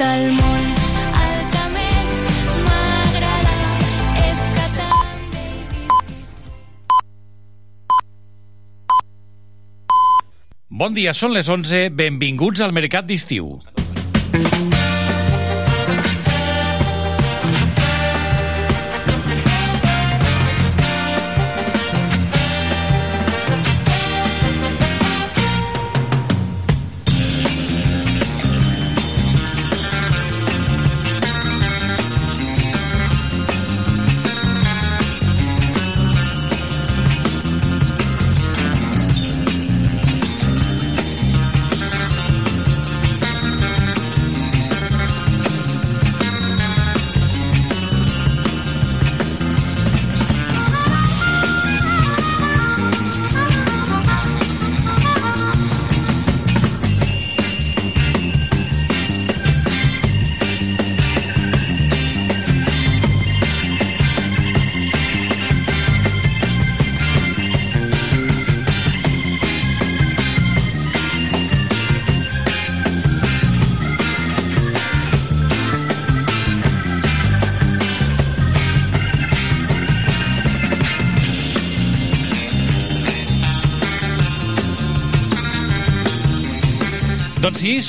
el món. El que més m'agrada és que també Bon dia, són les 11. Benvinguts al Mercat d'Estiu.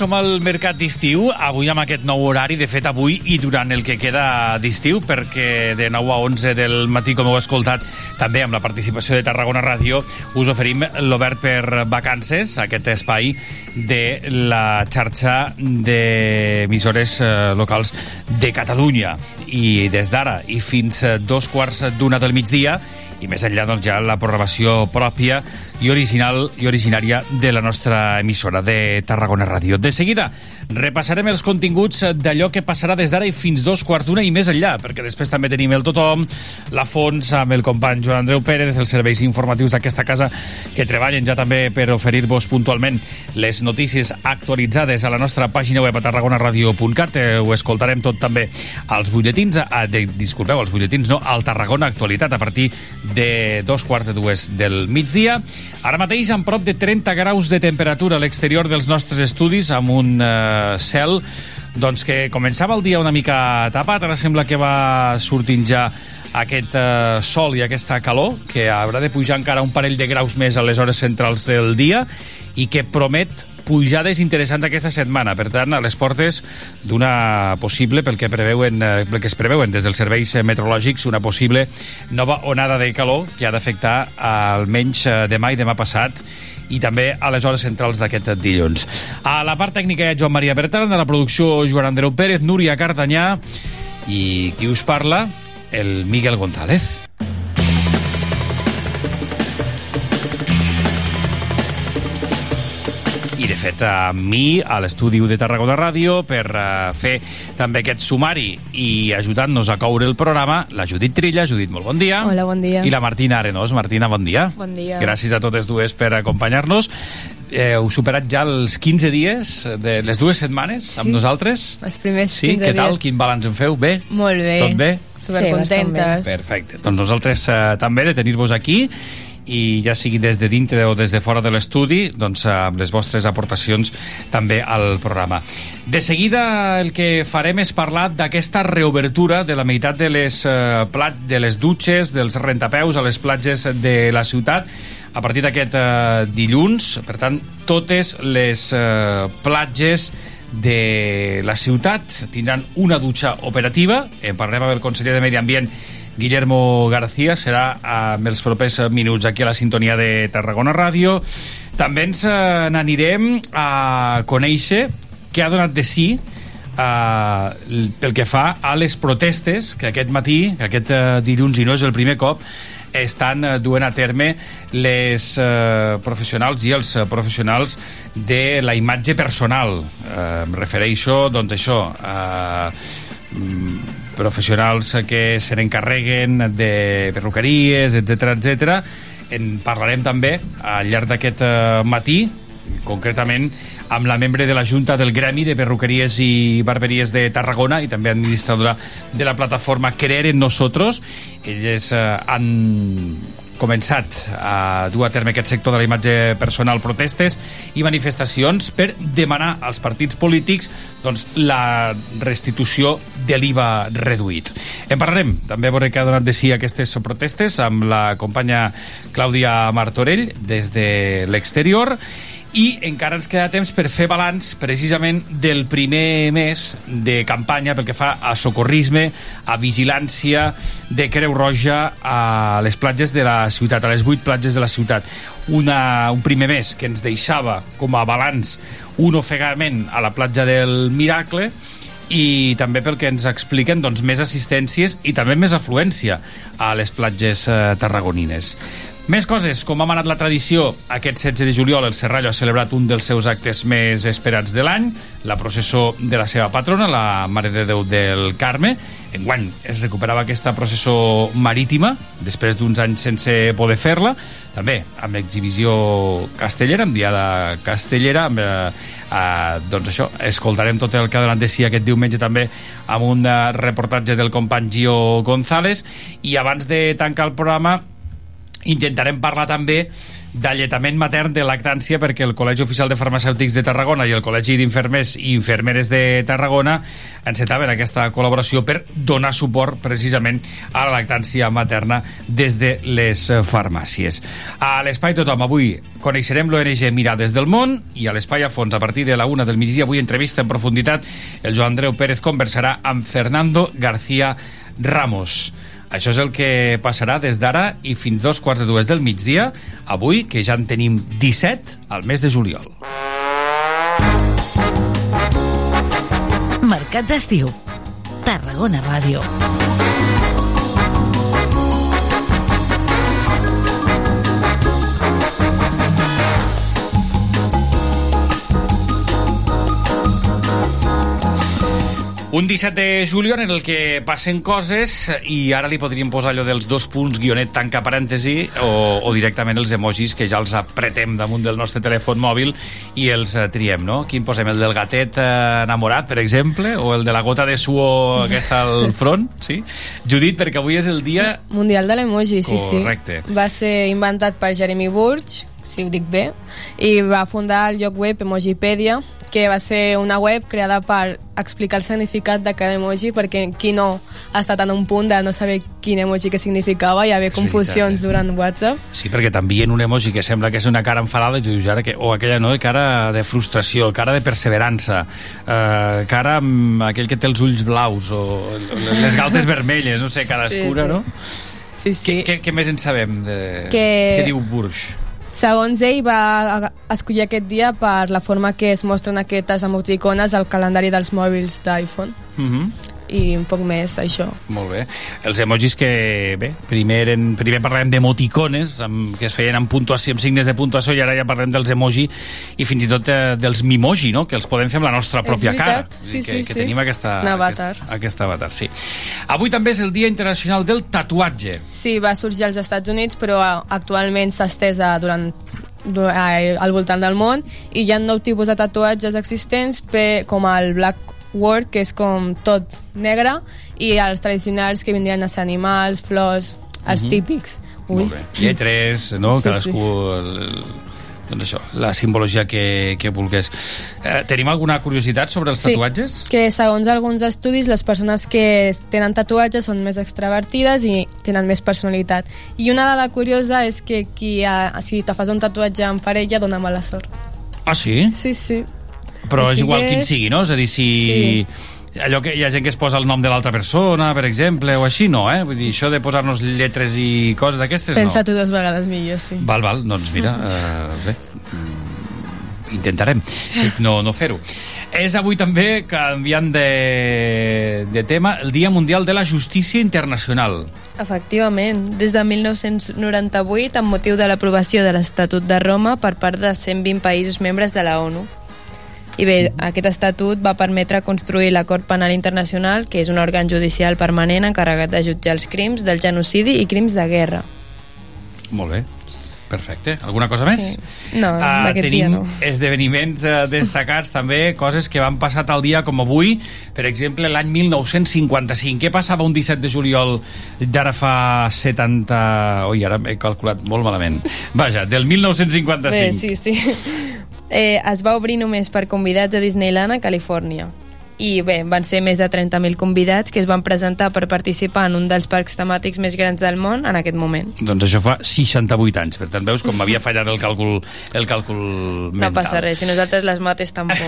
Som al Mercat d'Estiu, avui amb aquest nou horari, de fet avui i durant el que queda d'estiu, perquè de 9 a 11 del matí, com heu escoltat, també amb la participació de Tarragona Ràdio, us oferim l'Obert per Vacances, aquest espai de la xarxa d'emissores eh, locals de Catalunya. I des d'ara i fins dos quarts d'una del migdia, i més enllà doncs, ja la programació pròpia i original i originària de la nostra emissora de Tarragona Ràdio. De seguida repassarem els continguts d'allò que passarà des d'ara i fins dos quarts d'una i més enllà, perquè després també tenim el tothom, la Fons amb el company Joan Andreu Pérez, els serveis informatius d'aquesta casa que treballen ja també per oferir-vos puntualment les notícies actualitzades a la nostra pàgina web a tarragonaradio.cat. Ho escoltarem tot també als butlletins, a, de, disculpeu, als butlletins no, al Tarragona Actualitat a partir de dos quarts de dues del migdia. Ara mateix amb prop de 30 graus de temperatura a l'exterior dels nostres estudis amb un eh, cel doncs que començava el dia una mica tapat, ara sembla que va sortint ja aquest eh, sol i aquesta calor, que haurà de pujar encara un parell de graus més a les hores centrals del dia i que promet pujades interessants aquesta setmana. Per tant, a les portes d'una possible, pel que, preveuen, eh, pel que es preveuen des dels serveis eh, meteorològics, una possible nova onada de calor que ha d'afectar almenys eh, demà i demà passat i també a les hores centrals d'aquest dilluns. A la part tècnica hi ha Joan Maria Bertran, a la producció Joan Andreu Pérez, Núria Cardanyà i qui us parla, el Miguel González. De fet a mi a l'estudi de Tarragona Ràdio per uh, fer també aquest sumari i ajudant-nos a coure el programa la Judit Trilla. Judit, molt bon dia. Hola, bon dia. I la Martina Arenós. Martina, bon dia. Bon dia. Gràcies a totes dues per acompanyar-nos. Eh, heu superat ja els 15 dies de les dues setmanes amb Sí. nosaltres? Els primers Sí, 15 què tal? dies. Quin balanç en feu? Bé? Molt bé. Tot bé? Supercontentes. Perfecte. Doncs nosaltres eh, també de tenir-vos aquí i ja sigui des de dintre o des de fora de l'estudi, doncs amb les vostres aportacions també al programa. De seguida el que farem és parlar d'aquesta reobertura de la meitat de les, eh, plat, de les dutxes, dels rentapeus a les platges de la ciutat a partir d'aquest eh, dilluns. Per tant, totes les eh, platges de la ciutat tindran una dutxa operativa. En parlarem amb el conseller de Medi Ambient Guillermo García serà amb els propers minuts aquí a la sintonia de Tarragona Ràdio. També ens eh, n'anirem a conèixer què ha donat de sí eh, pel que fa a les protestes que aquest matí, que aquest eh, dilluns i no és el primer cop, estan eh, duent a terme les eh, professionals i els eh, professionals de la imatge personal. Eh, em refereixo, doncs, això, eh, mm, professionals que se n'encarreguen de perruqueries, etc etc. En parlarem també al llarg d'aquest eh, matí concretament amb la membre de la Junta del Gremi de Perruqueries i Barberies de Tarragona i també administradora de la plataforma Creer en Nosotros. Elles eh, han començat a dur a terme aquest sector de la imatge personal protestes i manifestacions per demanar als partits polítics doncs, la restitució de l'IVA reduït. En parlarem també veure què ha donat de si aquestes protestes amb la companya Clàudia Martorell des de l'exterior i encara ens queda temps per fer balanç precisament del primer mes de campanya pel que fa a socorrisme, a vigilància de Creu Roja a les platges de la ciutat, a les vuit platges de la ciutat. Una, un primer mes que ens deixava com a balanç un ofegament a la platja del Miracle i també pel que ens expliquen doncs, més assistències i també més afluència a les platges eh, tarragonines. Més coses, com ha manat la tradició, aquest 16 de juliol el Serrallo ha celebrat un dels seus actes més esperats de l'any, la processó de la seva patrona, la Mare de Déu del Carme. Enguany es recuperava aquesta processó marítima, després d'uns anys sense poder fer-la, també amb exhibició castellera, amb diada castellera, amb, eh, eh, doncs això, escoltarem tot el que ha donat de si aquest diumenge també amb un eh, reportatge del company Gio González, i abans de tancar el programa intentarem parlar també d'alletament matern de lactància perquè el Col·legi Oficial de Farmacèutics de Tarragona i el Col·legi d'Infermers i Infermeres de Tarragona encetaven aquesta col·laboració per donar suport precisament a la lactància materna des de les farmàcies. A l'Espai Tothom avui coneixerem l'ONG Mirades del Món i a l'Espai a fons a partir de la una del migdia avui entrevista en profunditat el Joan Andreu Pérez conversarà amb Fernando García Ramos. Això és el que passarà des d'ara i fins dos quarts de dues del migdia, avui, que ja en tenim 17 al mes de juliol. Mercat d'estiu. Tarragona Ràdio. Un 17 de juliol en el que passen coses i ara li podríem posar allò dels dos punts, guionet, tanca parèntesi o, o directament els emojis que ja els apretem damunt del nostre telèfon mòbil i els eh, triem, no? Quin posem? El del gatet eh, enamorat, per exemple? O el de la gota de suor aquesta al front? Sí? Judit, perquè avui és el dia... Mundial de l'emoji, sí, Correcte. sí. Va ser inventat per Jeremy Burge, si ho dic bé, i va fundar el lloc web Emojipedia, que va ser una web creada per explicar el significat de cada emoji perquè qui no ha estat en un punt de no saber quin emoji que significava i haver És confusions veritat, eh? durant WhatsApp. Sí, perquè t'envien un emoji que sembla que és una cara enfadada i tu dius ara que... O aquella, no?, cara de frustració, cara de perseverança, eh, cara amb aquell que té els ulls blaus o les galtes vermelles, no sé, cadascuna, sí. no? Sí, sí. Què, què, què més en sabem? De... Que- Què diu Burge? Segons ell, va escollir aquest dia per la forma que es mostren aquestes emoticones al calendari dels mòbils d'iPhone. Uh -huh. I un poc més, això. Molt bé. Els emojis que, bé, primer, eren, primer parlàvem d'emoticones, amb, que es feien amb puntuació, amb signes de puntuació, i ara ja parlem dels emoji i fins i tot eh, dels mimoji, no?, que els podem fer amb la nostra pròpia cara. Sí, que, sí, que sí. tenim aquesta... Un avatar. Aquest, aquest avatar, sí. Avui també és el Dia Internacional del Tatuatge. Sí, va sorgir als Estats Units, però actualment s'ha estès durant du- al voltant del món i hi ha nou tipus de tatuatges existents pe, com el black work, que és com tot negre, i els tradicionals que vindrien a ser animals, flors, els típics. Ui. Molt bé. Lletres, no? Sí, Cadascú... El, el, doncs això, la simbologia que, que vulgués. Eh, tenim alguna curiositat sobre els tatuatges? que segons alguns estudis les persones que tenen tatuatges són més extravertides i tenen més personalitat. I una dada curiosa és que qui, ha, si te fas un tatuatge en parella dona mala sort. Ah, sí? Sí, sí. Però és Així igual que- quin sigui, no? És a dir, si... Sí. Allò que hi ha gent que es posa el nom de l'altra persona, per exemple, o així, no, eh? Vull dir, això de posar-nos lletres i coses d'aquestes, no. Pensa-t'ho dues vegades millor, sí. Val, val, doncs mira, uh, bé, mm, intentarem no, no fer-ho. És avui també, canviant de, de tema, el Dia Mundial de la Justícia Internacional. Efectivament, des de 1998, amb motiu de l'aprovació de l'Estatut de Roma per part de 120 països membres de la ONU. I bé, aquest estatut va permetre construir l'Acord Penal Internacional, que és un òrgan judicial permanent encarregat de jutjar els crims del genocidi i crims de guerra. Molt bé. Perfecte. Alguna cosa més? Sí. No, d'aquest tenim dia no. esdeveniments eh, destacats també, coses que van passar tal dia com avui, per exemple, l'any 1955. Què passava un 17 de juliol d'ara fa 70... Ui, ara m'he calculat molt malament. Vaja, del 1955. Bé, sí, sí. Eh, es va obrir només per convidats a Disneyland a Califòrnia. I bé, van ser més de 30.000 convidats que es van presentar per participar en un dels parcs temàtics més grans del món en aquest moment. Doncs això fa 68 anys, per tant veus com m'havia fallat el càlcul, el càlcul mental. No passa res, si nosaltres les mates tampoc...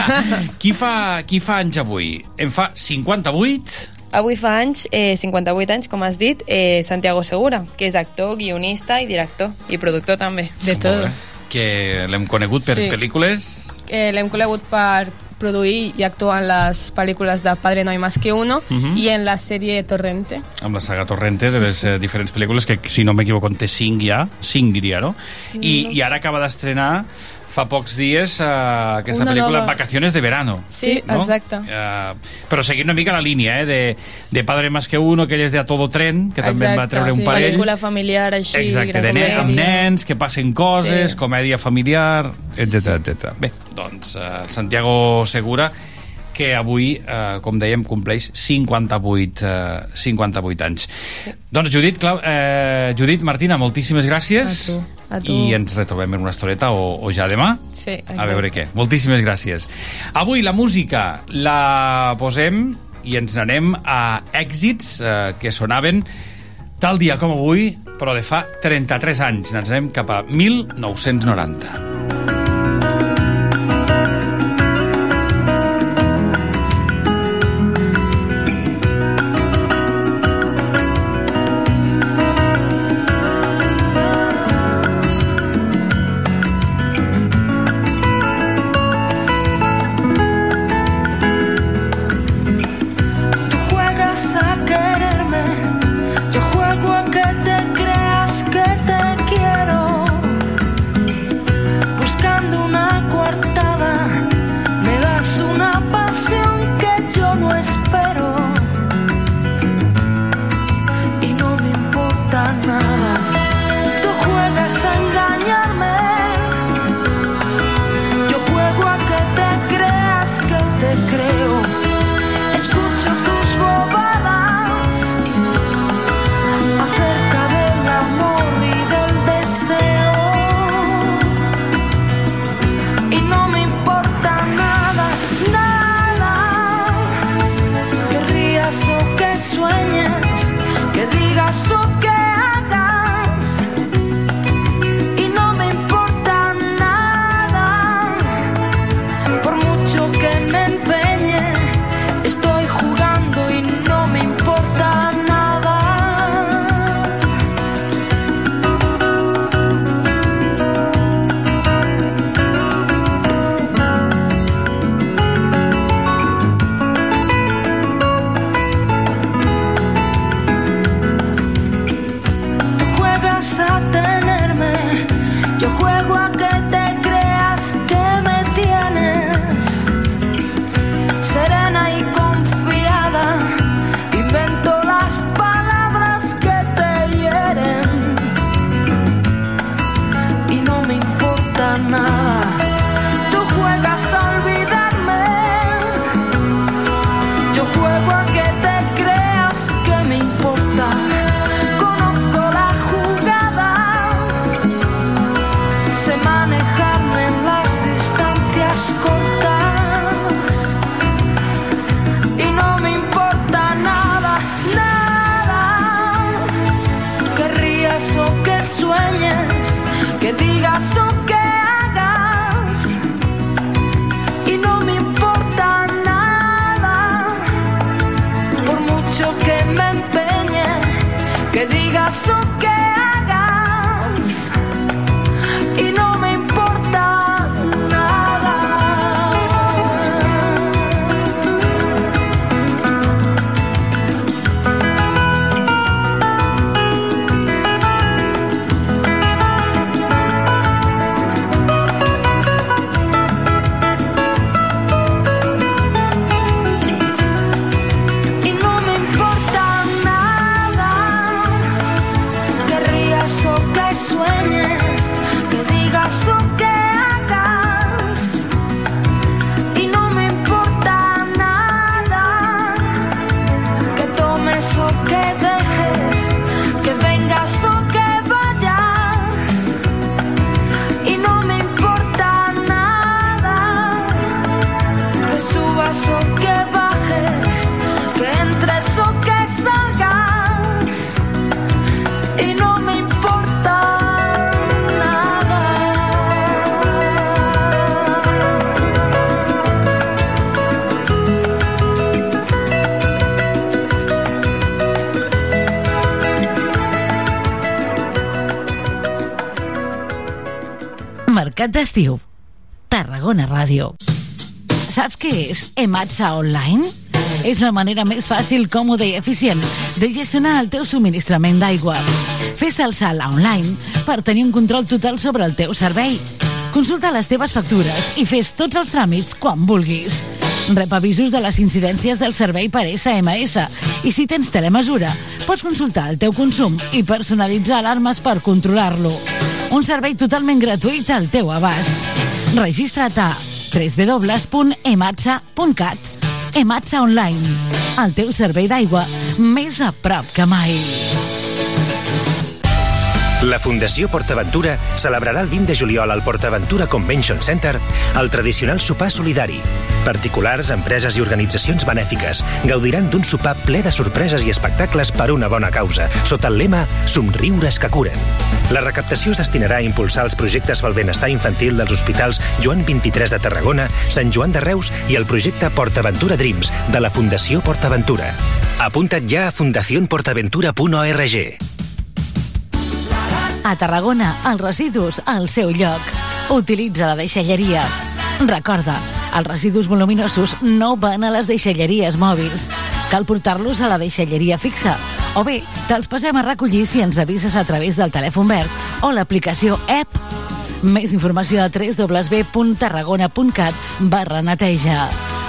qui, fa, qui fa anys avui? En fa 58? Avui fa anys, eh, 58 anys, com has dit, eh, Santiago Segura, que és actor, guionista i director, i productor també. De tot. Molt bé. Que l'hem conegut per Sí. pel·lícules... Eh, L'hem conegut per produir i actuar en les pel·lícules de Padre No hay más que uno Mhm. i en la sèrie Torrente. amb la saga Torrente de les eh, diferents pel·lícules que si no m'equivoco en té 5 ja 5 diria, no? I, i ara acaba d'estrenar fa pocs dies eh, aquesta Una pel·lícula nova. Vacaciones de verano Sí, no? exacte. Eh, però seguint una mica la línia eh, de, de Padre más que uno que ell és de A Todo Tren que també en va treure un sí. parell Pel·lícula familiar així, Exacte, de nens, amb nens, que passen coses, Sí. comèdia familiar, etc etc. Bé, doncs eh, Santiago Segura que avui, eh, com dèiem, compleix 58, eh, 58 anys. Doncs Judit, Clau, eh, Judit, Martina, moltíssimes gràcies. A tu. A tu. I ens retrobem en una estoneta o, o ja demà. Sí, A exacte. veure què. Moltíssimes gràcies. Avui la música la posem i ens n'anem a èxits eh, que sonaven tal dia com avui, però de fa 33 anys. Ens anem cap a 1990. Mercat d'estiu. Tarragona Ràdio. Saps què és Ematsa Online? És la manera més fàcil, còmoda i eficient de gestionar el teu subministrament d'aigua. Fes el salt online per tenir un control total sobre el teu servei. Consulta les teves factures i fes tots els tràmits quan vulguis. Rep avisos de les incidències del servei per SMS i si tens telemesura, pots consultar el teu consum i personalitzar alarmes per controlar-lo. Un servei totalment gratuït al teu abast. Registra't a www.ematsa.cat Ematsa Online, el teu servei d'aigua més a prop que mai. La Fundació PortAventura celebrarà el 20 de juliol al PortAventura Convention Center el tradicional sopar solidari. Particulars, empreses i organitzacions benèfiques gaudiran d'un sopar ple de sorpreses i espectacles per una bona causa, sota el lema Somriures que curen. La recaptació es destinarà a impulsar els projectes pel benestar infantil dels hospitals Joan 23 de Tarragona, Sant Joan de Reus i el projecte PortAventura Dreams de la Fundació PortAventura. Apunta't ja a fundacionportaventura.org. A Tarragona, els residus al seu lloc. Utilitza la deixalleria. Recorda, els residus voluminosos no van a les deixalleries mòbils. Cal portar-los a la deixalleria fixa. O bé, te'ls passem a recollir si ens avises a través del telèfon verd o l'aplicació app. Més informació a www.tarragona.cat barra neteja.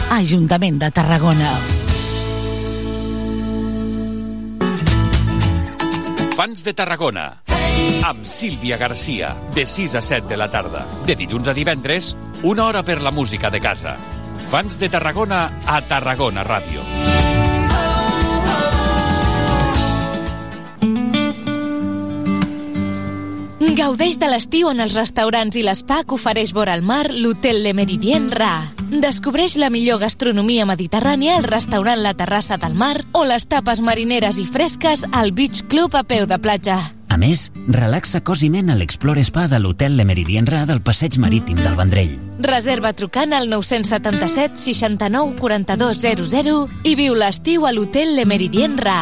Ajuntament de Tarragona. Fans de Tarragona. Amb Sílvia Garcia, de 6 a 7 de la tarda. De dilluns a divendres, una hora per la música de casa. Fans de Tarragona a Tarragona Ràdio. Gaudeix de l'estiu en els restaurants i l'espa que ofereix vora al mar l'Hotel Le Meridien Ra. Descobreix la millor gastronomia mediterrània al restaurant La Terrassa del Mar o les tapes marineres i fresques al Beach Club a peu de platja. A més, relaxa cos i ment a l'Explore Spa de l'Hotel Le Meridien Ra del Passeig Marítim del Vendrell. Reserva trucant al 977 69 42 00 i viu l'estiu a l'Hotel Le Meridien Ra.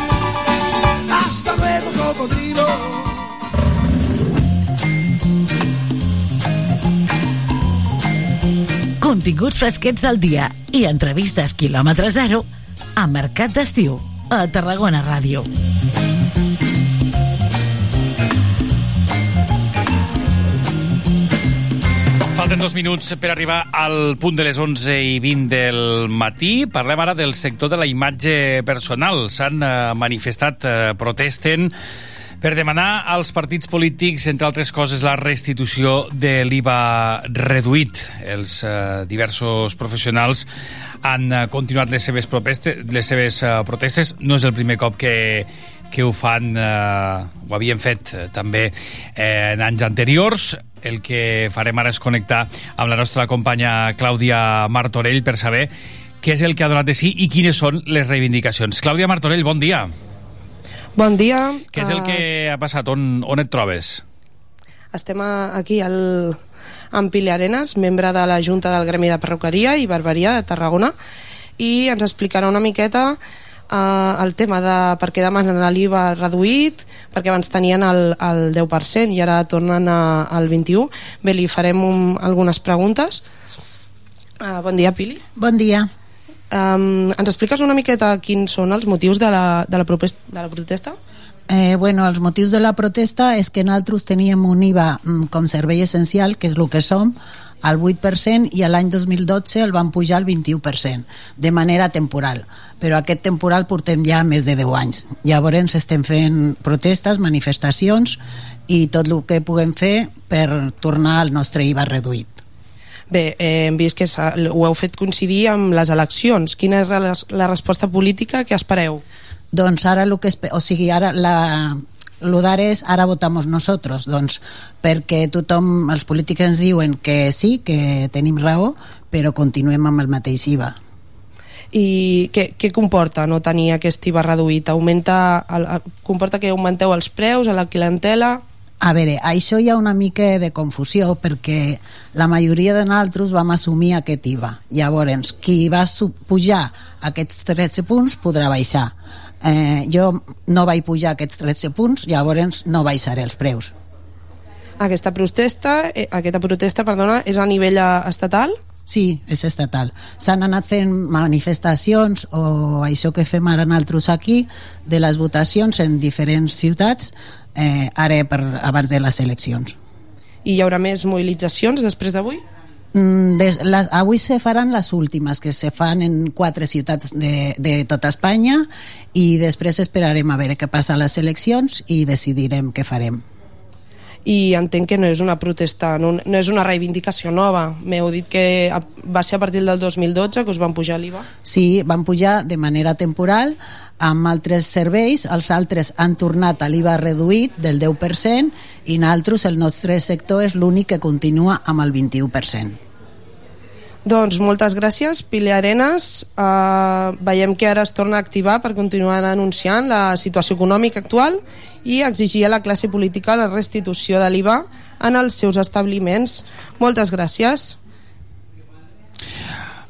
Hasta luego, cocodrilo. Continguts fresquets del dia i entrevistes quilòmetre zero a Mercat d'Estiu, a Tarragona Ràdio. Falten dos minuts per arribar al punt de les 11 i 20 del matí. Parlem ara del sector de la imatge personal. S'han eh, manifestat, eh, protesten per demanar als partits polítics, entre altres coses, la restitució de l'IVA reduït. Els eh, diversos professionals han eh, continuat les seves, propeste, les seves eh, protestes. No és el primer cop que, que ho fan, eh, ho havien fet eh, també eh, en anys anteriors. El que farem ara és connectar amb la nostra companya Clàudia Martorell per saber què és el que ha donat de sí i quines són les reivindicacions. Clàudia Martorell, bon dia. Bon dia. Què és el que ha passat? On, on et trobes? Estem aquí al, amb Pili Arenas, membre de la Junta del Gremi de Perruqueria i Barberia de Tarragona, i ens explicarà una miqueta eh, el tema de per què demanen l'IVA reduït, perquè abans tenien el, el 10% i ara tornen a, al 21%. Bé, li farem un, algunes preguntes. Uh, bon dia, Pili. Bon dia. Um, ens expliques una miqueta quins són els motius de la, de la, propes- de la protesta? Eh, bueno, els motius de la protesta és que nosaltres teníem un IVA mm, com servei essencial, que és el que som, al 8% i a l'any 2012 el van pujar al 21%, de manera temporal. Però aquest temporal portem ja més de 10 anys. Llavors estem fent protestes, manifestacions i tot el que puguem fer per tornar al nostre IVA reduït. Bé, eh, hem vist que ho heu fet coincidir amb les eleccions. Quina és la, la resposta política que espereu? Doncs ara el que o sigui, ara la, lo d'ara és ara votamos nosotros, doncs perquè tothom, els polítics ens diuen que sí, que tenim raó, però continuem amb el mateix IVA. I què, què comporta no tenir aquest IVA reduït? Augmenta el, comporta que augmenteu els preus a la clientela? A veure, això hi ha una mica de confusió perquè la majoria de nosaltres vam assumir aquest IVA. Llavors, qui va pujar aquests 13 punts podrà baixar. Eh, jo no vaig pujar aquests 13 punts, llavors no baixaré els preus. Aquesta protesta, eh, aquesta protesta perdona, és a nivell eh, estatal? Sí, és estatal. S'han anat fent manifestacions o això que fem ara nosaltres aquí de les votacions en diferents ciutats eh, ara per, abans de les eleccions. I hi haurà més mobilitzacions després d'avui? Mm, Des, les, avui se faran les últimes que se fan en quatre ciutats de, de tota Espanya i després esperarem a veure què passa a les eleccions i decidirem què farem. I entenc que no és una protesta, no, no és una reivindicació nova. M'heu dit que va ser a partir del 2012 que us van pujar l'IVA. Sí, van pujar de manera temporal amb altres serveis, els altres han tornat a l'IVA reduït del 10% i nosaltres, el nostre sector, és l'únic que continua amb el 21%. Doncs moltes gràcies, Pili Arenas. Uh, veiem que ara es torna a activar per continuar anunciant la situació econòmica actual i exigir a la classe política la restitució de l'IVA en els seus establiments. Moltes gràcies.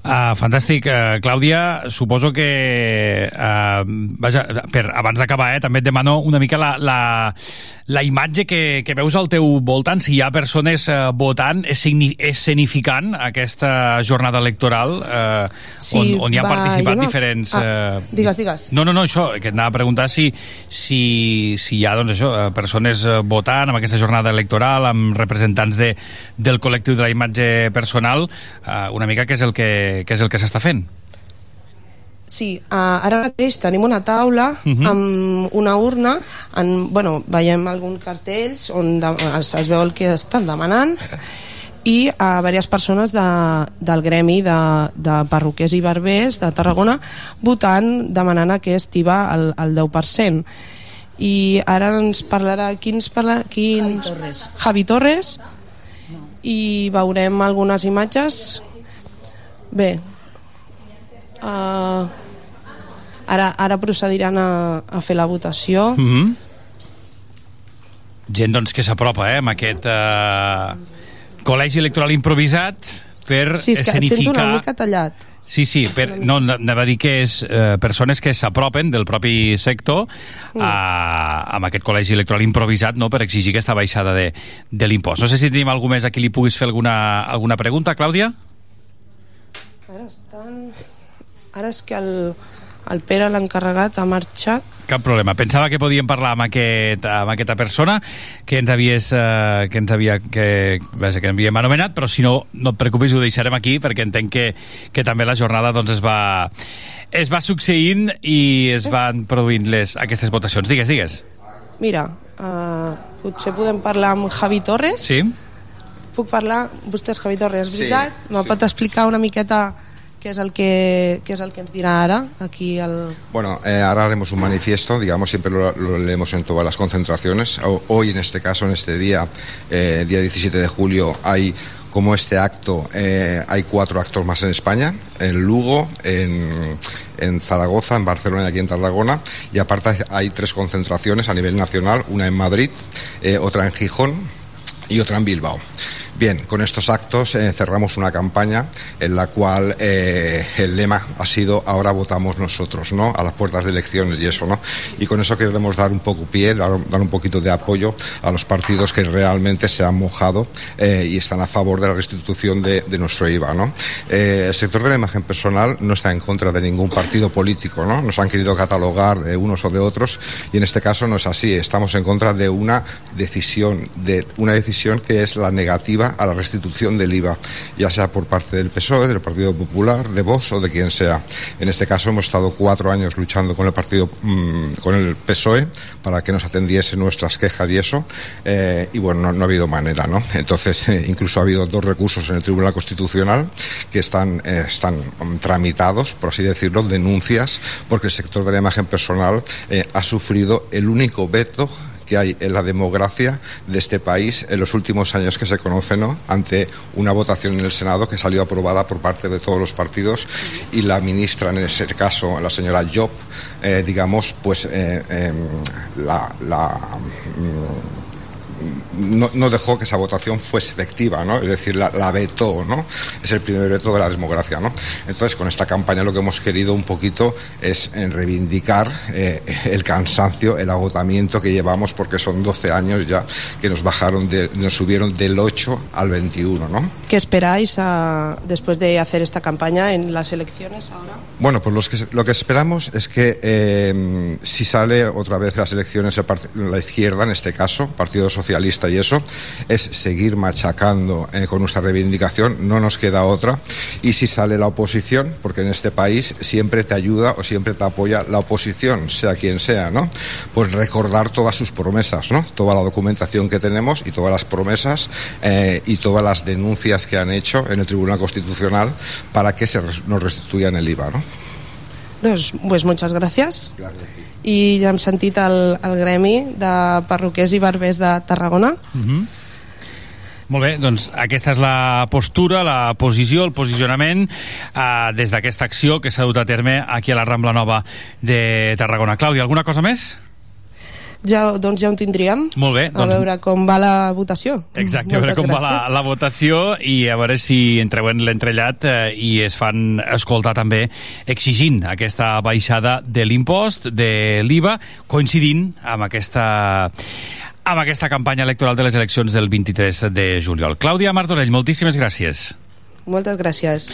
Uh, fantàstic, uh, Clàudia. Suposo que, uh, vaja, per, abans d'acabar, eh, també et demano una mica la, la, la imatge que, que veus al teu voltant. Si hi ha persones uh, votant, escenificant aquesta jornada electoral uh, Sí, on, on hi han va, participat no- diferents... Ah, uh, digues, digues. No, no, no, això, que et anava a preguntar si, si, si hi ha doncs, això, persones votant amb aquesta jornada electoral, amb representants de, del col·lectiu de la imatge personal, eh, una mica què és el que, què és el que s'està fent. Sí, uh, ara mateix tenim una taula uh Mhm. -huh. amb una urna, en, bueno, veiem alguns cartells on de, es, es veu el que estan demanant i a uh, diverses persones de, del gremi de, de perruquers i barbers de Tarragona votant, demanant aquest IVA al, al 10%. I ara ens parlarà... Qui ens parla? Qui ens... Javi Torres. Javi Torres. I veurem algunes imatges. Bé, uh, ara, ara procediran a, a fer la votació. Mm -hmm. Gent doncs, que s'apropa eh, amb aquest eh, col·legi electoral improvisat per Sí, és que et sento escenificar... una mica tallat. Sí, sí, per, no, anava a dir que és eh, persones que s'apropen del propi sector Mm. a, amb aquest col·legi electoral improvisat no, per exigir aquesta baixada de, de l'impost. No sé si tenim algú més a qui li puguis fer alguna, alguna pregunta, Clàudia? Ara estan... Ara és que el, el Pere, l'encarregat, ha marxat. Cap problema. Pensava que podíem parlar amb, aquest, amb aquesta persona que ens havies, eh, que ens havia, que, vaja, que havíem anomenat, però si no, no et preocupis, ho deixarem aquí perquè entenc que, que també la jornada doncs, es va es va succeint i es van produint les, aquestes votacions. Digues, digues. Mira, uh, potser podem parlar amb Javi Torres. Sí? Puc parlar? Vostè és Javi Torres, és Sí, veritat? Me sí. pot explicar una miqueta què és el que, què és el que ens dirà ara aquí al... Bueno, eh, ahora haremos un manifiesto, digamos, siempre lo, lo leemos en todas las concentraciones. Hoy, en este caso, en este día, eh, día 17 de julio, hay como este acto, eh, hay cuatro actos más en España, en Lugo, en, en Zaragoza, en Barcelona y aquí en Tarragona, y aparte hay tres concentraciones a nivel nacional, una en Madrid, eh, otra en Gijón y otra en Bilbao. Bien, con estos actos eh, cerramos una campaña en la cual eh, el lema ha sido ahora votamos nosotros, ¿no? A las puertas de elecciones y eso, ¿no? Y con eso queremos dar un poco pie, dar, dar un poquito de apoyo a los partidos que realmente se han mojado eh, y están a favor de la restitución de, de nuestro IVA, ¿no? El sector de la imagen personal no está en contra de ningún partido político, ¿no? Nos han querido catalogar de unos o de otros y en este caso no es así. Estamos en contra de una decisión, de una decisión que es la negativa a la restitución del IVA, ya sea por parte del PSOE, del Partido Popular, de Vox o de quien sea. En este caso hemos estado cuatro años luchando con el partido, mm, con el PSOE, para que nos atendiese nuestras quejas y eso, eh, y bueno, no, ha habido manera, ¿no? Entonces, eh, incluso ha habido dos recursos en el Tribunal Constitucional que están, eh, están mm, tramitados, por así decirlo, denuncias, porque el sector de la imagen personal ha sufrido el único veto que hay en la democracia de este país en los últimos años que se conoce, ¿no? Ante una votación en el Senado que salió aprobada por parte de todos los partidos y la ministra, en ese caso, la señora Job, eh, digamos, pues eh, em, la, la, mm, no, no dejó que esa votación fuese efectiva, ¿no? Es decir, la, la vetó, ¿no? Es el primer veto de la democracia, ¿no? Entonces, con esta campaña lo que hemos querido un poquito es eh, reivindicar eh, el cansancio, el agotamiento que llevamos, porque son 12 años ya que nos bajaron, de, nos subieron del 8 al 21, ¿no? ¿Qué esperáis después de hacer esta campaña en las elecciones ahora? Bueno, pues los que, lo que esperamos es que eh, si sale otra vez las elecciones la izquierda, en este caso, Partido Socialista y eso, es seguir machacando eh, con nuestra reivindicación, no nos queda otra. Y si sale la oposición, porque en este país siempre te ayuda o siempre te apoya la oposición, sea quien sea, ¿no? Pues recordar todas sus promesas, ¿no? Toda la documentación que tenemos y todas las promesas eh, y todas las denuncias que han hecho en el Tribunal Constitucional para que se nos restituyan el IVA, ¿no? Doncs, pues moltes gràcies. I ja hem sentit el, el gremi de perruquers i barbers de Tarragona. Mhm. Molt bé, doncs aquesta és la postura, la posició, el posicionament eh, des d'aquesta acció que s'ha dut a terme aquí a la Rambla Nova de Tarragona. Clàudia, alguna cosa més? Ja, doncs ja ho tindríem. Molt bé, A doncs veure com va la votació. Exacte, a veure Moltes com va la, gràcies. la votació i a veure si entreu en l'entrellat eh, i es fan escoltar també exigint aquesta baixada de l'impost, de l'IVA, coincidint amb aquesta amb aquesta campanya electoral de les eleccions del 23 de juliol. Clàudia Martorell, moltíssimes gràcies. Moltes gràcies.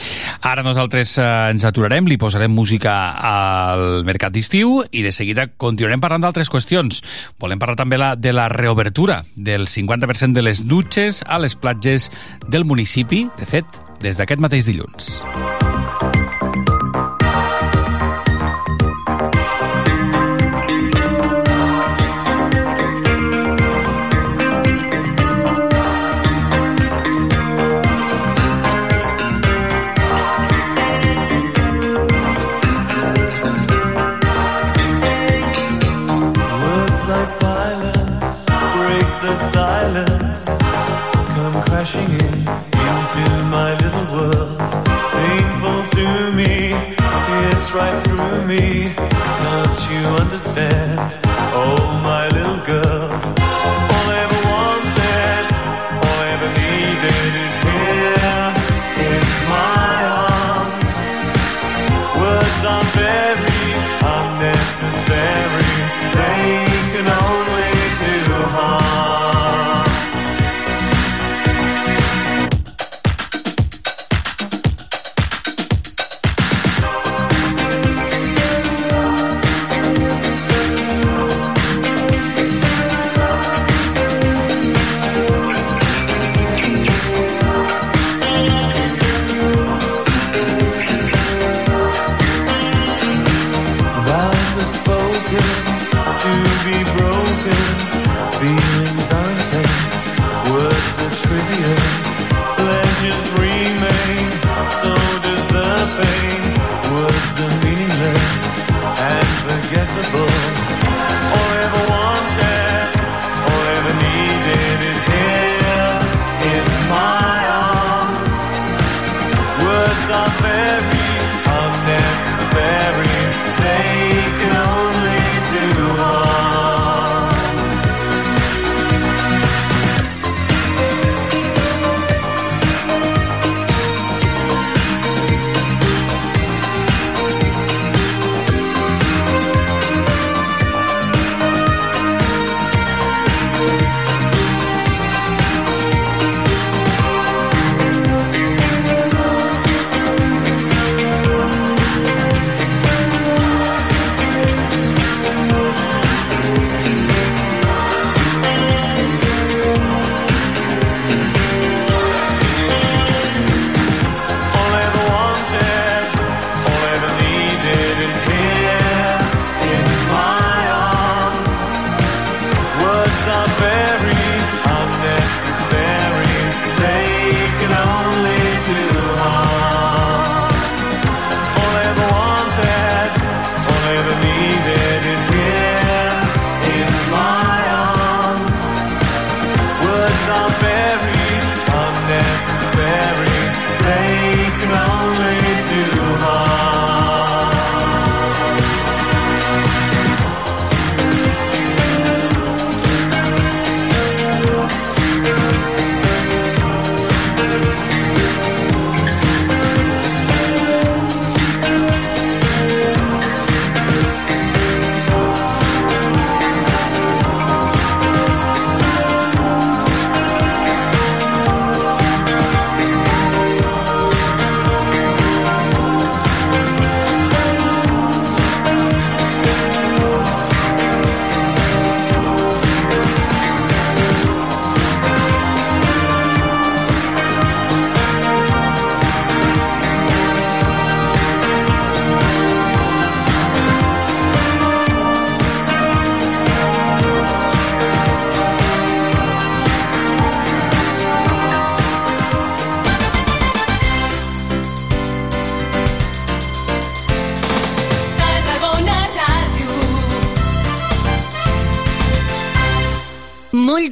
Ara nosaltres eh, ens aturarem, li posarem música al mercat d'estiu i de seguida continuarem parlant d'altres qüestions. Volem parlar també la, de la reobertura del 50% de les dutxes a les platges del municipi, de fet, des d'aquest mateix dilluns.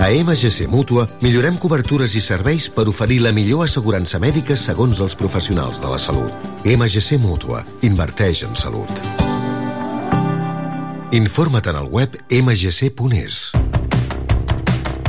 A MGC Mútua millorem cobertures i serveis per oferir la millor assegurança mèdica segons els professionals de la salut. MGC Mútua. Inverteix en salut. Informa't en el web mgc.es.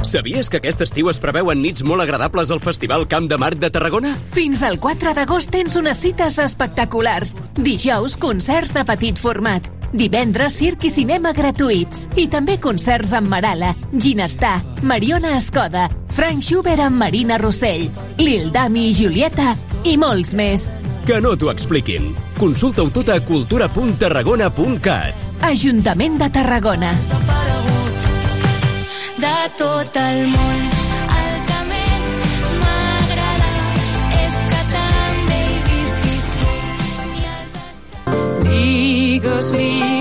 Sabies que aquest estiu es preveuen nits molt agradables al Festival Camp de Marc de Tarragona? Fins al 4 d'agost tens unes cites espectaculars. Dijous, concerts de petit format. Divendres, circ i cinema gratuïts. I també concerts amb Marala, Ginestar, Mariona Escoda, Frank Schubert amb Marina Rossell, Lil Dami i Julieta i molts més. Que no t'ho expliquin. Consulta-ho tot a cultura.tarragona.cat. Ajuntament de Tarragona. de tot el món. El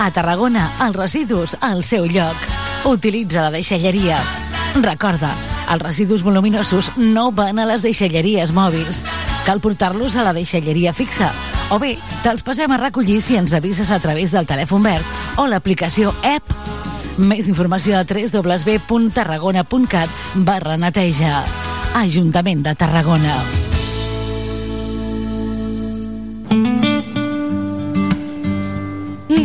A Tarragona, els residus al seu lloc. Utilitza la deixalleria. Recorda, els residus voluminosos no van a les deixalleries mòbils. Cal portar-los a la deixalleria fixa. O bé, te'ls passem a recollir si ens avises a través del telèfon verd o l'aplicació app. Més informació a www.tarragona.cat barra neteja. Ajuntament de Tarragona.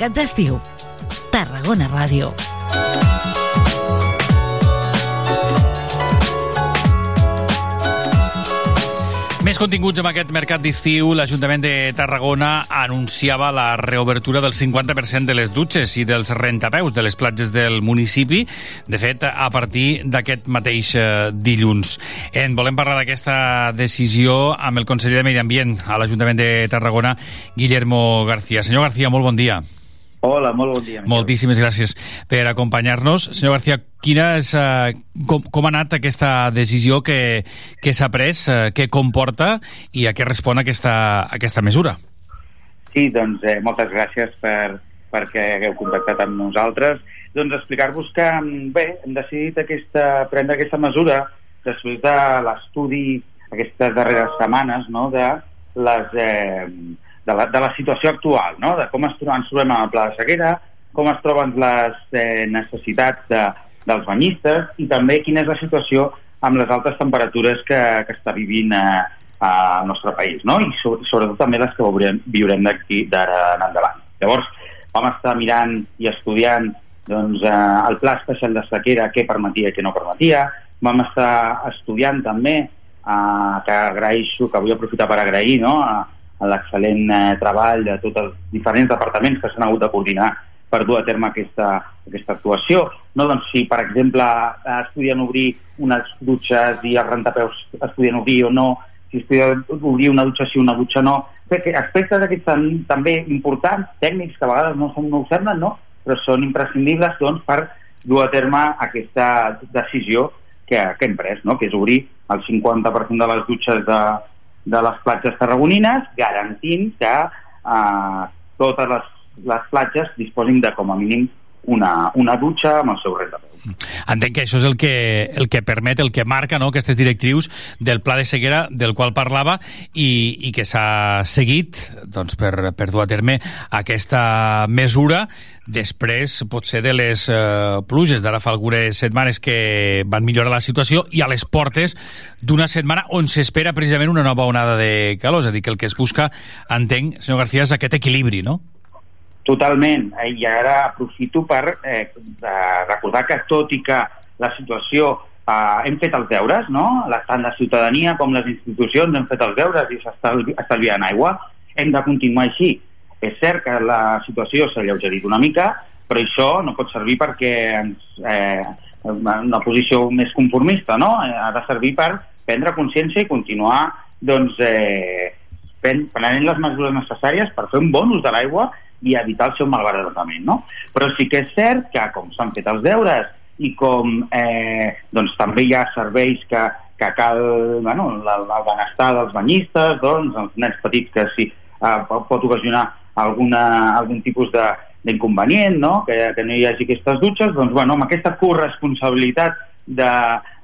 Mercat d'estiu. Tarragona Ràdio. Més continguts amb aquest mercat d'estiu. L'Ajuntament de Tarragona anunciava la reobertura del 50% de les dutxes i dels rentapeus de les platges del municipi, de fet, a partir d'aquest mateix eh, dilluns. En volem parlar d'aquesta decisió amb el conseller de Medi Ambient a l'Ajuntament de Tarragona, Guillermo García. Senyor García, molt bon dia. Hola, molt bon dia. Miquel. Moltíssimes gràcies per acompanyar-nos. Senyor García, quina és, eh, com, com ha anat aquesta decisió que, que s'ha pres, eh, què comporta i a què respon aquesta, aquesta mesura? Sí, doncs eh, moltes gràcies per, perquè hagueu contactat amb nosaltres. Doncs explicar-vos que, mm, bé, hem decidit aquesta, prendre aquesta mesura després de l'estudi aquestes darreres setmanes no, de les... Eh, de la, de la situació actual, no? de com ens trobem, ens trobem amb el pla de sequera, com es troben les eh, necessitats de, dels banyistes i també quina és la situació amb les altes temperatures que, que està vivint eh, al nostre país, no? i so, sobretot també les que veurem, viurem d'aquí d'ara en endavant. Llavors, vam estar mirant i estudiant doncs, eh, el pla especial de sequera, què permetia i què no permetia. Vam estar estudiant també, eh, que agraeixo, que vull aprofitar per agrair no, a, a l'excel·lent eh, treball de tots els diferents departaments que s'han hagut de coordinar per dur a terme aquesta, aquesta actuació. No, doncs, si, per exemple, eh, estudien obrir unes dutxes i els rentapeus estudien obrir o no, si estudien obrir una dutxa sí, una dutxa no, aspectes aquests també importants, tècnics, que a vegades no, són, no ho semblen, no? però són imprescindibles doncs, per dur a terme aquesta decisió que, que hem pres, no? que és obrir el 50% de les dutxes de, de les platges tarragonines, garantint que eh, totes les, les platges disposin de, com a mínim, una, una dutxa amb el seu rentapeu. Entenc que això és el que, el que permet, el que marca no, aquestes directrius del pla de sequera del qual parlava i, i que s'ha seguit doncs, per, per dur a terme aquesta mesura després potser de les eh, pluges d'ara fa algunes setmanes que van millorar la situació i a les portes d'una setmana on s'espera precisament una nova onada de calor, és a dir, que el que es busca, entenc, senyor García, és aquest equilibri, no? Totalment. Eh, I ara aprofito per eh, recordar que tot i que la situació eh, hem fet els deures, no? tant la ciutadania com les institucions hem fet els deures i s'està estalviant aigua, hem de continuar així. És cert que la situació s'ha lleugerit una mica, però això no pot servir perquè ens, eh, una posició més conformista, no? Eh, ha de servir per prendre consciència i continuar doncs, eh, prenent les mesures necessàries per fer un bon ús de l'aigua i evitar el seu malbaratament, no? Però sí que és cert que, com s'han fet els deures i com eh, doncs, també hi ha serveis que, que cal, bueno, el, el benestar dels banyistes, doncs, els nens petits que sí, eh, pot ocasionar alguna, algun tipus de, d'inconvenient, no? Que, que no hi hagi aquestes dutxes, doncs, bueno, amb aquesta corresponsabilitat de,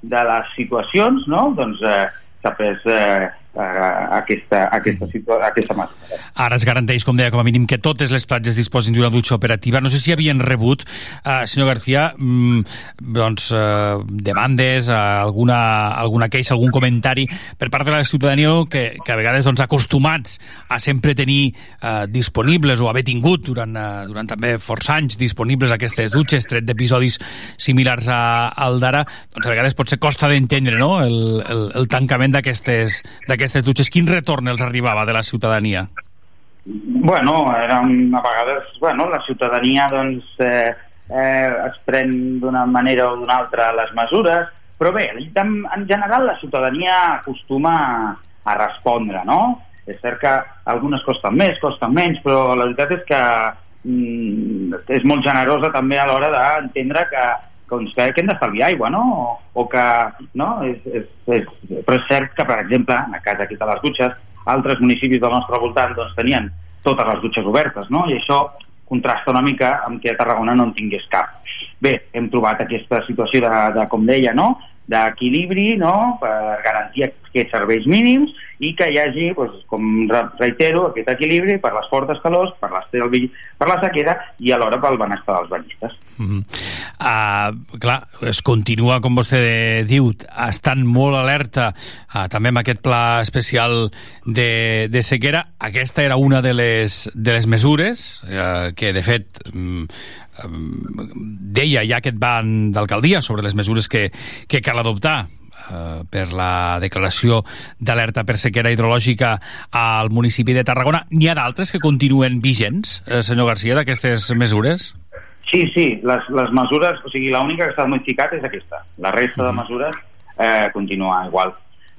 de les situacions, no? doncs eh, s'ha pres eh, aquesta, aquesta, situa aquesta mesura. Ara es garanteix, com deia, com a mínim que totes les platges disposin d'una dutxa operativa. No sé si havien rebut, eh, senyor García, mm, doncs, eh, demandes, eh, alguna, alguna queixa, algun comentari per part de la ciutadania que, que a vegades doncs, acostumats a sempre tenir eh, disponibles o haver tingut durant, eh, durant també força anys disponibles aquestes dutxes, tret d'episodis similars a, al d'ara, doncs a vegades potser costa d'entendre no? el, el, el tancament d'aquestes aquestes dutxes, quin retorn els arribava de la ciutadania? Bueno, eren a vegades, bueno, la ciutadania doncs, eh, eh, es pren d'una manera o d'una altra les mesures, però bé, en, en general la ciutadania acostuma a respondre, no? És cert que algunes costen més, costen menys, però la veritat és que mm, és molt generosa també a l'hora d'entendre que, doncs, que, que hem d'estalviar aigua, no? O, o que, no? És, és, és, però és cert que, per exemple, en el cas aquí de les dutxes, altres municipis del nostre voltant doncs, tenien totes les dutxes obertes, no? I això contrasta una mica amb que a Tarragona no en tingués cap. Bé, hem trobat aquesta situació de, de com deia, no? d'equilibri no? per garantir aquests serveis mínims i que hi hagi, doncs, com reitero, aquest equilibri per les fortes calors, per per la sequera i alhora pel benestar dels banyistes. Mm -hmm. uh, clar, es continua, com vostè diu, estan molt alerta uh, també amb aquest pla especial de, de sequera. Aquesta era una de les, de les mesures uh, que, de fet, um, deia ja aquest ban d'alcaldia sobre les mesures que, que cal adoptar per la declaració d'alerta per sequera hidrològica al municipi de Tarragona. N'hi ha d'altres que continuen vigents, eh, senyor Garcia, d'aquestes mesures? Sí, sí, les, les mesures, o sigui, l'única que s'ha modificat és aquesta. La resta de mesures eh, continua igual.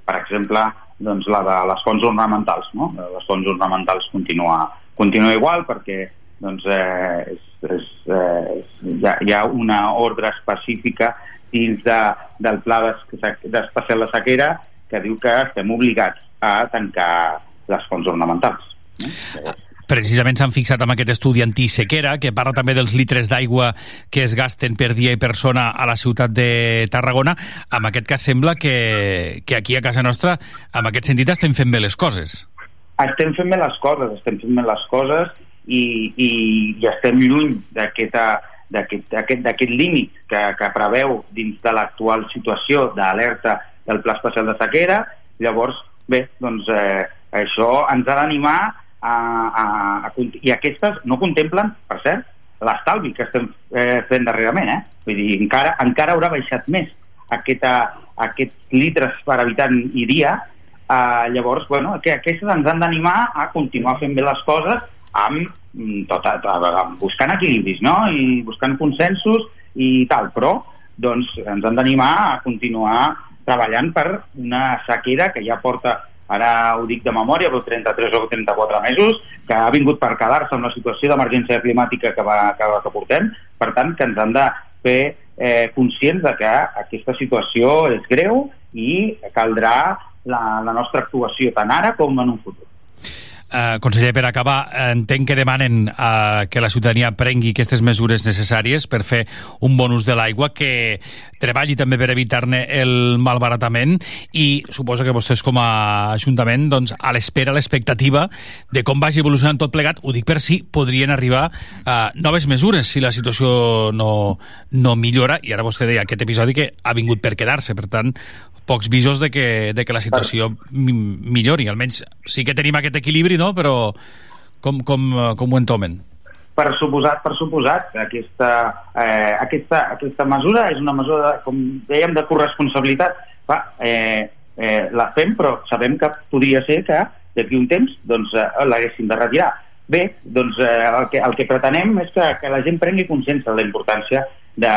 Per exemple, doncs, la de les fonts ornamentals, no? Les fonts ornamentals continua, continua igual perquè doncs, eh, és, és, eh, hi, ha, hi ha una ordre específica dins de, del pla d'especial de sequera que diu que estem obligats a tancar les fonts ornamentals. No? Precisament s'han fixat amb aquest estudi antisequera, que parla també dels litres d'aigua que es gasten per dia i persona a la ciutat de Tarragona. En aquest cas sembla que, que aquí a casa nostra, en aquest sentit, estem fent bé les coses. Estem fent bé les coses, estem fent bé les coses i, i, i estem lluny d'aquesta d'aquest límit que, que preveu dins de l'actual situació d'alerta del Pla Especial de Sequera. Llavors, bé, doncs eh, això ens ha d'animar a, a, a, i aquestes no contemplen, per cert, l'estalvi que estem eh, fent darrerament, eh? Vull dir, encara, encara haurà baixat més aquesta, aquests litres per habitant i dia, eh, llavors, bueno, que aquestes ens han d'animar a continuar fent bé les coses amb, mm, tot, amb buscant equilibris, no? I buscant consensos i tal, però doncs ens han d'animar a continuar treballant per una sequera que ja porta ara ho dic de memòria, però 33 o 34 mesos, que ha vingut per quedar-se en la situació d'emergència climàtica que, va, que, que portem, per tant, que ens han de fer eh, conscients de que aquesta situació és greu i caldrà la, la nostra actuació tant ara com en un futur. Uh, conseller, per acabar, eh, entenc que demanen uh, que la ciutadania prengui aquestes mesures necessàries per fer un bon ús de l'aigua, que treballi també per evitar-ne el malbaratament i suposo que vostès com a Ajuntament doncs, a l'espera, a l'expectativa de com vagi evolucionant tot plegat, ho dic per si podrien arribar uh, noves mesures si la situació no, no millora. I ara vostè deia aquest episodi que ha vingut per quedar-se, per tant pocs visos de que, de que la situació mi- millori. Almenys sí que tenim aquest equilibri, no? però com, com, com ho entomen? Per suposat, per suposat, aquesta, eh, aquesta, aquesta mesura és una mesura, de, com dèiem, de corresponsabilitat. Va, eh, eh, la fem, però sabem que podria ser que d'aquí un temps doncs, eh, l'haguéssim de retirar. Bé, doncs eh, el, que, el que pretenem és que, que la gent prengui consciència de la importància de,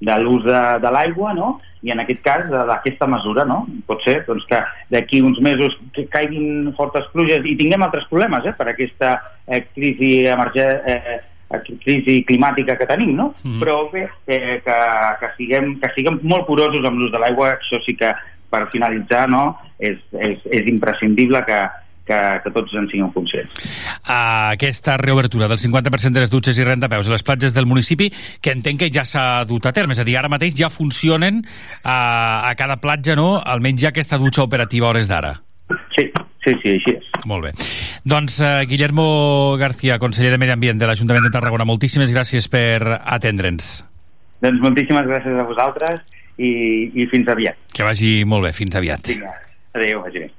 de l'ús de, de l'aigua, no? i en aquest cas d'aquesta mesura, no? Pot ser doncs, que d'aquí uns mesos que caiguin fortes pluges i tinguem altres problemes eh, per aquesta eh, crisi emergent, eh, eh, crisi climàtica que tenim, no? Mhm. Però bé, eh, que, que, siguem, que siguem molt curosos amb l'ús de l'aigua, això sí que per finalitzar no, és, és, és imprescindible que, que, que tots en siguem conscients. aquesta reobertura del 50% de les dutxes i rentapeus a les platges del municipi, que entenc que ja s'ha dut a terme. És a dir, ara mateix ja funcionen a, a cada platja, no?, almenys ja aquesta dutxa operativa a hores d'ara. Sí, sí, sí, així és. Molt bé. Doncs uh, Guillermo García, conseller de Medi Ambient de l'Ajuntament de Tarragona, moltíssimes gràcies per atendre'ns. Doncs moltíssimes gràcies a vosaltres i, i fins aviat. Que vagi molt bé. Fins aviat. Vinga, adéu, vagi bé.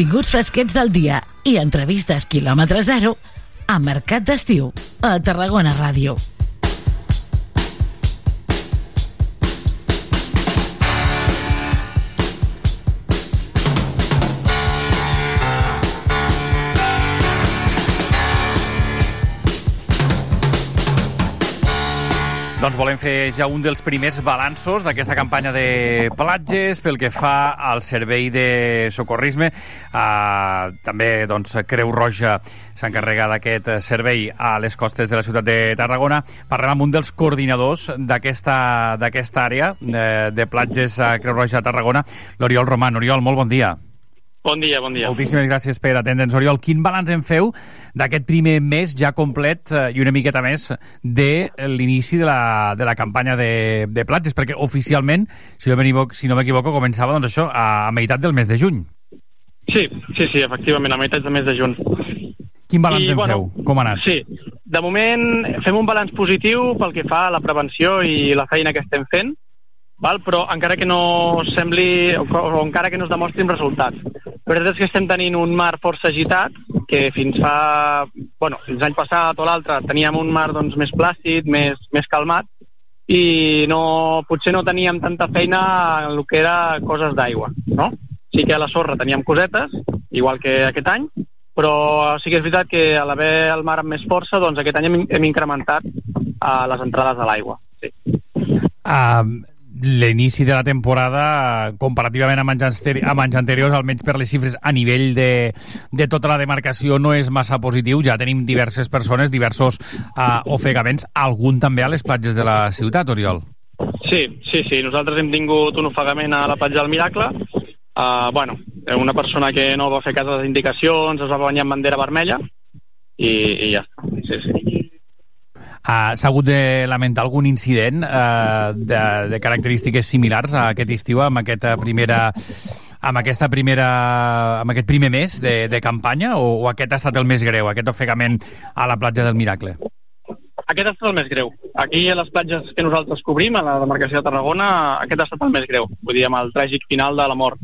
Continguts fresquets del dia i entrevistes quilòmetre zero a Mercat d'Estiu, a Tarragona Ràdio. Doncs volem fer ja un dels primers balanços d'aquesta campanya de platges pel que fa al servei de socorrisme. Uh, també doncs, Creu Roja s'encarrega d'aquest servei a les costes de la ciutat de Tarragona. Parlem amb un dels coordinadors d'aquesta àrea de, de platges a Creu Roja a Tarragona, l'Oriol Roman. Oriol, molt bon dia. Bon dia, bon dia. Moltíssimes gràcies per atendre'ns, Oriol. Quin balanç en feu d'aquest primer mes ja complet eh, i una miqueta més de l'inici de, la, de la campanya de, de platges? Perquè oficialment, si no m'equivoco, si no m'equivoco començava doncs això a, a meitat del mes de juny. Sí, sí, sí, efectivament, a meitat del mes de juny. Quin balanç I, en bueno, feu? Com ha anat? Sí, de moment fem un balanç positiu pel que fa a la prevenció i la feina que estem fent, val? però encara que no sembli, o, o encara que no es demostrin resultats. La veritat és que estem tenint un mar força agitat, que fins fa, bueno, fins l'any passat o l'altre teníem un mar doncs, més plàcid, més, més calmat, i no, potser no teníem tanta feina en el que era coses d'aigua, no? Sí que a la sorra teníem cosetes, igual que aquest any, però sí que és veritat que a l'haver el mar amb més força, doncs aquest any hem, hem incrementat uh, les entrades a l'aigua. Sí. Uh, l'inici de la temporada comparativament amb anys, amb anys anteriors, almenys per les xifres a nivell de, de tota la demarcació no és massa positiu, ja tenim diverses persones, diversos uh, ofegaments, algun també a les platges de la ciutat, Oriol. Sí, sí, sí, nosaltres hem tingut un ofegament a la platja del Miracle, uh, bueno, una persona que no va fer cas de les indicacions, es va banyar amb bandera vermella, i, i ja està, sí, sí. Uh, S'ha hagut de lamentar algun incident uh, de, de característiques similars a aquest estiu amb aquesta primera amb aquesta primera amb aquest primer mes de, de campanya o, o aquest ha estat el més greu, aquest ofegament a la platja del Miracle? Aquest ha estat el més greu. Aquí a les platges que nosaltres cobrim, a la demarcació de Tarragona, aquest ha estat el més greu, vull dir, amb el tràgic final de la mort.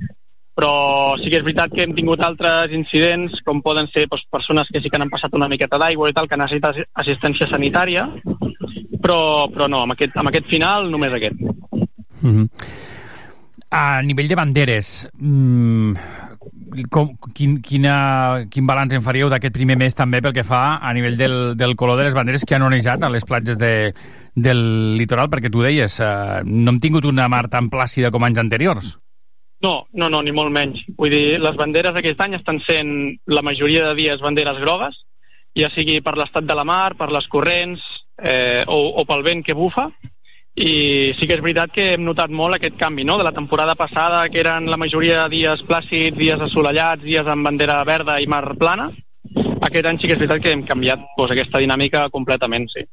Però sí que és veritat que hem tingut altres incidents, com poden ser doncs, persones que sí que han passat una miqueta d'aigua i tal, que necessiten assistència sanitària, però, però no, amb aquest, amb aquest final només aquest. Mm -hmm. A nivell de banderes, mm, com, quin, quina, quin balanç en faríeu d'aquest primer mes també pel que fa a nivell del, del color de les banderes que han onejat a les platges de, del litoral? Perquè tu deies, eh, no hem tingut una mar tan plàcida com anys anteriors. No, no, no, ni molt menys. Vull dir, les banderes d'aquest any estan sent la majoria de dies banderes grogues, ja sigui per l'estat de la mar, per les corrents eh, o, o pel vent que bufa, i sí que és veritat que hem notat molt aquest canvi, no?, de la temporada passada, que eren la majoria de dies plàcids, dies assolellats, dies amb bandera verda i mar plana, aquest any sí que és veritat que hem canviat doncs, aquesta dinàmica completament, sí.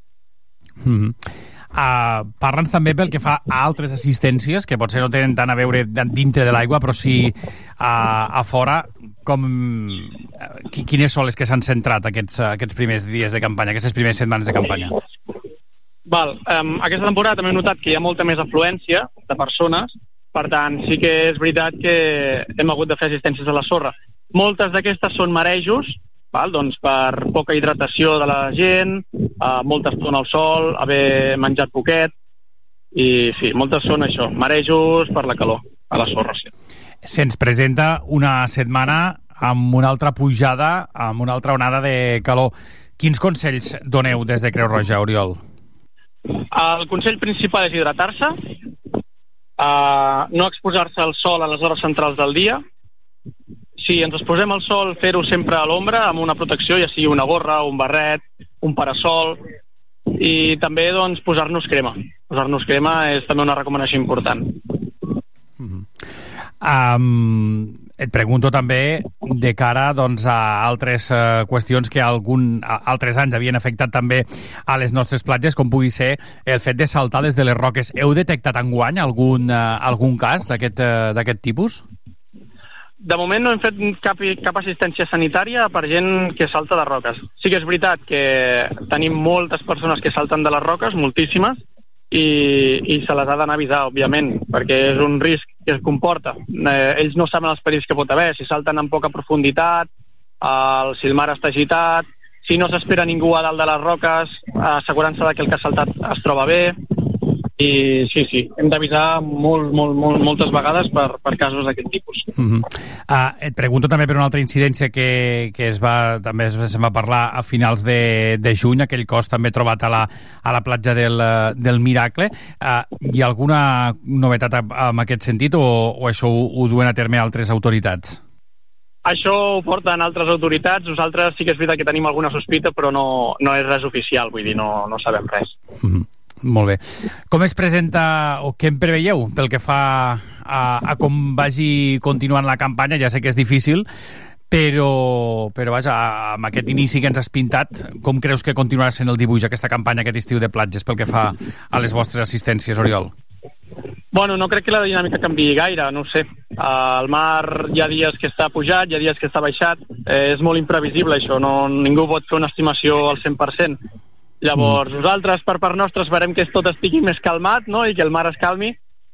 Mm -hmm. Uh, Parla'ns també pel que fa a altres assistències, que potser no tenen tant a veure dintre de l'aigua, però sí uh, a fora, com, uh, quines són les que s'han centrat aquests, uh, aquests primers dies de campanya, aquestes primeres setmanes de campanya? Val, um, aquesta temporada també hem notat que hi ha molta més afluència de persones, per tant, sí que és veritat que hem hagut de fer assistències a la sorra. Moltes d'aquestes són marejos, val? doncs per poca hidratació de la gent, uh, molta estona al sol, haver menjat poquet, i sí, moltes són això, marejos per la calor, a la sorra, sí. Se'ns presenta una setmana amb una altra pujada, amb una altra onada de calor. Quins consells doneu des de Creu Roja, Oriol? El consell principal és hidratar-se, uh, no exposar-se al sol a les hores centrals del dia. Si ens exposem al sol, fer-ho sempre a l'ombra, amb una protecció, ja sigui una gorra, un barret, un parasol, i també doncs, posar-nos crema. Posar-nos crema és també una recomanació important. Um, et pregunto també de cara doncs, a altres uh, qüestions que algun, a, altres anys havien afectat també a les nostres platges, com pugui ser el fet de saltar des de les roques. Heu detectat enguany algun, uh, algun cas d'aquest uh, tipus? De moment no hem fet cap, cap assistència sanitària per gent que salta de roques. Sí que és veritat que tenim moltes persones que salten de les roques, moltíssimes, i, i se les ha d'anar a avisar, òbviament, perquè és un risc que es comporta. Eh, ells no saben els perills que pot haver, si salten en poca profunditat, el, si el mar està agitat, si no s'espera ningú a dalt de les roques, assegurant-se que el que ha saltat es troba bé, i sí, sí, hem d'avisar molt, molt, molt, moltes vegades per, per casos d'aquest tipus. Uh -huh. uh, et pregunto també per una altra incidència que, que es va, també es, se'n va parlar a finals de, de juny, aquell cos també trobat a la, a la platja del, del Miracle. Uh, hi ha alguna novetat en aquest sentit o, o això ho, ho duen a terme altres autoritats? Això ho porten altres autoritats. Nosaltres sí que és veritat que tenim alguna sospita, però no, no és res oficial, vull dir, no, no sabem res. Uh -huh. Molt bé. Com es presenta o què en preveieu pel que fa a, a com vagi continuant la campanya? Ja sé que és difícil, però, però vaja, amb aquest inici que ens has pintat, com creus que continuarà sent el dibuix, aquesta campanya, aquest estiu de platges, pel que fa a les vostres assistències, Oriol? Bueno, no crec que la dinàmica canvi gaire, no ho sé. Uh, el mar hi ha dies que està pujat, hi ha dies que està baixat. Eh, és molt imprevisible això, no, ningú pot fer una estimació al 100%. Llavors, mm. nosaltres, per part nostra, esperem que tot estigui més calmat no? i que el mar es calmi,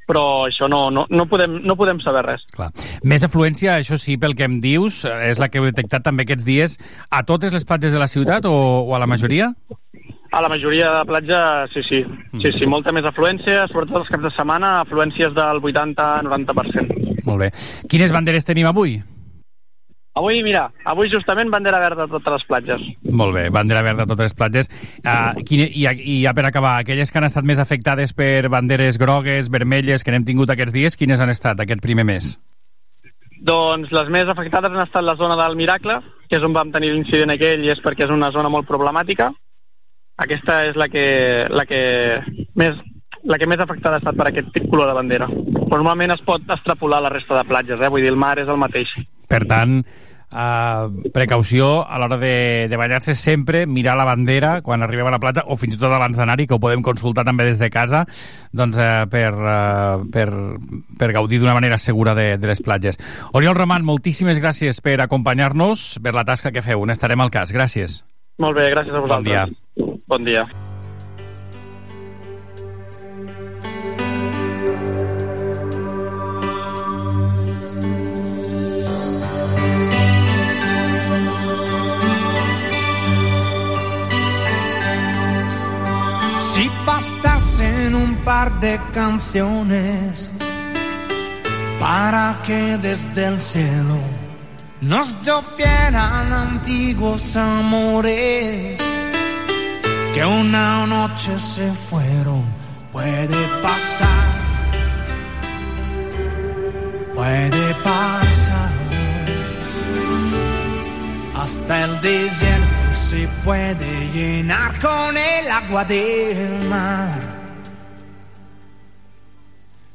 però això no, no, no, podem, no podem saber res. Clar. Més afluència, això sí, pel que em dius, és la que heu detectat també aquests dies, a totes les platges de la ciutat o, o a la majoria? A la majoria de platja, sí, sí. Sí, sí, molta més afluència, sobretot els caps de setmana, afluències del 80-90%. Molt bé. Quines banderes tenim avui? Avui, mira, avui justament bandera verda a totes les platges. Molt bé, bandera verda a totes les platges. Uh, quine, i, I ja per acabar, aquelles que han estat més afectades per banderes grogues, vermelles, que n'hem tingut aquests dies, quines han estat aquest primer mes? Doncs les més afectades han estat la zona del Miracle, que és on vam tenir l'incident aquell i és perquè és una zona molt problemàtica. Aquesta és la que, la que més la que més afectada ha estat per aquest color de bandera. Però normalment es pot extrapolar la resta de platges, eh? vull dir, el mar és el mateix. Per tant, uh, precaució a l'hora de, de banyar-se sempre, mirar la bandera quan arribem a la platja, o fins i tot abans d'anar-hi, que ho podem consultar també des de casa, doncs, uh, per, uh, per, per gaudir d'una manera segura de, de les platges. Oriol Roman, moltíssimes gràcies per acompanyar-nos, per la tasca que feu. N'estarem al cas. Gràcies. Molt bé, gràcies a vosaltres. Bon dia. Bon dia. Bastasen un par de canciones para que desde el cielo nos llovieran antiguos amores que una noche se fueron, puede pasar, puede pasar. Hasta el desierto se puede llenar con el agua del mar.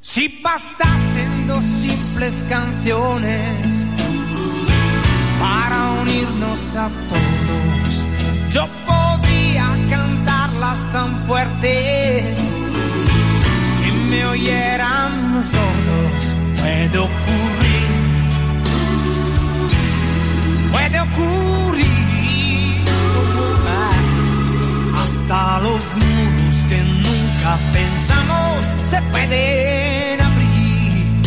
Si bastasen dos simples canciones para unirnos a todos, yo podría cantarlas tan fuerte que me oyeran los sordos. Puede ocurrir, puede ocurrir. Hasta los muros que nunca pensamos se pueden abrir.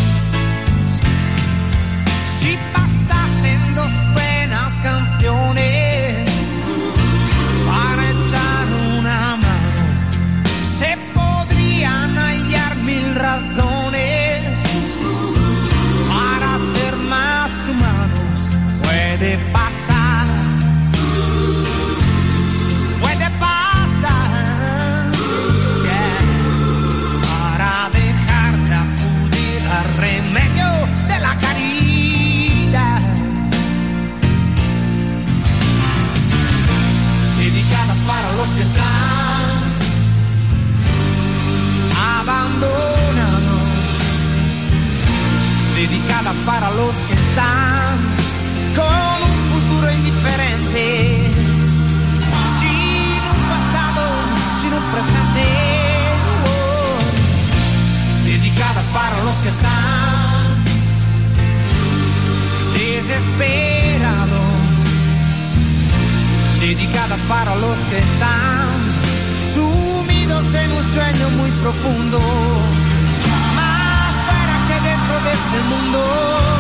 Si bastasen dos buenas canciones para los que están con un futuro indiferente. Sin un pasado, sin un presente. Dedicadas para los que están desesperados. Dedicadas para los que están sumidos en un sueño muy profundo este mundo.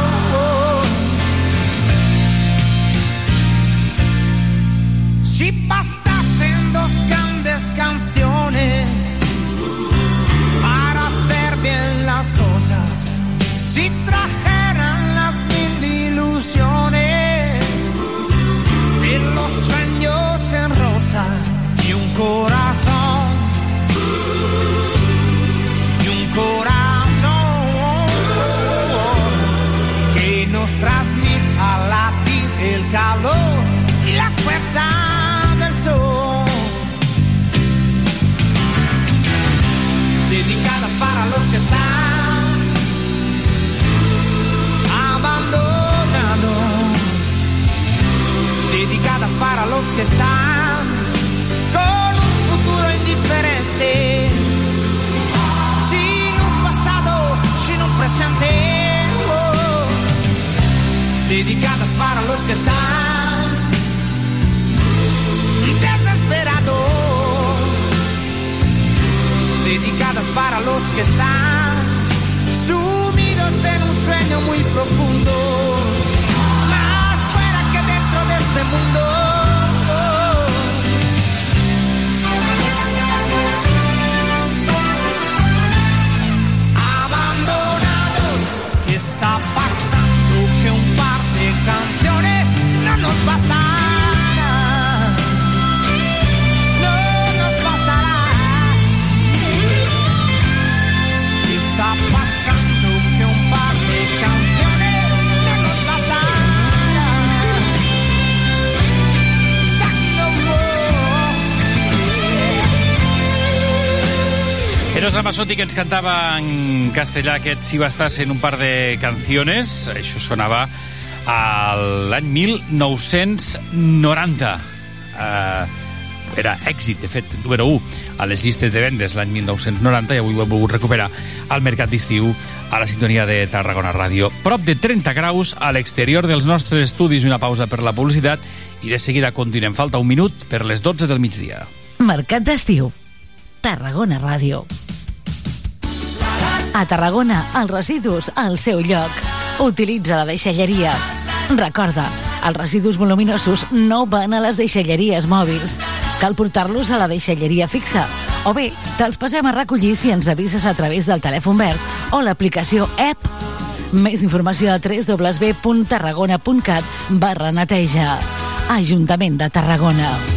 Que están desesperados, dedicadas para los que están sumidos en un sueño muy profundo, Eros Ramazzotti que ens cantava en castellà aquest Si bastas en un par de canciones. Això sonava l'any 1990. Uh, era èxit, de fet, número 1 a les llistes de vendes l'any 1990 i avui ho hem volgut recuperar al mercat d'estiu a la sintonia de Tarragona Ràdio. Prop de 30 graus a l'exterior dels nostres estudis una pausa per la publicitat i de seguida continuem. Falta un minut per les 12 del migdia. Mercat d'estiu. Tarragona Ràdio. A Tarragona, els residus al seu lloc. Utilitza la deixalleria. Recorda, els residus voluminosos no van a les deixalleries mòbils. Cal portar-los a la deixalleria fixa. O bé, te'ls passem a recollir si ens avises a través del telèfon verd o l'aplicació app. Més informació a www.tarragona.cat barra neteja. Ajuntament de Tarragona.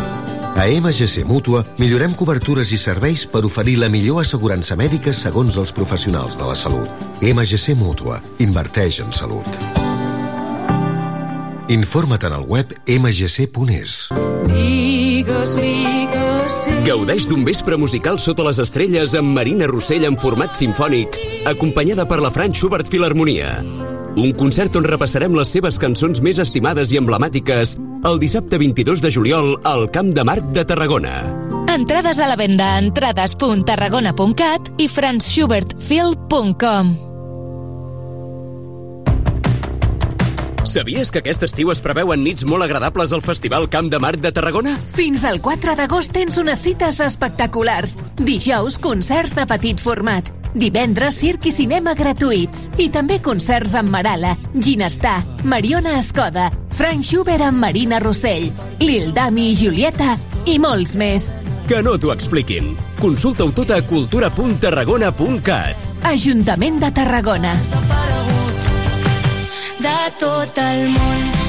A MGC Mútua millorem cobertures i serveis per oferir la millor assegurança mèdica segons els professionals de la salut. MGC Mútua. Inverteix en salut. Informa't en el web mgc.es. Gaudeix d'un vespre musical sota les estrelles amb Marina Rossell en format sinfònic, acompanyada per la Frank Schubert Filharmonia. Un concert on repassarem les seves cançons més estimades i emblemàtiques el dissabte 22 de juliol al Camp de Marc de Tarragona. Entrades a la venda a entrades.tarragona.cat i franzschubertfil.com. Sabies que aquest estiu es preveuen nits molt agradables al Festival Camp de Marc de Tarragona? Fins al 4 d'agost tens unes cites espectaculars. Dijous, concerts de petit format. Divendres, circ i cinema gratuïts. I també concerts amb Marala, Ginestar, Mariona Escoda, Frank Schubert amb Marina Rossell, Lil Dami i Julieta i molts més. Que no t'ho expliquin. Consulta-ho tot a cultura.tarragona.cat. Ajuntament de Tarragona. de tot el món.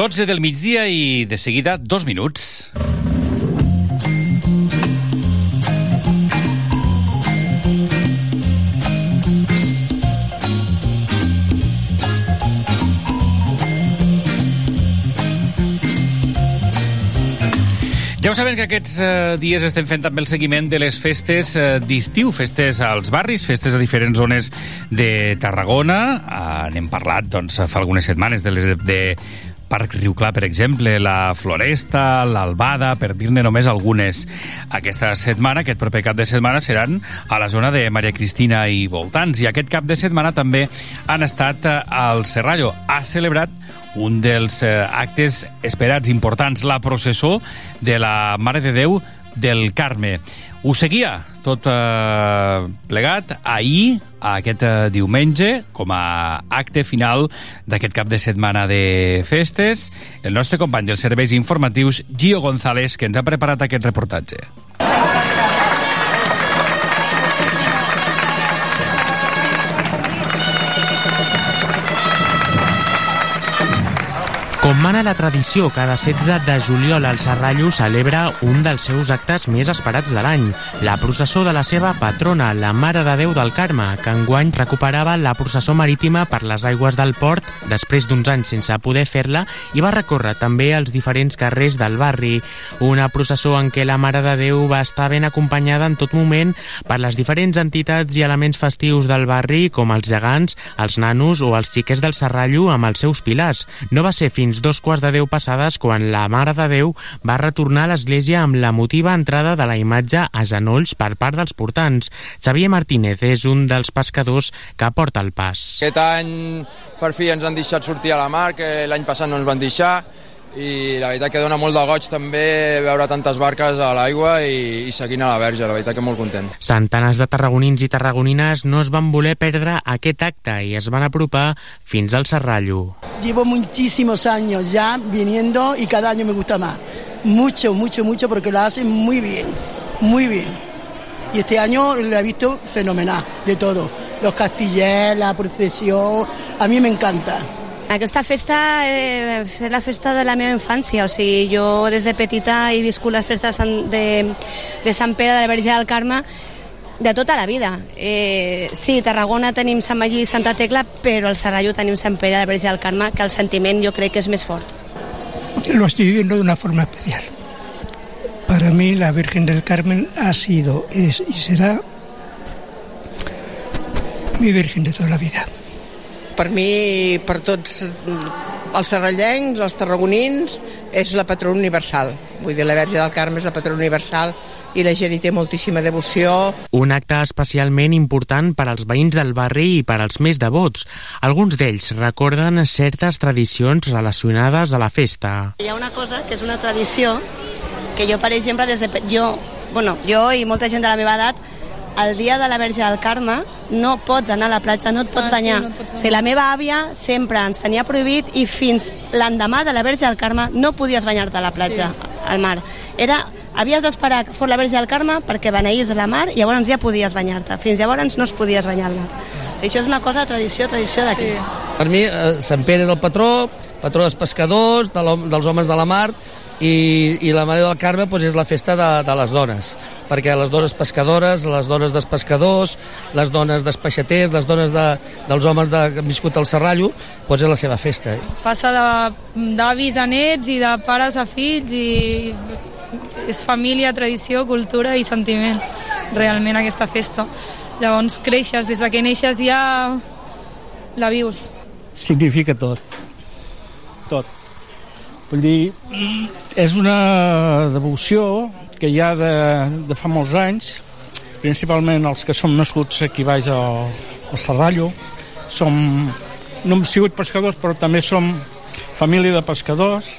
12 del migdia i de seguida dos minuts. Ja ho saben que aquests eh, dies estem fent també el seguiment de les festes eh, d'estiu, festes als barris, festes a diferents zones de Tarragona. Eh, N'hem parlat doncs, fa algunes setmanes de les de Parc Riu Clar, per exemple, la Floresta, l'Albada, per dir-ne només algunes. Aquesta setmana, aquest proper cap de setmana, seran a la zona de Maria Cristina i voltants. I aquest cap de setmana també han estat eh, al Serrallo. Ha celebrat un dels eh, actes esperats importants, la processó de la Mare de Déu del Carme. Ho seguia tot eh, plegat ahir, aquest eh, diumenge, com a acte final d'aquest cap de setmana de festes, el nostre company dels serveis informatius, Gio González, que ens ha preparat aquest reportatge. Com mana la tradició, cada 16 de juliol el Serrallo celebra un dels seus actes més esperats de l'any, la processó de la seva patrona, la Mare de Déu del Carme, que enguany recuperava la processó marítima per les aigües del port després d'uns anys sense poder fer-la i va recórrer també els diferents carrers del barri. Una processó en què la Mare de Déu va estar ben acompanyada en tot moment per les diferents entitats i elements festius del barri, com els gegants, els nanos o els xiquets del Serrallo amb els seus pilars. No va ser fins dos quarts de deu passades quan la Mare de Déu va retornar a l'església amb la motiva entrada de la imatge a genolls per part dels portants. Xavier Martínez és un dels pescadors que porta el pas. Aquest any per fi ens han deixat sortir a la mar, que l'any passat no ens van deixar, i la veritat que dona molt de goig també veure tantes barques a l'aigua i, i seguint a la verge, la veritat que molt content. Centenars de tarragonins i tarragonines no es van voler perdre aquest acte i es van apropar fins al Serrallo. Llevo muchísimos años ya viniendo y cada año me gusta más. Mucho, mucho, mucho porque lo hacen muy bien, muy bien. Y este año lo he visto fenomenal, de todo. Los castillers, la procesión, a mí me encanta. Aquesta festa eh, és la festa de la meva infància, o sigui, jo des de petita he viscut les festes de de, Sant Pere de la Verge del Carme de tota la vida. Eh, sí, Tarragona tenim Sant Magí i Santa Tecla, però al Serrallo tenim Sant Pere de la Verge del Carme, que el sentiment jo crec que és més fort. Lo estoy viviendo de una forma especial. Para mí la Virgen del Carmen ha sido, es y será mi Virgen de toda la vida. Per mi, per tots els serrallencs, els tarragonins, és la patrona universal. Vull dir, la Verge del Carme és la patrona universal i la gent hi té moltíssima devoció. Un acte especialment important per als veïns del barri i per als més devots. Alguns d'ells recorden certes tradicions relacionades a la festa. Hi ha una cosa que és una tradició que jo, per exemple, des de... Jo, bueno, jo i molta gent de la meva edat, el dia de la Verge del Carme no pots anar a la platja, no et pots Ah, sí, banyar. no et pots o sigui, la meva àvia sempre ens tenia prohibit i fins l'endemà de la Verge del Carme no podies banyar-te a la platja, Sí. al mar. Era, havies d'esperar que fos la Verge del Carme perquè beneís la mar i llavors ja podies banyar-te. Fins llavors no es podies banyar mar. O sigui, això és una cosa, tradició, tradició d'aquí. Sí. Per mi, eh, Sant Pere és el patró, patró dels pescadors, de l'hom- dels homes de la mar, i, i la Mare del Carme doncs, és la festa de, de les dones, perquè les dones pescadores, les dones dels pescadors, les dones dels peixaters, les dones de, dels homes de, que han viscut al Serrallo, doncs és la seva festa. passa de- d'avis a nets i de pares a fills i és família, tradició, cultura i sentiment realment aquesta festa llavors creixes, des de que neixes ja la vius Significa tot. Tot. Vull dir, és una devoció que hi ha de, de fa molts anys, principalment els que som nascuts aquí baix al, al Serrallo. Som, no hem sigut pescadors, però també som família de pescadors,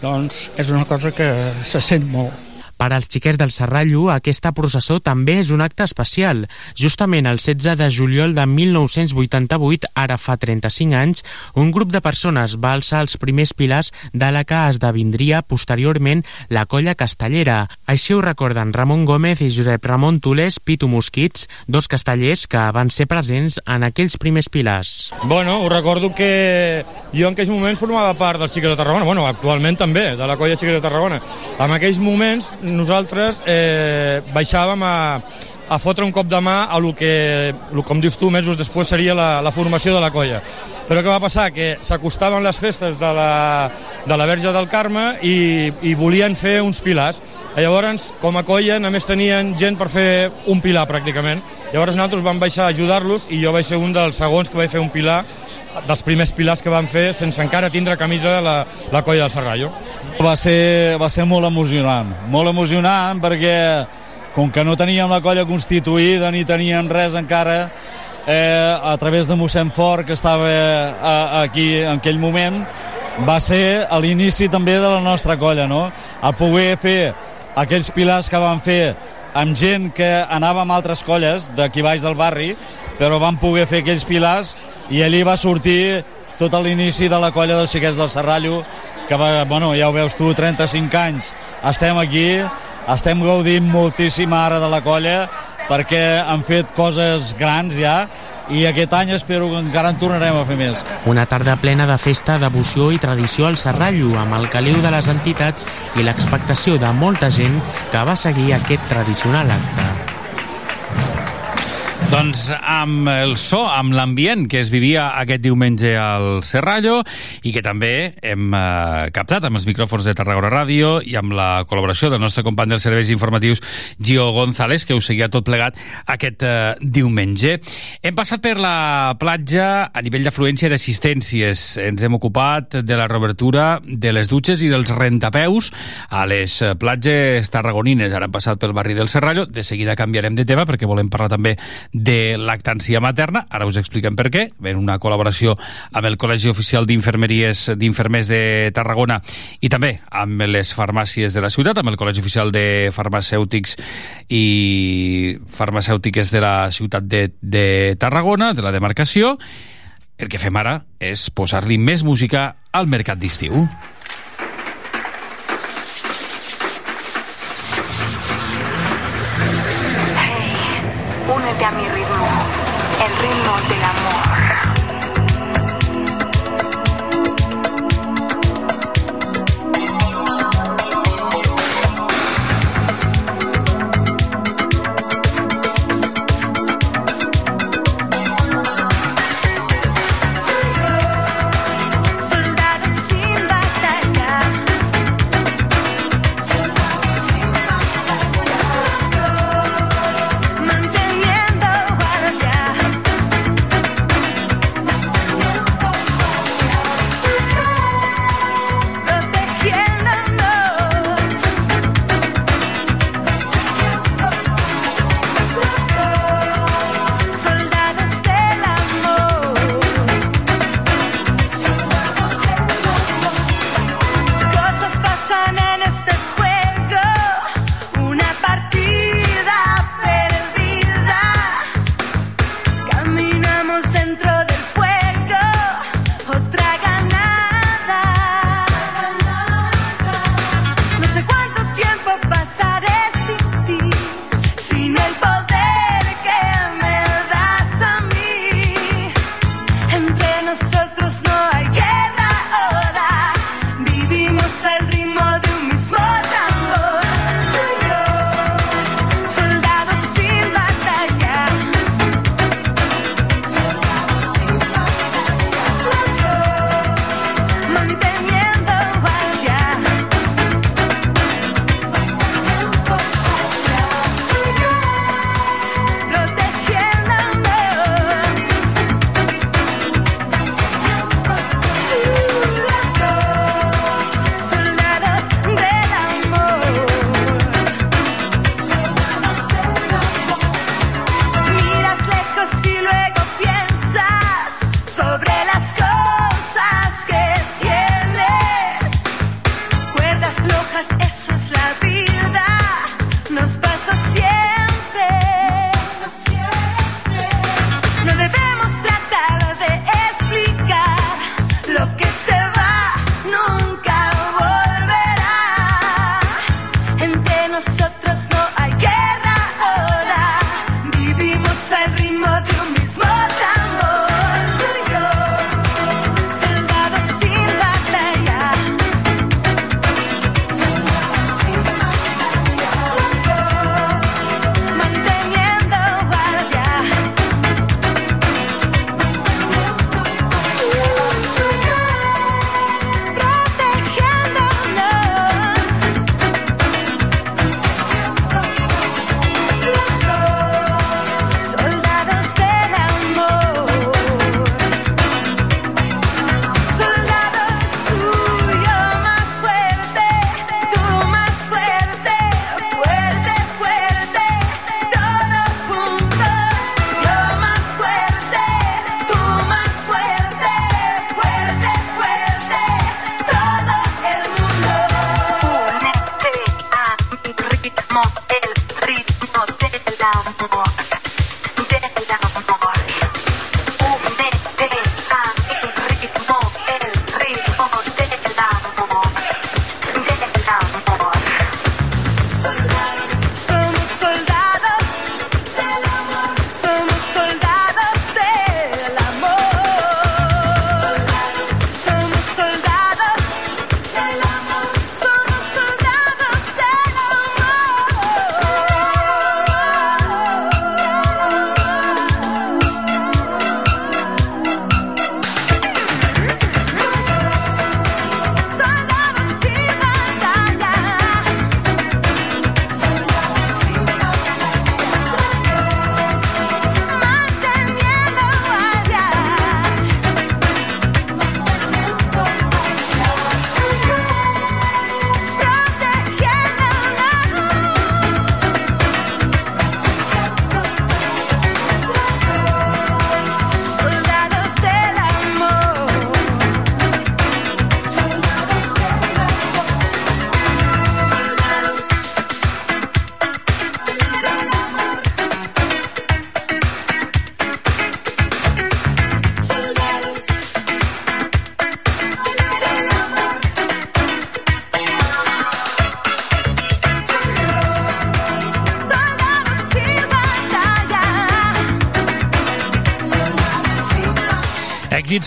doncs és una cosa que se sent molt. Per als xiquets del Serrallo, aquesta processó també és un acte especial. Justament el 16 de juliol de 1988, ara fa 35 anys, un grup de persones va alçar els primers pilars de la que esdevindria posteriorment la colla castellera. Així ho recorden Ramon Gómez i Josep Ramon Tules Pitu Mosquits, dos castellers que van ser presents en aquells primers pilars. Bueno, ho recordo que jo en aquells moments formava part dels Xiques de Tarragona, bueno, actualment també, de la colla Xiques de Tarragona. En aquells moments nosaltres eh, baixàvem a, a fotre un cop de mà a lo que, lo, com dius tu, mesos després seria la, la formació de la colla. Però què va passar? Que s'acostaven les festes de la, de la Verge del Carme i, i volien fer uns pilars. Llavors, com a colla, només tenien gent per fer un pilar, pràcticament. Llavors nosaltres vam baixar a ajudar-los i jo vaig ser un dels segons que vaig fer un pilar dels primers pilars que van fer sense encara tindre camisa la, la colla del Serrallo. Va ser, va ser molt emocionant, molt emocionant perquè com que no teníem la colla constituïda ni teníem res encara, eh, a través de mossèn Fort, que estava eh, aquí en aquell moment, va ser a l'inici també de la nostra colla, no? A poder fer aquells pilars que van fer amb gent que anava amb altres colles d'aquí baix del barri, però van poder fer aquells pilars i allí va sortir tot a l'inici de la colla dels xiquets del Serrallo, que va, bueno, ja ho veus tu, 35 anys, estem aquí, estem gaudint moltíssim ara de la colla perquè han fet coses grans ja i aquest any espero que encara en tornarem a fer més. Una tarda plena de festa, devoció i tradició al Serrallo, amb el caliu de les entitats i l'expectació de molta gent que va seguir aquest tradicional acte. Doncs amb el so, amb l'ambient que es vivia aquest diumenge al Serrallo i que també hem eh, captat amb els micròfons de Tarragona Ràdio i amb la col·laboració del nostre company dels serveis informatius Gio González, que us seguia tot plegat aquest eh, diumenge. Hem passat per la platja a nivell d'afluència d'assistències. Ens hem ocupat de la reobertura de les dutxes i dels rentapeus a les eh, platges tarragonines. Ara hem passat pel barri del Serrallo. De seguida canviarem de tema perquè volem parlar també de lactància materna. Ara us expliquem per què. En una col·laboració amb el Col·legi Oficial d'Infermeries d'Infermers de Tarragona i també amb les farmàcies de la ciutat, amb el Col·legi Oficial de Farmacèutics i Farmacèutiques de la ciutat de, de Tarragona, de la demarcació. El que fem ara és posar-li més música al mercat d'estiu.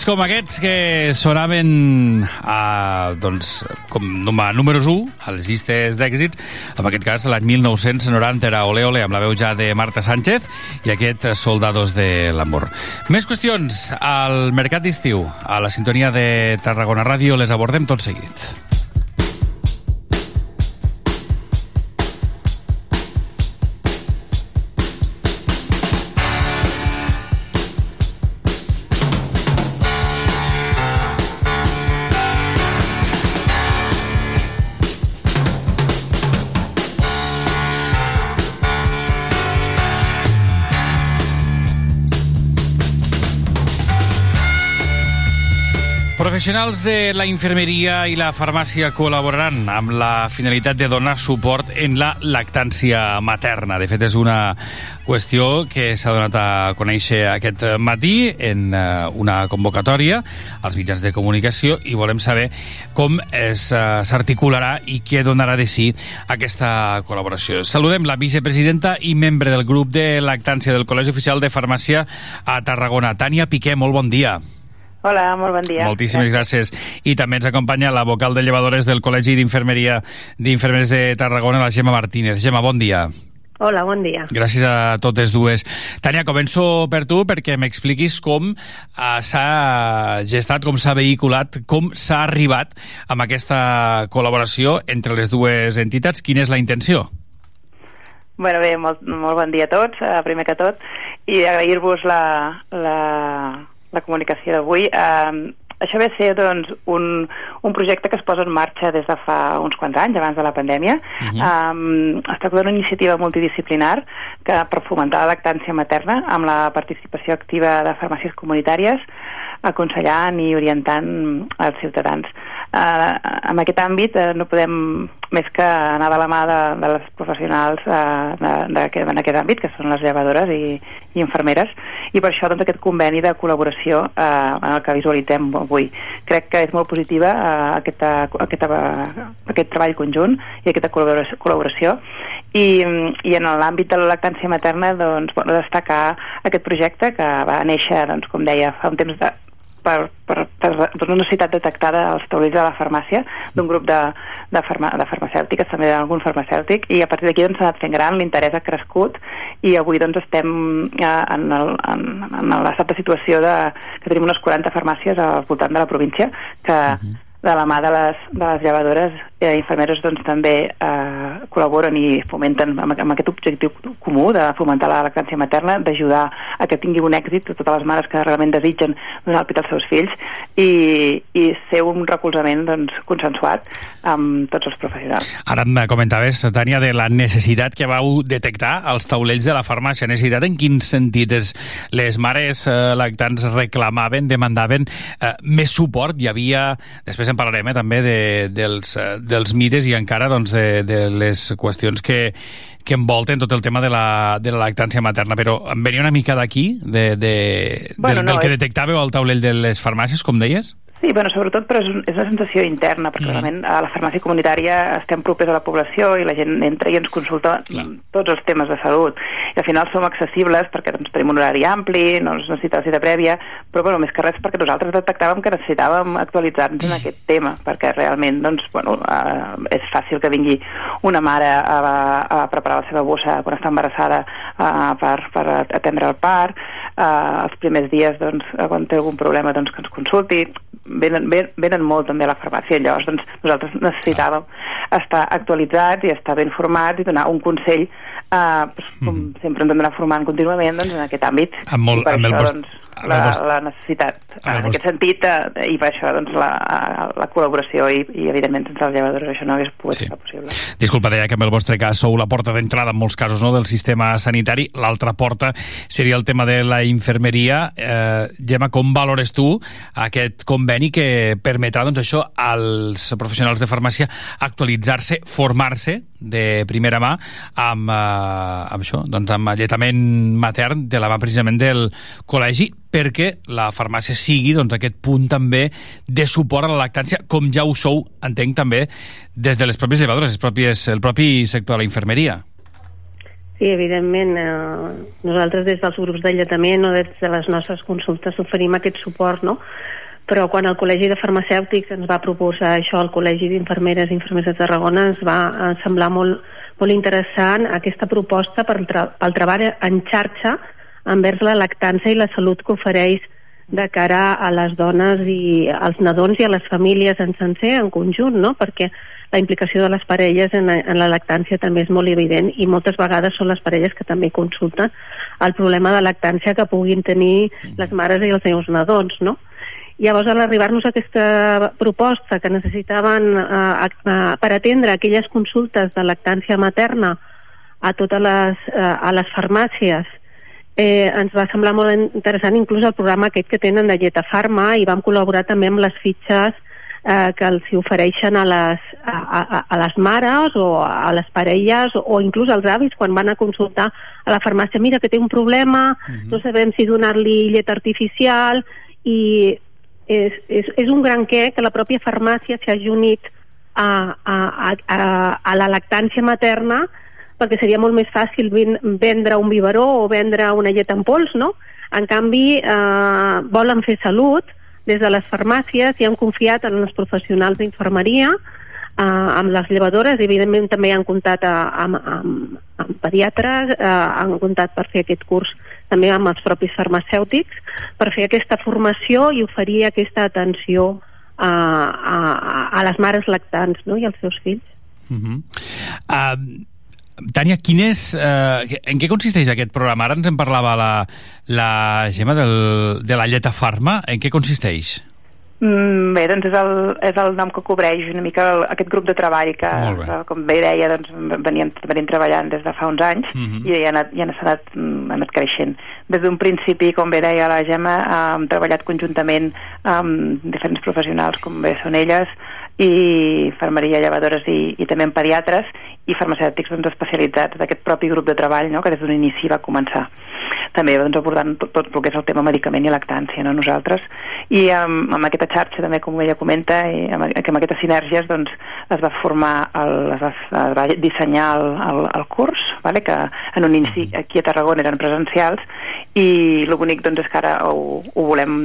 Èxits com aquests que sonaven a, doncs, com num- números 1 a les llistes d'èxits, en aquest cas l'any 1990 era Ole Ole amb la veu ja de Marta Sánchez i aquest Soldados de l'Amor. Més qüestions al Mercat d'Estiu, a la sintonia de Tarragona Ràdio, les abordem tot seguit. Professionals de la infermeria i la farmàcia col·laboraran amb la finalitat de donar suport en la lactància materna. De fet, és una qüestió que s'ha donat a conèixer aquest matí en eh, una convocatòria als mitjans de comunicació i volem saber com eh, s'articularà i què donarà de si aquesta col·laboració. Saludem la vicepresidenta i membre del grup de lactància del Col·legi Oficial de Farmàcia a Tarragona. Tània Piqué, molt bon dia. Hola, molt bon dia. Moltíssimes gràcies. I també ens acompanya la vocal de llevadores del Col·legi d'Infermeria d'Infermers de Tarragona, la Gemma Martínez. Gemma, bon dia. Hola, bon dia. Gràcies a totes dues. Tània, començo per tu perquè m'expliquis com uh, s'ha gestat, com s'ha vehiculat, com s'ha arribat amb aquesta col·laboració entre les dues entitats. Quina és la intenció? Bueno, bé, molt, molt bon dia a tots, eh, primer que tot, i agrair-vos la, la, la comunicació d'avui. Eh, això ve a ser doncs, un, un projecte que es posa en marxa des de fa uns quants anys, abans de la pandèmia. Uh -huh. um, es tracta d'una iniciativa multidisciplinar que per fomentar la lactància materna amb la participació activa de farmàcies comunitàries aconsellant i orientant els ciutadans. Uh, en aquest àmbit uh, no podem més que anar de la mà de, de les professionals uh, de, de, de, en aquest àmbit, que són les llevadores i, i infermeres, i per això doncs, aquest conveni de col·laboració uh, en el que visualitzem avui. Crec que és molt positiva uh, aquesta, aquesta, aquest treball conjunt i aquesta col·laboració, col·laboració i, i en l'àmbit de la lactància materna doncs, bueno, destacar aquest projecte que va néixer, doncs, com deia, fa un temps de, per, per, per, per una necessitat detectada als taulells de la farmàcia d'un grup de, de, farma, de farmacèutiques, també d'algun farmacèutic, i a partir d'aquí doncs, s'ha anat fent gran, l'interès ha crescut i avui doncs, estem eh, en, el, en, en l'estat de situació de, que tenim unes 40 farmàcies al voltant de la província que uh -huh de la mà de les, de les llevadores eh, infermeres doncs, també eh, col·laboren i fomenten amb, amb aquest objectiu comú de fomentar la lactància materna, d'ajudar a que tingui un èxit a totes les mares que realment desitgen donar el pit als seus fills i, i ser un recolzament doncs, consensuat amb tots els professionals. Ara em comentaves, Tània, de la necessitat que vau detectar als taulells de la farmàcia. Necessitat en quin sentit és, les mares eh, lactants reclamaven, demandaven eh, més suport? Hi havia, després en parlarem eh, també de, dels, eh, dels mites i encara doncs, de, de les qüestions que, que envolten tot el tema de la, de la lactància materna. Però em venia una mica d'aquí, de, de, Bueno, del, no, del que és- detectàveu al taulell de les farmàcies, com deies? Sí, bueno, sobretot, però és, un- és una sensació interna, perquè Mm. realment a la farmàcia comunitària estem propers a la població i la gent entra i ens consulta tots els temes de salut. I al final som accessibles perquè doncs, tenim un horari ampli, no es necessita la cita prèvia, però bueno, més que res perquè nosaltres detectàvem que necessitàvem actualitzar-nos en aquest tema, perquè realment doncs, bueno, eh, és fàcil que vingui una mare a, a preparar la seva bossa quan està embarassada eh, per, per atendre el part, eh, els primers dies doncs, eh, quan té algun problema doncs, que ens consulti. Venen, ven- venen molt també a la farmàcia llavors doncs, nosaltres necessitàvem estar actualitzats i estar ben formats i donar un consell eh, doncs, com sempre ens hem d'anar formant contínuament doncs, en aquest àmbit. Amb molt- amb el això vost- doncs, amb la, el la necessitat amb el en vost- aquest sentit eh, i per això doncs, la, la col·laboració i, i evidentment sense els llevadors això no hagués pogut sí. ser possible. Disculpa, deia que en el vostre cas sou la porta d'entrada en molts casos no, del sistema sanitari. L'altra porta seria el tema de la infermeria. Eh, Gemma, com valores tu aquest conveni que permetrà doncs, això als professionals de farmàcia actualitzar-se, formar-se de primera mà amb, eh, amb això, doncs amb alletament matern de la mà precisament del col·legi perquè la farmàcia sigui doncs, aquest punt també de suport a la lactància, com ja ho sou, entenc també, des de les pròpies llevadores, les pròpies, el propi sector de la infermeria. Sí, evidentment, eh, nosaltres des dels grups d'alletament o des de les nostres consultes oferim aquest suport, no? Però quan el Col·legi de Farmacèutics ens va proposar això, el Col·legi d'Infermeres i Infermers de Tarragona, ens va eh, semblar molt, molt interessant aquesta proposta per, tra pel treball en xarxa envers la lactància i la salut que ofereix de cara a les dones i als nadons i a les famílies en sencer, en conjunt, no? perquè la implicació de les parelles en la, en la lactància també és molt evident i moltes vegades són les parelles que també consulten el problema de lactància que puguin tenir les mares i els seus nadons, no? Llavors, al arribar-nos a aquesta proposta que necessitaven eh, per atendre aquelles consultes de lactància materna a totes les, eh, a les farmàcies, eh, ens va semblar molt interessant inclús el programa aquest que tenen de Lletafarma i vam col·laborar també amb les fitxes eh, que els ofereixen a les, a, a, a les mares o a les parelles o inclús als avis quan van a consultar a la farmàcia mira que té un problema, no sabem si donar-li llet artificial i és, és, és un gran què que la pròpia farmàcia s'hagi unit a, a, a, a, la lactància materna perquè seria molt més fàcil ven- vendre un biberó o vendre una llet en pols, no? En canvi, eh, volen fer salut des de les farmàcies i han confiat en els professionals d'infermeria, eh, amb les llevadores, evidentment també han comptat a, amb, amb, amb pediatres, eh, han comptat per fer aquest curs també amb els propis farmacèutics, per fer aquesta formació i oferir aquesta atenció a, a, a les mares lactants no? i als seus fills. Uh -huh. uh, Tània, quin és, uh, en què consisteix aquest programa? Ara ens en parlava la, la Gemma del, de la Lleta Farma. En què consisteix? Mm, bé, doncs és el, és el nom que cobreix una mica el, aquest grup de treball que, bé. que com bé deia, doncs, veníem, veníem treballant des de fa uns anys Mhm. i ja ha anat, ja s'ha anat, mm, anat creixent. Des d'un principi, com bé deia la Gemma, eh, hem treballat conjuntament amb diferents professionals, com bé són elles, i infermeria, llevadores i, i també en pediatres i farmacèutics doncs, especialitzats d'aquest propi grup de treball no? que des d'un inici va començar també doncs, abordant tot, tot el que és el tema medicament i lactància, no? nosaltres. I amb, amb aquesta xarxa, també, com ella comenta, i amb, amb aquestes sinergies, doncs, es va formar, el, es, va, es va dissenyar el, el, el curs, vale? que en un inici aquí a Tarragona eren presencials, i el bonic doncs, és que ara ho, ho volem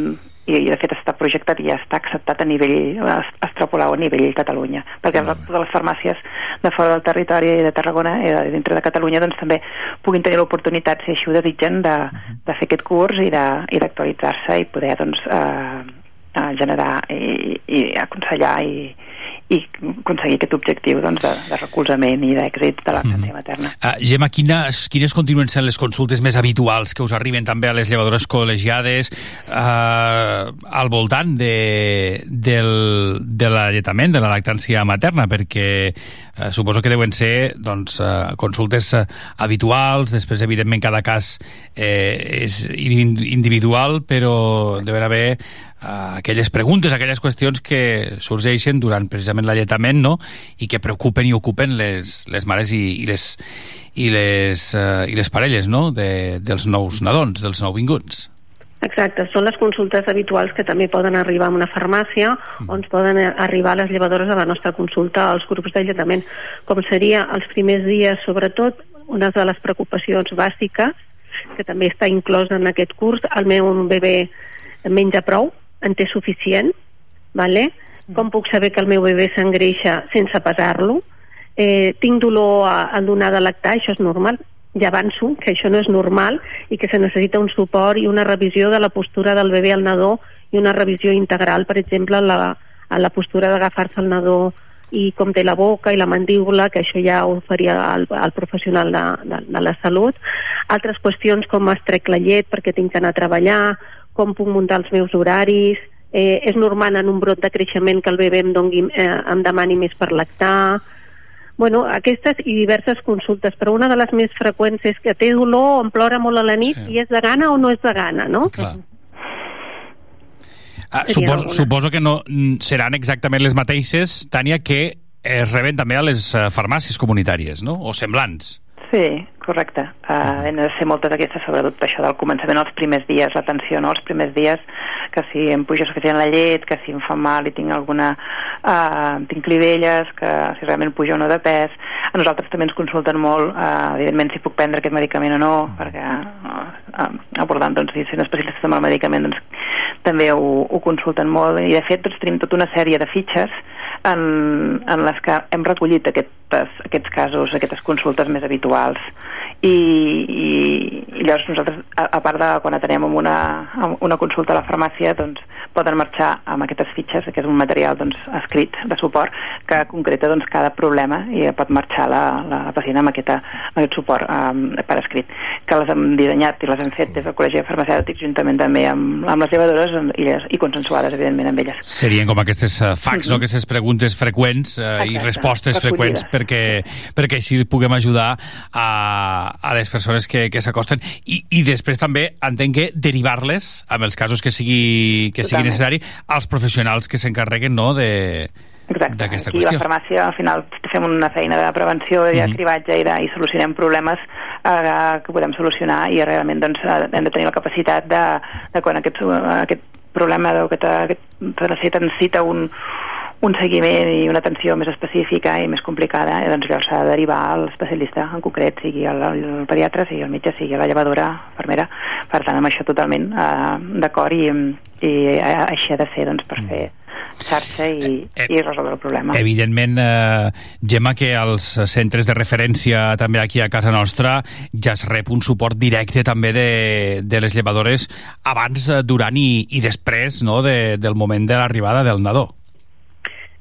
i de fet està projectat i ja està acceptat a nivell extrapolau a nivell Catalunya. Perquè les, totes les farmàcies de fora del territori de Tarragona i de, dintre de Catalunya doncs també puguin tenir l'oportunitat si així ho desitgen de, de fer aquest curs i d'actualitzar-se i poder doncs eh, eh, generar i, i aconsellar i, i aconseguir aquest objectiu doncs, de, de recolzament i d'èxit de la lactància materna. Uh, Gemma, quines, quines continuen sent les consultes més habituals que us arriben també a les llevadores col·legiades uh, al voltant de, del, de l'alletament, de la lactància materna, perquè uh, suposo que deuen ser doncs, uh, consultes uh, habituals, després, evidentment, cada cas eh, és in- individual, però deuen haver aquelles preguntes, aquelles qüestions que sorgeixen durant precisament l'alletament no? i que preocupen i ocupen les, les mares i, i les, i les, uh, i les parelles no? de, dels nous nadons, dels nouvinguts. Exacte, són les consultes habituals que també poden arribar a una farmàcia mm. on poden arribar les llevadores a la nostra consulta als grups d'alletament, com seria els primers dies, sobretot, una de les preocupacions bàsiques, que també està inclòs en aquest curs, el meu bebè menja prou, en té suficient, vale? com puc saber que el meu bebè s'engreixa sense pesar-lo, eh, tinc dolor al donar de lactar, això és normal, ja avanço que això no és normal i que se necessita un suport i una revisió de la postura del bebè al nadó i una revisió integral, per exemple, a la, a la postura d'agafar-se al nadó i com té la boca i la mandíbula, que això ja ho faria el, el professional de, de, de la salut. Altres qüestions com es trec la llet perquè tinc que anar a treballar, com puc muntar els meus horaris, eh, és normal en un brot de creixement que el bebè em, dongui, eh, em demani més per lactar, bueno, aquestes i diverses consultes, però una de les més freqüents és que té dolor o em plora molt a la nit sí. i és de gana o no és de gana, no? Clar. Ah, suposo, suposo que no mm, seran exactament les mateixes, Tània, que es reben també a les eh, farmàcies comunitàries, no? O semblants. Sí, correcte. Uh, hem de ser moltes d'aquestes, sobretot això del començament els primers dies, l'atenció, no? Els primers dies, que si em puja suficient la llet, que si em fa mal i tinc alguna... Uh, tinc clivelles, que si realment puja o no de pes. A nosaltres també ens consulten molt, uh, evidentment, si puc prendre aquest medicament o no, perquè uh, uh, abordant, doncs, si sent especialistes amb el medicament, doncs, també ho, ho consulten molt. I, de fet, doncs, tenim tota una sèrie de fitxes en, en les que hem recollit aquestes, aquests casos, aquestes consultes més habituals i, i, i llavors nosaltres, a, a part de quan atenem amb una, amb una consulta a la farmàcia, doncs poden marxar amb aquestes fitxes, que és un material doncs, escrit de suport que concreta doncs, cada problema i pot marxar la, la pacient amb, aquesta, amb aquest suport um, per escrit, que les hem dissenyat i les hem fet des del Col·legi de Farmacèutics juntament també amb, amb les llevadores i, les, i consensuades, evidentment, amb elles. Serien com aquestes uh, fax, mm -hmm. no? aquestes preguntes freqüents uh, Exacte, i respostes freqüents perquè, perquè així puguem ajudar a, a les persones que, que s'acosten I, i després també entenc que derivar-les amb els casos que sigui, que sigui necessari als professionals que s'encarreguen no, de, d'aquesta Aquí qüestió. a la farmàcia al final fem una feina de prevenció i de Mhm. cribatge i, de, i solucionem problemes eh, que podem solucionar i realment doncs, eh, hem de tenir la capacitat de, de quan aquest, aquest problema o aquest, aquest necessita, necessita un, un seguiment i una atenció més específica i més complicada, eh, doncs llavors s'ha de derivar al especialista en concret, sigui el, el pediatre, sigui el metge, sigui la llevadora, fermera. Per tant, amb això totalment eh, d'acord i, i eh, així ha de ser doncs, per fer xarxa i, i resoldre el problema. Evidentment, eh, Gemma, que als centres de referència també aquí a casa nostra ja es rep un suport directe també de, de les llevadores abans, eh, durant i, i després no, de, del moment de l'arribada del nadó.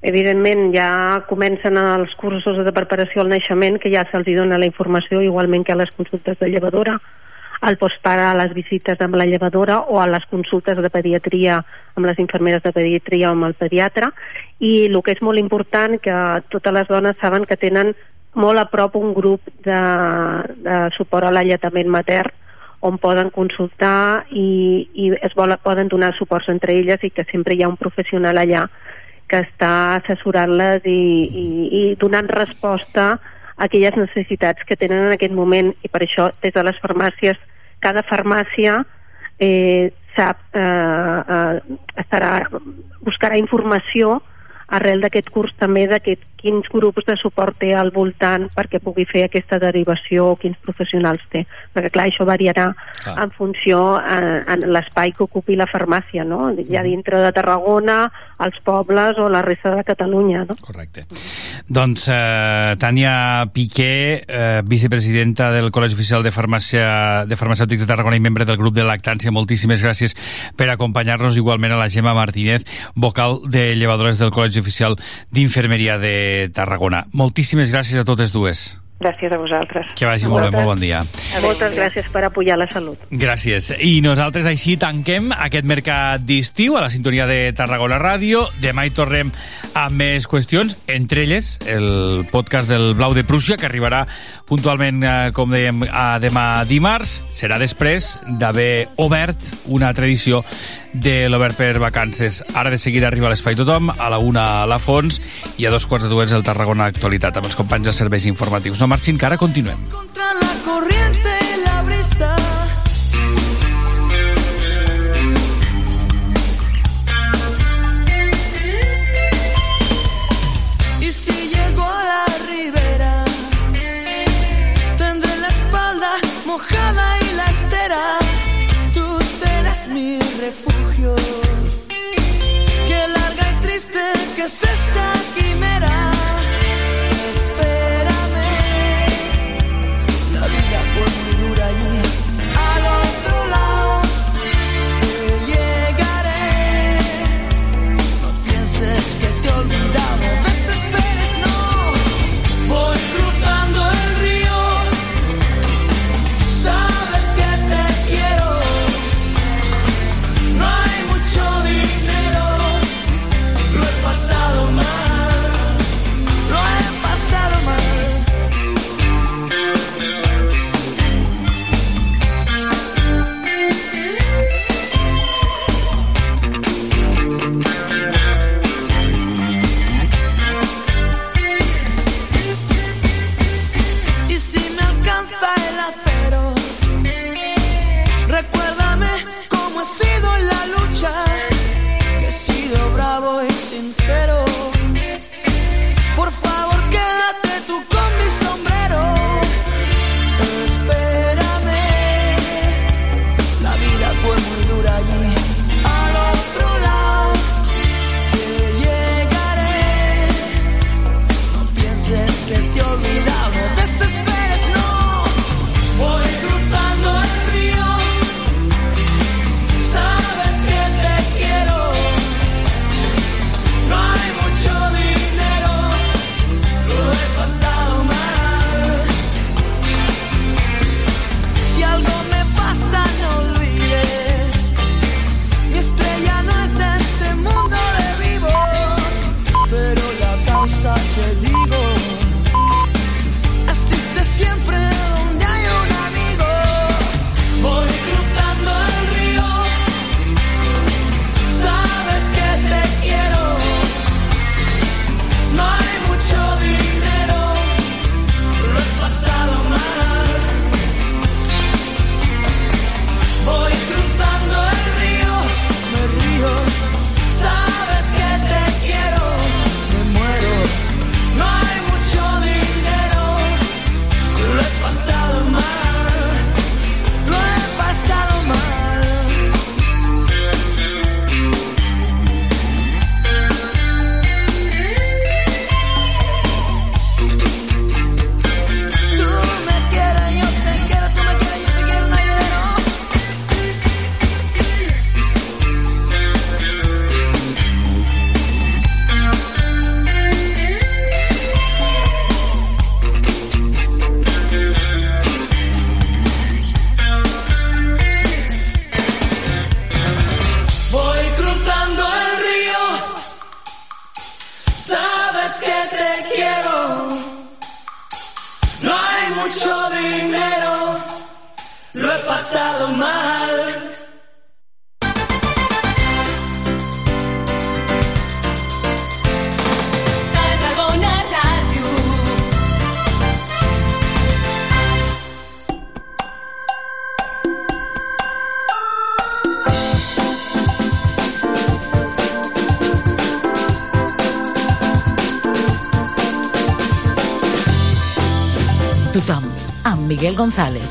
Evidentment, ja comencen els cursos de preparació al naixement, que ja se'ls dona la informació, igualment que a les consultes de llevadora, al postpare a les visites amb la llevadora o a les consultes de pediatria amb les infermeres de pediatria o amb el pediatre. I el que és molt important, que totes les dones saben que tenen molt a prop un grup de, de suport a l'alletament matern on poden consultar i, i es vol, poden donar suports entre elles i que sempre hi ha un professional allà que està assessorant-les i, i, i donant resposta a aquelles necessitats que tenen en aquest moment. I per això des de les farmàcies cada farmàcia eh, sap, eh, eh, estarà, buscarà informació arrel d'aquest curs també de que, quins grups de suport té al voltant perquè pugui fer aquesta derivació o quins professionals té. Perquè clar, això variarà Clar. en funció eh, en l'espai que ocupi la farmàcia, no? Ja dintre de Tarragona, als pobles o la resta de Catalunya, no? Correcte. Doncs eh, Tània Piqué, eh, vicepresidenta del Col·legi Oficial de Farmàcia de Farmacèutics de Tarragona i membre del grup de lactància, moltíssimes gràcies per acompanyar-nos igualment a la Gemma Martínez, vocal de llevadores del Col·legi Oficial d'Infermeria de Tarragona. Moltíssimes gràcies a totes dues. Gràcies a vosaltres. Que vagi molt bé, molt bon dia. Adeu. Moltes gràcies per apoyar la salut. Gràcies. I nosaltres així tanquem aquest mercat d'estiu a la sintonia de Tarragona Ràdio. Demà hi tornem amb més qüestions, entre elles el podcast del Blau de Prússia, que arribarà puntualment, eh, com dèiem, a demà dimarts. Serà després d'haver obert una tradició de l'Obert per Vacances. Ara de seguida arriba a l'Espai Tothom, a la una a la Fons i a dos quarts de dues el Tarragona Actualitat, amb els companys de serveis informatius. Marchín, que ara González.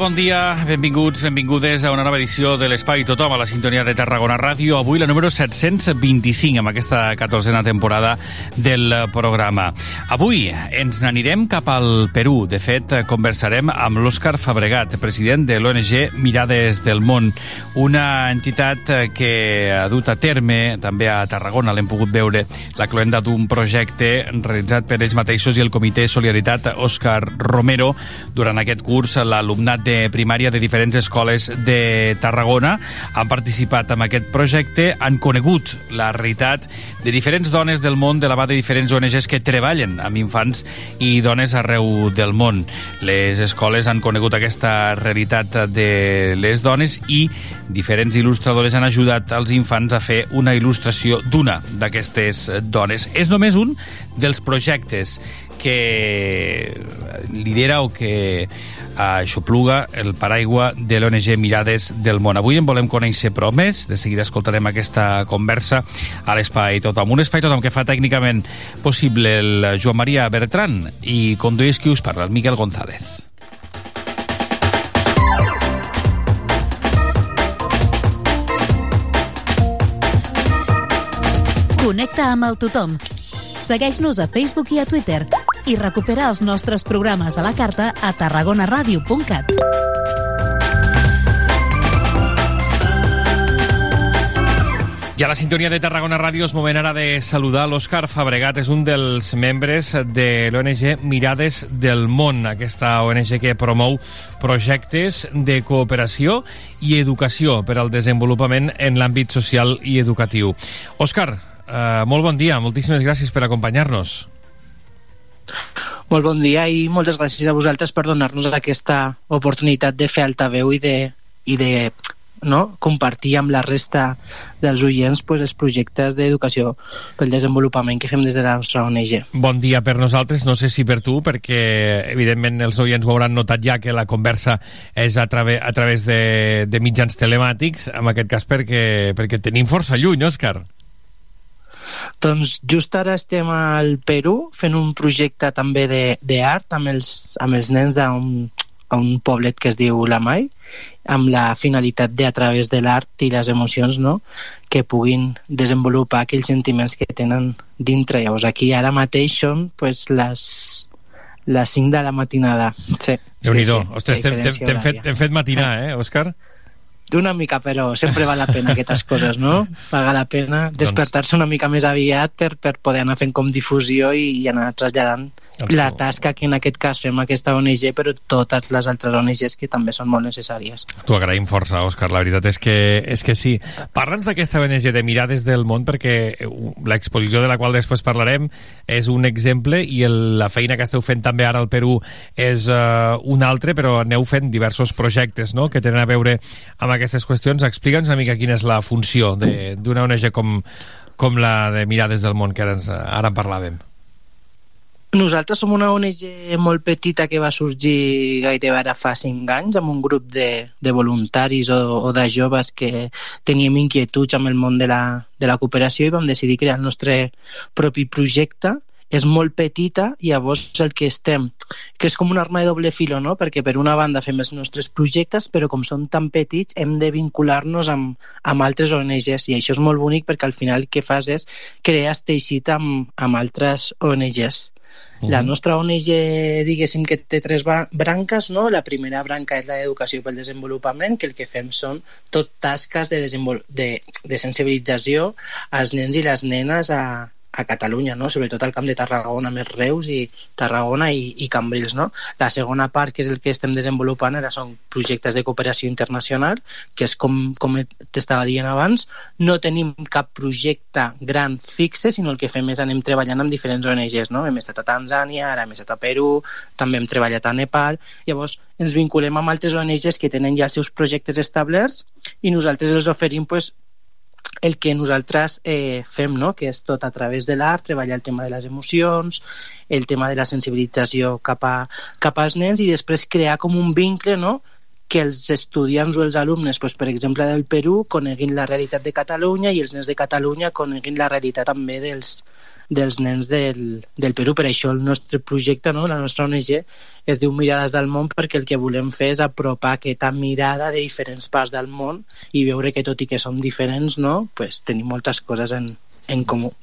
Bon dia, benvinguts, benvingudes a una nova edició de l'Espai Tothom a la sintonia de Tarragona Ràdio. Avui la número 725 amb aquesta 14a temporada del programa. Avui ens n'anirem cap al Perú. De fet, conversarem amb l'Òscar Fabregat, president de l'ONG Mirades del Món, una entitat que ha dut a terme, també a Tarragona l'hem pogut veure, la cloenda d'un projecte realitzat per ells mateixos i el Comitè Solidaritat Òscar Romero durant aquest curs l'alumnat de primària de diferents escoles de Tarragona han participat en aquest projecte, han conegut la realitat de diferents dones del món de la mà de diferents ONGs que treballen amb infants i dones arreu del món. Les escoles han conegut aquesta realitat de les dones i diferents il·lustradores han ajudat als infants a fer una il·lustració d'una d'aquestes dones. És només un dels projectes que lidera o que aixopluga el paraigua de l'ONG Mirades del Món. Avui en volem conèixer però més, de seguida escoltarem aquesta conversa a l'Espai Tothom. Un Espai Tothom que fa tècnicament possible el Joan Maria Bertran i condueix qui us parla, el Miquel González. Connecta amb el tothom. Segueix-nos a Facebook i a Twitter i recupera els nostres programes a la carta a tarragonaradio.cat. I a la sintonia de Tarragona Ràdio és moment ara de saludar l'Òscar Fabregat, és un dels membres de l'ONG Mirades del Món, aquesta ONG que promou projectes de cooperació i educació per al desenvolupament en l'àmbit social i educatiu. Òscar, eh, molt bon dia, moltíssimes gràcies per acompanyar-nos. Molt bon dia i moltes gràcies a vosaltres per donar-nos aquesta oportunitat de fer altaveu i de, i de no? compartir amb la resta dels oients pues, els projectes d'educació pel desenvolupament que fem des de la nostra ONG. Bon dia per nosaltres, no sé si per tu, perquè evidentment els oients ho hauran notat ja que la conversa és a, trave, a través de, de mitjans telemàtics, en aquest cas perquè, perquè tenim força lluny, Òscar. Doncs just ara estem al Perú fent un projecte també d'art amb, els, amb els nens d'un a un poblet que es diu La Mai amb la finalitat de a través de l'art i les emocions no? que puguin desenvolupar aquells sentiments que tenen dintre. Llavors aquí ara mateix són pues, les, les 5 de la matinada. Sí, Déu-n'hi-do. sí, sí, Ostres, t'hem fet, fet matinar, eh, Òscar? Una mica, però sempre val la pena aquestes coses, no? Paga la pena despertar-se una mica més aviat per, per poder anar fent com difusió i, i anar traslladant la tasca que en aquest cas fem aquesta ONG, però totes les altres ONGs que també són molt necessàries. T'ho agraïm força, Òscar, la veritat és que, és que sí. Parla'ns d'aquesta ONG de Mirades del Món, perquè eh, l'exposició de la qual després parlarem és un exemple i el, la feina que esteu fent també ara al Perú és uh, un altre, però aneu fent diversos projectes no?, que tenen a veure amb aquestes qüestions. Explica'ns una mica quina és la funció de- d'una ONG com, com la de Mirades del Món, que ara, ens, ara en parlàvem. Nosaltres som una ONG molt petita que va sorgir gairebé ara fa 5 anys amb un grup de, de voluntaris o, o de joves que teníem inquietuds amb el món de la, de la cooperació i vam decidir crear el nostre propi projecte. És molt petita i llavors el que estem que és com una arma de doble filo no? perquè per una banda fem els nostres projectes però com són tan petits hem de vincular-nos amb, amb altres ONGs i això és molt bonic perquè al final el que fas és crear teixit amb, amb altres ONGs la nostra ONG, diguéssim que té tres bra- branques, no? La primera branca és l'educació pel desenvolupament, que el que fem són tot tasques de, de, de sensibilització als nens i les nenes a, a Catalunya, no? sobretot al Camp de Tarragona, més Reus i Tarragona i, i Cambrils. No? La segona part, que és el que estem desenvolupant, ara són projectes de cooperació internacional, que és com, com t'estava dient abans, no tenim cap projecte gran fixe, sinó el que fem és anem treballant amb diferents ONGs. No? Hem estat a Tanzània, ara hem estat a Perú, també hem treballat a Nepal, llavors ens vinculem amb altres ONGs que tenen ja els seus projectes establerts i nosaltres els oferim pues, el que nosaltres eh, fem, no? que és tot a través de l'art, treballar el tema de les emocions, el tema de la sensibilització cap, a, cap als nens i després crear com un vincle no? que els estudiants o els alumnes, doncs, per exemple, del Perú, coneguin la realitat de Catalunya i els nens de Catalunya coneguin la realitat també dels, dels nens del, del Perú. Per això el nostre projecte, no? la nostra ONG, es diu Mirades del món perquè el que volem fer és apropar aquesta mirada de diferents parts del món i veure que tot i que som diferents, no? pues tenim moltes coses en, en comú.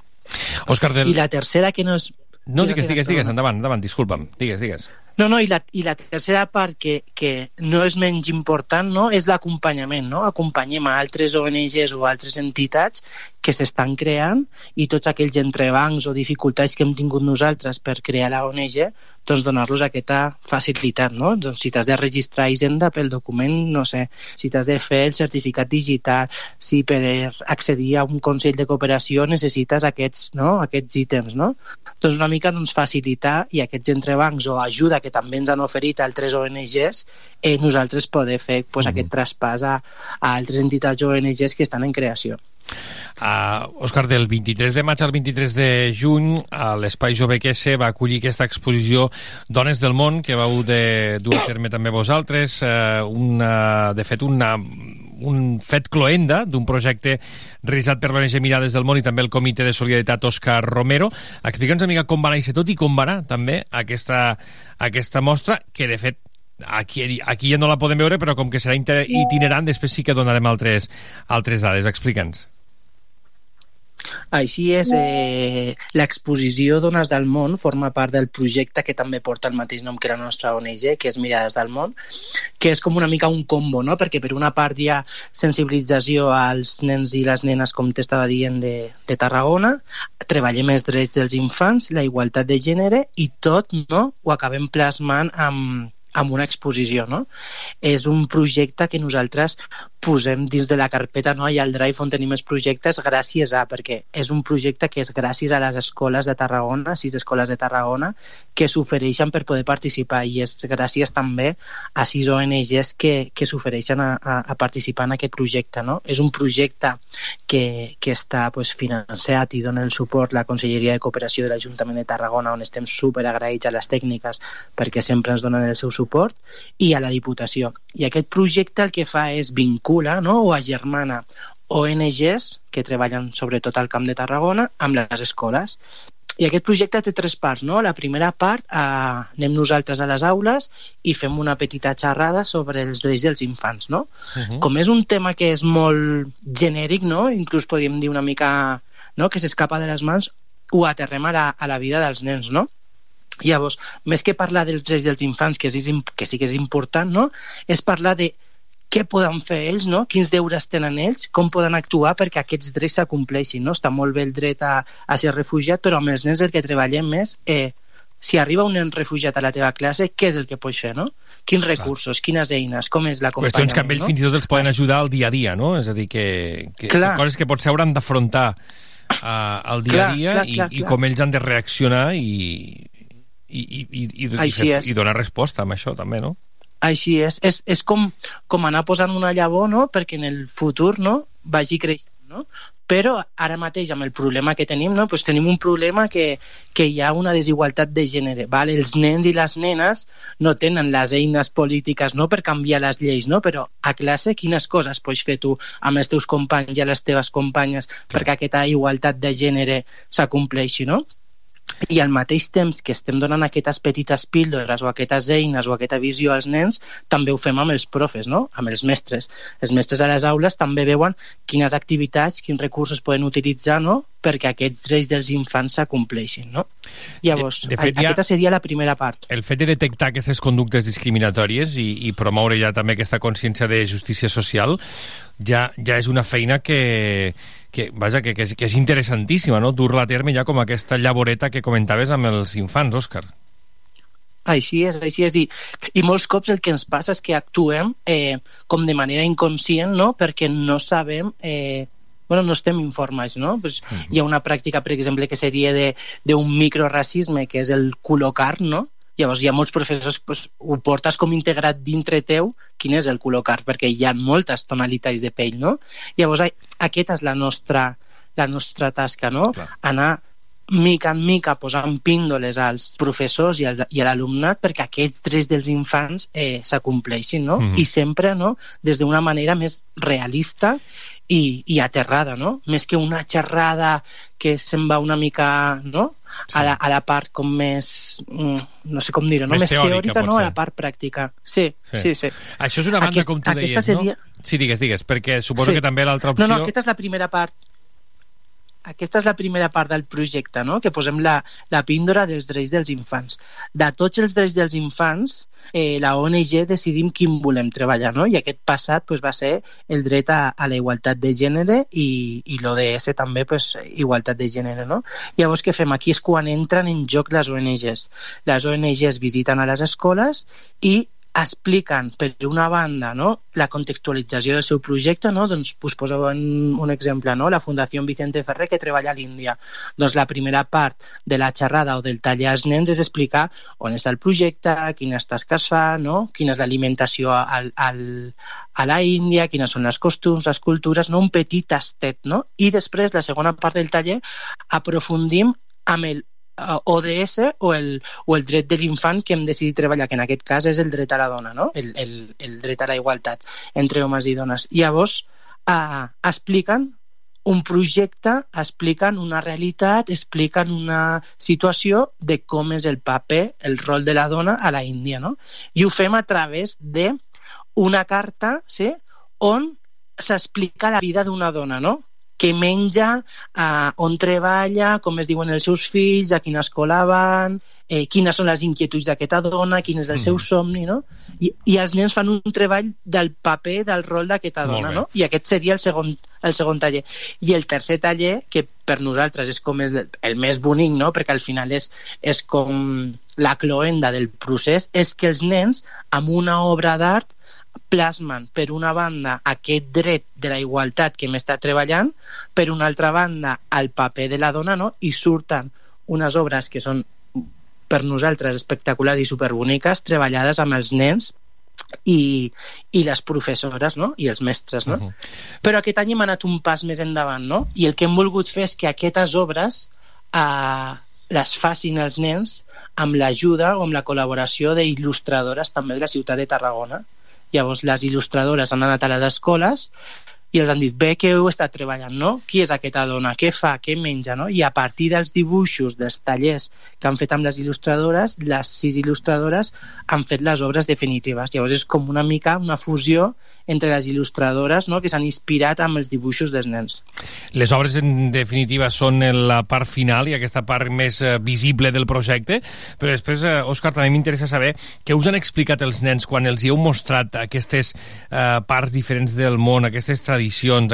Òscar del... I la tercera que no és... No, digues, Digues, digues, endavant, endavant, disculpa'm. Digues, digues. No, no, i la, i la tercera part que, que no és menys important no, és l'acompanyament. No? Acompanyem a altres ONGs o altres entitats que s'estan creant i tots aquells entrebancs o dificultats que hem tingut nosaltres per crear la ONG, doncs donar-los aquesta facilitat. No? Doncs si t'has de registrar Hisenda pel document, no sé, si t'has de fer el certificat digital, si per accedir a un Consell de Cooperació necessites aquests, no? aquests ítems. No? Doncs una mica doncs, facilitar i aquests entrebancs o ajuda que també ens han oferit altres ONGs, eh, nosaltres poder fer pues, aquest traspàs a, a altres entitats ONGs que estan en creació. Uh, Òscar, del 23 de maig al 23 de juny a l'Espai Jove QS va acollir aquesta exposició Dones del món que vau de dur a terme també vosaltres uh, una, de fet una, un fet cloenda d'un projecte realitzat per l'ONG Mirades del Món i també el Comitè de Solidaritat Òscar Romero. Explica'ns una mica com va néixer tot i com va anar també aquesta, aquesta mostra que de fet aquí, aquí ja no la podem veure però com que serà itinerant després sí que donarem altres, altres dades. Explica'ns. Així és, eh, l'exposició Dones del Món forma part del projecte que també porta el mateix nom que la nostra ONG, que és Mirades del Món, que és com una mica un combo, no? perquè per una part hi ha sensibilització als nens i les nenes, com t'estava dient, de, de Tarragona, treballem els drets dels infants, la igualtat de gènere i tot no? ho acabem plasmant amb, amb una exposició, no? És un projecte que nosaltres posem dins de la carpeta, no? I al Drive on tenim els projectes gràcies a, perquè és un projecte que és gràcies a les escoles de Tarragona, sis escoles de Tarragona, que s'ofereixen per poder participar i és gràcies també a sis ONGs que, que s'ofereixen a, a, a participar en aquest projecte, no? És un projecte que, que està pues, financiat i dona el suport la Conselleria de Cooperació de l'Ajuntament de Tarragona, on estem super agraïts a les tècniques perquè sempre ens donen el seu suport, i a la Diputació. I aquest projecte el que fa és vincula no? o agermana ONGs que treballen sobretot al Camp de Tarragona amb les escoles. I aquest projecte té tres parts. No? La primera part, eh, anem nosaltres a les aules i fem una petita xerrada sobre els drets dels infants. No? Uh -huh. Com és un tema que és molt genèric, no? inclús podríem dir una mica no? que s'escapa de les mans, ho aterrem a la, a la vida dels nens, no? Llavors, més que parlar dels drets dels infants, que sí, que sí que és important, no? és parlar de què poden fer ells, no? quins deures tenen ells, com poden actuar perquè aquests drets s'acompleixin. No? Està molt bé el dret a, a ser refugiat, però amb els nens el que treballem és eh, si arriba un nen refugiat a la teva classe, què és el que pots fer, no? Quins recursos, quines eines, com és l'acompanyament, Qüestions que amb ells no? fins i tot els poden ajudar al dia a dia, no? És a dir, que, que, Clar. que coses que potser hauran d'afrontar uh, al dia Clar, a dia clar, i, clar, i clar. com ells han de reaccionar i, i, i, i, i, i, Així fer, i donar resposta amb això també, no? Així és. És, és com, com anar posant una llavor no? perquè en el futur no? vagi creixent. No? Però ara mateix, amb el problema que tenim, no? pues tenim un problema que, que hi ha una desigualtat de gènere. Val? Els nens i les nenes no tenen les eines polítiques no? per canviar les lleis, no? però a classe quines coses pots fer tu amb els teus companys i les teves companyes perquè aquesta igualtat de gènere s'acompleixi, no? I al mateix temps que estem donant aquestes petites píldores o aquestes eines o aquesta visió als nens, també ho fem amb els profes, no? amb els mestres. Els mestres a les aules també veuen quines activitats, quins recursos poden utilitzar no? perquè aquests drets dels infants s'acompleixin. No? Llavors, De- de fet, a- ja- aquesta seria la primera part. El fet de detectar aquestes conductes discriminatòries i, i promoure ja també aquesta consciència de justícia social ja, ja és una feina que, que, vaja, que, que, és, que és interessantíssima, no? dur-la a terme ja com aquesta llavoreta que comentaves amb els infants, Òscar. Així és, així és. I, I molts cops el que ens passa és que actuem eh, com de manera inconscient, no? perquè no sabem... Eh, bueno, no estem informats, no? Pues, uh -huh. Hi ha una pràctica, per exemple, que seria de- d'un microracisme, que és el col·locar, no? Llavors hi ha molts professors pues, ho portes com integrat dintre teu quin és el col·locar, perquè hi ha moltes tonalitats de pell, no? Llavors aquesta és la nostra, la nostra tasca, no? Clar. Anar mica en mica posant píndoles als professors i, al, i a l'alumnat perquè aquests drets dels infants eh, s'acompleixin, no? Mhm. I sempre, no?, des d'una manera més realista i, i aterrada, no? Més que una xerrada que se'n va una mica, no?, a, la, a la part com més, mm, no sé com dir-ho, no? Més Més, teòrica, teòrica, no? A la part pràctica. Sí, sí, sí. Això és una banda, Aquest- com tu deies, seria... no? Sí, digues, digues, perquè suposo Sí. que també l'altra opció... No, no, aquesta és la primera part. Aquesta és la primera part del projecte, no? que posem la, la píndola dels drets dels infants. De tots els drets dels infants, eh, la ONG decidim quin volem treballar, no? i aquest passat pues, va ser el dret a, a la igualtat de gènere i, i l'ODS també pues, igualtat de gènere. No? Llavors, què fem? Aquí és quan entren en joc les ONGs. Les ONGs visiten a les escoles i expliquen, per una banda, no, la contextualització del seu projecte, no? doncs us poso un, un exemple, no? la Fundació Vicente Ferrer que treballa a l'Índia. Doncs la primera part de la xerrada o del taller als nens és explicar on està el projecte, quines tasques fa, no? quina és l'alimentació al, al, a la Índia, quines són les costums, les cultures, no? un petit tastet. No? I després, la segona part del taller, aprofundim amb el ODS o el, o el dret de l'infant que hem decidit treballar, que en aquest cas és el dret a la dona, no? el, el, el dret a la igualtat entre homes i dones. Llavors, eh, expliquen un projecte, expliquen una realitat, expliquen una situació de com és el paper, el rol de la dona a la Índia, no? I ho fem a través de una carta, sí?, on s'explica la vida d'una dona, no? Què menja, eh, on treballa, com es diuen els seus fills, a quina escola van, eh, quines són les inquietuds d'aquesta dona, quin és el seu somni, no? I, I els nens fan un treball del paper, del rol d'aquesta dona, no? I aquest seria el segon, el segon taller. I el tercer taller, que per nosaltres és com el, el més bonic, no? perquè al final és, és com la cloenda del procés, és que els nens, amb una obra d'art, plasmen, per una banda, aquest dret de la igualtat que hem estat treballant, per una altra banda, el paper de la dona, no? i surten unes obres que són per nosaltres espectaculars i superboniques, treballades amb els nens i, i les professores no? i els mestres. No? Uh -huh. Però aquest any hem anat un pas més endavant no? i el que hem volgut fer és que aquestes obres eh, les facin els nens amb l'ajuda o amb la col·laboració d'il·lustradores també de la ciutat de Tarragona. Llavors les il·lustradores han anat a les escoles i els han dit, bé que heu estat treballant, no? Qui és aquesta dona? Què fa? Què menja? No? I a partir dels dibuixos, dels tallers que han fet amb les il·lustradores, les sis il·lustradores han fet les obres definitives. Llavors és com una mica una fusió entre les il·lustradores no? que s'han inspirat amb els dibuixos dels nens. Les obres, en definitiva, són la part final i aquesta part més eh, visible del projecte, però després, eh, Òscar, també m'interessa saber què us han explicat els nens quan els hi heu mostrat aquestes eh, parts diferents del món, aquestes tradicions,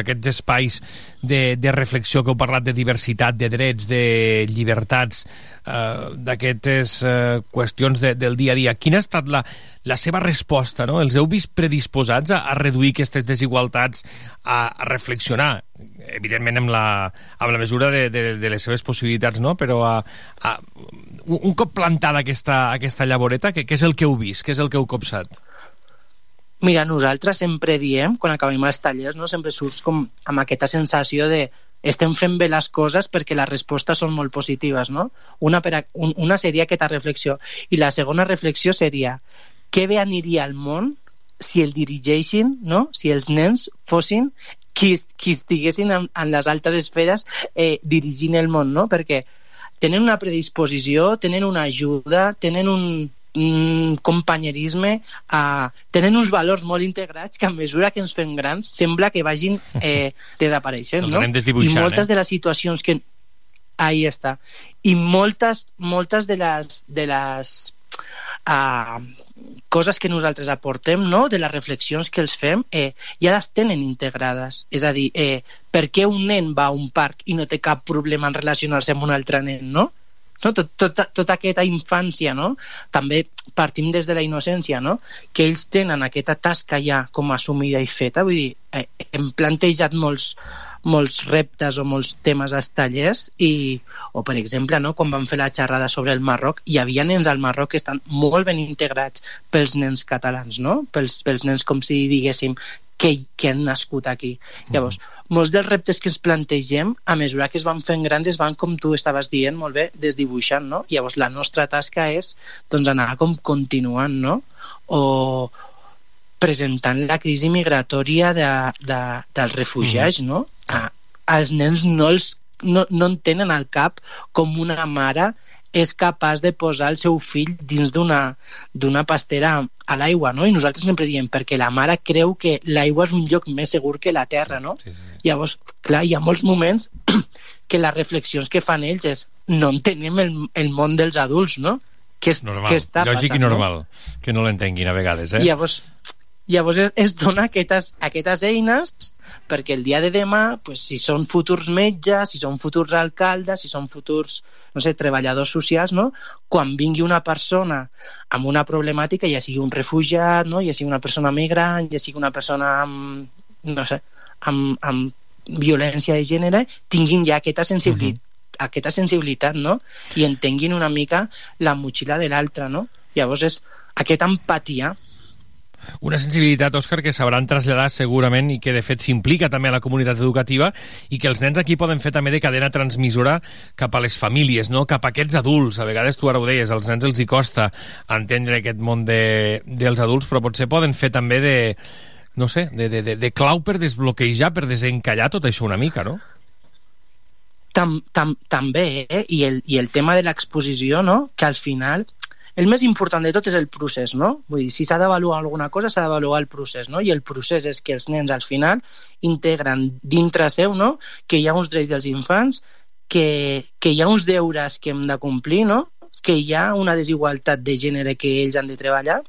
aquests espais de, de reflexió que heu parlat de diversitat, de drets, de llibertats, eh, d'aquestes eh, qüestions de, del dia a dia. Quina ha estat la, la seva resposta? No? Els heu vist predisposats a, a reduir aquestes desigualtats, a, a reflexionar, evidentment amb la, amb la mesura de, de, de les seves possibilitats, no? però a, a, un, cop plantada aquesta, aquesta llavoreta, què és el que heu vist? Què és el que heu copsat? Mira, nosaltres sempre diem, quan acabem els tallers, no? sempre surts com amb aquesta sensació de estem fent bé les coses perquè les respostes són molt positives, no? Una, per a, un, una seria aquesta reflexió. I la segona reflexió seria què bé aniria al món si el dirigeixin, no? si els nens fossin qui, qui estiguessin en, en les altes esferes eh, dirigint el món, no? Perquè tenen una predisposició, tenen una ajuda, tenen un, companyerisme, uh, tenen uns valors molt integrats que a mesura que ens fem grans sembla que vagin eh, desapareixent. No? I moltes eh? de les situacions que... Ahí està. I moltes, moltes de les, de les uh, coses que nosaltres aportem, no? de les reflexions que els fem, eh, ja les tenen integrades. És a dir, eh, per què un nen va a un parc i no té cap problema en relacionar-se amb un altre nen, no? No? Tot, tota, tota aquesta infància, no? també partim des de la innocència, no? que ells tenen aquesta tasca ja com assumida i feta, vull dir, eh, hem plantejat molts, molts reptes o molts temes als tallers i, o per exemple no, quan vam fer la xerrada sobre el Marroc hi havia nens al Marroc que estan molt ben integrats pels nens catalans no? pels, pels nens com si diguéssim que, que han nascut aquí. Llavors, molts dels reptes que ens plantegem, a mesura que es van fent grans, es van, com tu estaves dient molt bé, desdibuixant, no? Llavors, la nostra tasca és doncs, anar com continuant, no? O presentant la crisi migratòria de, de, dels refugiats, Mhm. no? A, als nens no, els, no, no en tenen al cap com una mare és capaç de posar el seu fill dins d'una pastera a l'aigua, no? I nosaltres sempre diem, perquè la mare creu que l'aigua és un lloc més segur que la terra, no? Sí, sí. Llavors, clar, hi ha molts moments que les reflexions que fan ells és no entenem el, el món dels adults, no? Què, és, Normal, què està lògic passant, i normal, que no l'entenguin a vegades, eh? no? Llavors, llavors es, es dona aquestes, aquestes eines perquè el dia de demà, pues, si són futurs metges, si són futurs alcaldes, si són futurs, no sé, treballadors socials, no? quan vingui una persona amb una problemàtica, ja sigui un refugiat, no? ja sigui una persona migrant, ja sigui una persona amb, no sé, amb, amb violència de gènere, tinguin ja aquesta sensibilitat, aquesta sensibilitat, no? I entenguin una mica la motxilla de l'altre, no? Llavors és aquesta empatia Una sensibilitat, Òscar, que sabran traslladar segurament i que, de fet, s'implica també a la comunitat educativa i que els nens aquí poden fer també de cadena transmissora cap a les famílies, no? cap a aquests adults. A vegades, tu ara ho deies, als nens els hi costa entendre aquest món de, dels adults, però potser poden fer també de, no sé, de, de, de, de clau per desbloquejar, per desencallar tot això una mica, no? tam, tam, també, eh? I, el, i el tema de l'exposició, no? que al final el més important de tot és el procés, no? Vull dir, si s'ha d'avaluar alguna cosa, s'ha d'avaluar el procés, no? I el procés és que els nens al final integren dintre seu, no?, que hi ha uns drets dels infants, que, que hi ha uns deures que hem de complir, no?, que hi ha una desigualtat de gènere que ells han de treballar,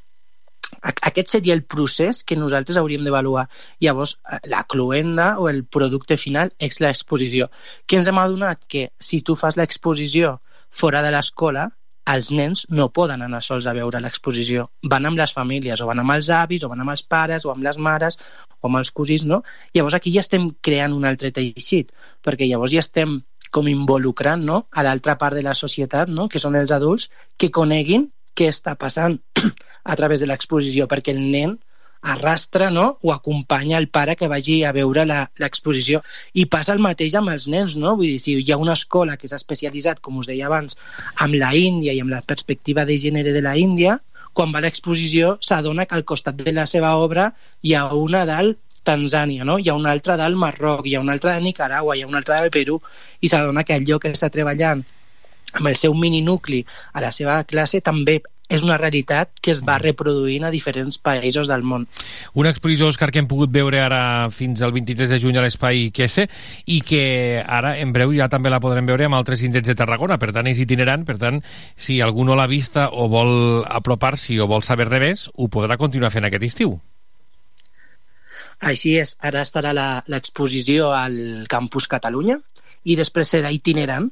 aquest seria el procés que nosaltres hauríem d'avaluar. Llavors, eh, la cluenda o el producte final és l'exposició. Que ens hem adonat que si tu fas l'exposició fora de l'escola, els nens no poden anar sols a veure l'exposició. Van amb les famílies, o van amb els avis, o van amb els pares, o amb les mares, o amb els cosins, no? Llavors aquí ja estem creant un altre teixit, perquè llavors ja estem com involucrant no? a l'altra part de la societat, no? que són els adults, que coneguin què està passant a través de l'exposició, perquè el nen arrastra no? o acompanya el pare que vagi a veure l'exposició. I passa el mateix amb els nens, no? Vull dir, si hi ha una escola que s'ha especialitzat, com us deia abans, amb la Índia i amb la perspectiva de gènere de la Índia, quan va a l'exposició s'adona que al costat de la seva obra hi ha una dalt Tanzània, no? hi ha una altra del Marroc, hi ha una altra de Nicaragua, hi ha una altra del Perú, i s'adona que allò que està treballant amb el seu mininucli a la seva classe també és una realitat que es va reproduint a diferents països del món. Una exposició, Òscar, que hem pogut veure ara fins al 23 de juny a l'Espai Quese i que ara, en breu, ja també la podrem veure amb altres indrets de Tarragona. Per tant, és itinerant. Per tant, si algú no l'ha vista o vol apropar-s'hi o vol saber de més, ho podrà continuar fent aquest estiu. Així és, ara estarà la- l'exposició al Campus Catalunya i després serà itinerant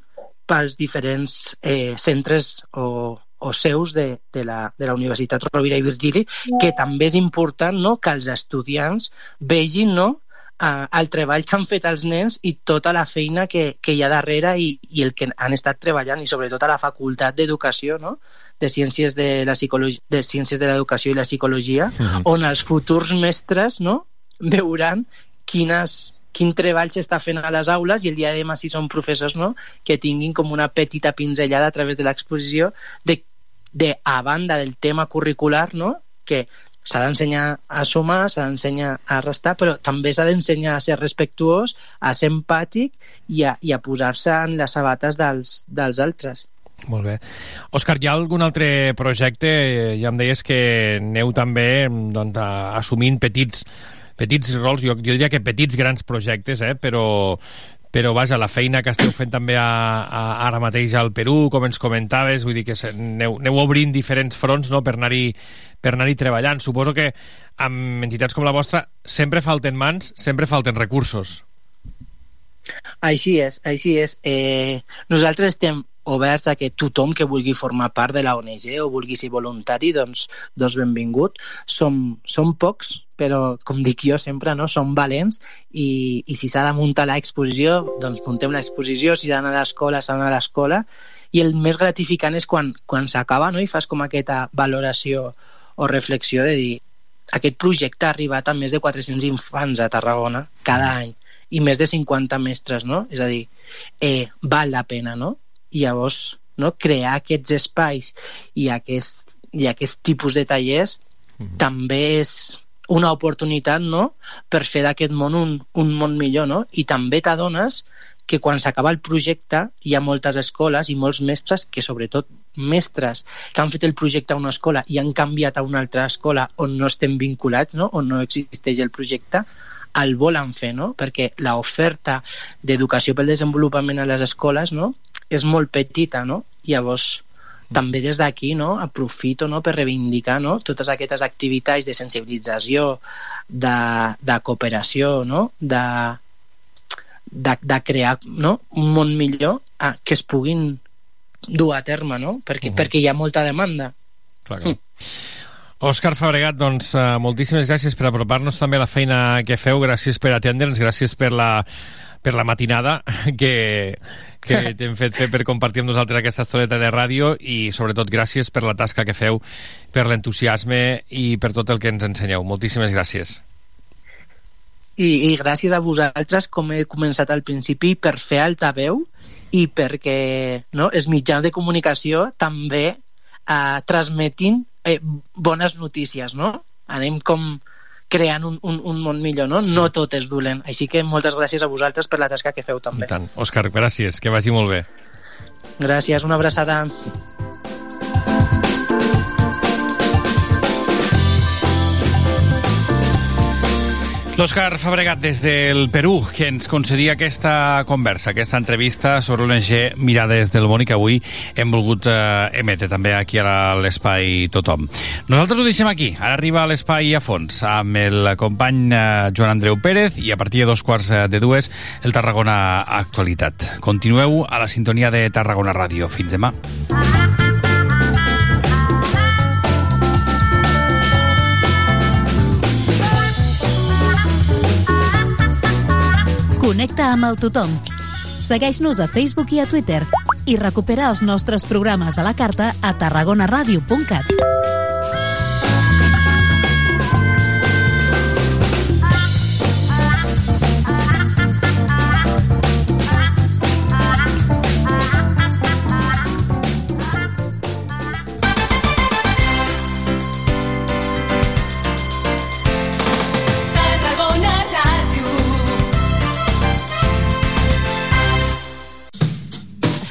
pels diferents eh, centres o, o seus de, de, la, de la Universitat Rovira i Virgili, que també és important no, que els estudiants vegin no, eh, el treball que han fet els nens i tota la feina que, que hi ha darrere i, i el que han estat treballant i sobretot a la Facultat d'Educació no? de Ciències de la Psicologia, de Ciències de l'Educació i la Psicologia, Mhm. on els futurs mestres no, veuran quines, quin treball s'està fent a les aules i el dia de demà si són professors no, que tinguin com una petita pinzellada a través de l'exposició de, de a banda del tema curricular no, que s'ha d'ensenyar a sumar, s'ha d'ensenyar a restar, però també s'ha d'ensenyar a ser respectuós, a ser empàtic i a, i a posar-se en les sabates dels, dels altres. Molt bé. Òscar, hi ha algun altre projecte? Ja em deies que aneu també doncs, assumint petits, petits rols, jo, jo diria que petits grans projectes, eh? però, però vaja, la feina que esteu fent també a, a, ara mateix al Perú, com ens comentaves, vull dir que aneu, aneu obrint diferents fronts no? per anar-hi per anar treballant. Suposo que amb entitats com la vostra sempre falten mans, sempre falten recursos. Així és, així és. Eh, nosaltres estem oberts a que tothom que vulgui formar part de la ONG o vulgui ser voluntari, doncs, doncs benvingut. Som, som pocs, però com dic jo sempre, no? som valents i, i si s'ha de muntar l'exposició, doncs muntem l'exposició, si s'ha d'anar a l'escola, s'ha d'anar a l'escola i el més gratificant és quan, quan s'acaba no? i fas com aquesta valoració o reflexió de dir aquest projecte ha arribat a més de 400 infants a Tarragona cada any i més de 50 mestres, no? És a dir, eh, val la pena, no? I llavors, no? crear aquests espais i aquest, i aquest tipus de tallers també és una oportunitat no? per fer d'aquest món un, un món millor no? i també t'adones que quan s'acaba el projecte hi ha moltes escoles i molts mestres que sobretot mestres que han fet el projecte a una escola i han canviat a una altra escola on no estem vinculats, no? on no existeix el projecte, el volen fer, no? perquè l'oferta d'educació pel desenvolupament a les escoles no? és molt petita, no? Llavors, també des d'aquí no, aprofito no, per reivindicar no, totes aquestes activitats de sensibilització, de, de cooperació, no, de, de, de crear no, un món millor ah, que es puguin dur a terme, no? perquè, uh -huh. perquè hi ha molta demanda. Clar, clar. Òscar Fabregat, doncs, uh, moltíssimes gràcies per apropar-nos també a la feina que feu, gràcies per atendre'ns, gràcies per la, per la matinada que, que t'hem fet fer per compartir amb nosaltres aquesta estoneta de ràdio i sobretot gràcies per la tasca que feu, per l'entusiasme i per tot el que ens ensenyeu. Moltíssimes gràcies. I, I gràcies a vosaltres, com he començat al principi, per fer altaveu i perquè no, els mitjans de comunicació també eh, transmetin eh, bones notícies, no? Anem com creant un, un, un món millor, no? Sí. No tot és dolent. Així que moltes gràcies a vosaltres per la tasca que feu també. I tant. Òscar, gràcies. Que vagi molt bé. Gràcies, una abraçada. L'Òscar Fabregat des del Perú, que ens concedia aquesta conversa, aquesta entrevista sobre l'ONG Mirades del Món i que avui hem volgut eh, emetre també aquí a l'Espai Tothom. Nosaltres ho deixem aquí. Ara arriba a l'Espai a fons amb el company eh, Joan Andreu Pérez i a partir de dos quarts eh, de dues el Tarragona Actualitat. Continueu a la sintonia de Tarragona Ràdio. Fins demà. Connecta amb el tothom. Segueix-nos a Facebook i a Twitter i recupera els nostres programes a la carta a tarragonaradio.cat.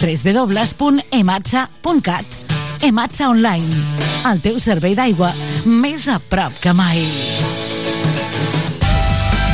www.ematsa.cat Ematsa Online, el teu servei d'aigua més a prop que mai.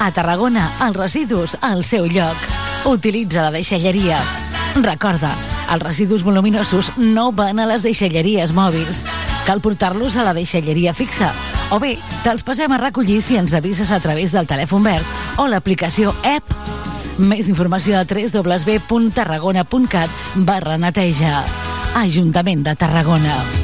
A Tarragona, els residus al seu lloc. Utilitza la deixalleria. Recorda, els residus voluminosos no van a les deixalleries mòbils. Cal portar-los a la deixalleria fixa. O bé, te'ls passem a recollir si ens avises a través del telèfon verd o l'aplicació app. Més informació a www.tarragona.cat barra neteja. Ajuntament de Tarragona.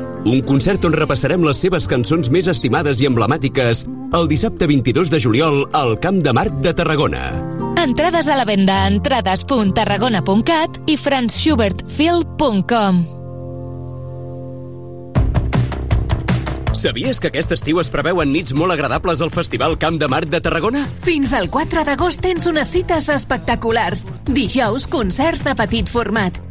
Un concert on repassarem les seves cançons més estimades i emblemàtiques el dissabte 22 de juliol al Camp de Marc de Tarragona. Entrades a la venda a entrades.tarragona.cat i franzschubertfil.com. Sabies que aquest estiu es preveuen nits molt agradables al Festival Camp de Marc de Tarragona? Fins al 4 d'agost tens unes cites espectaculars. Dijous, concerts de petit format.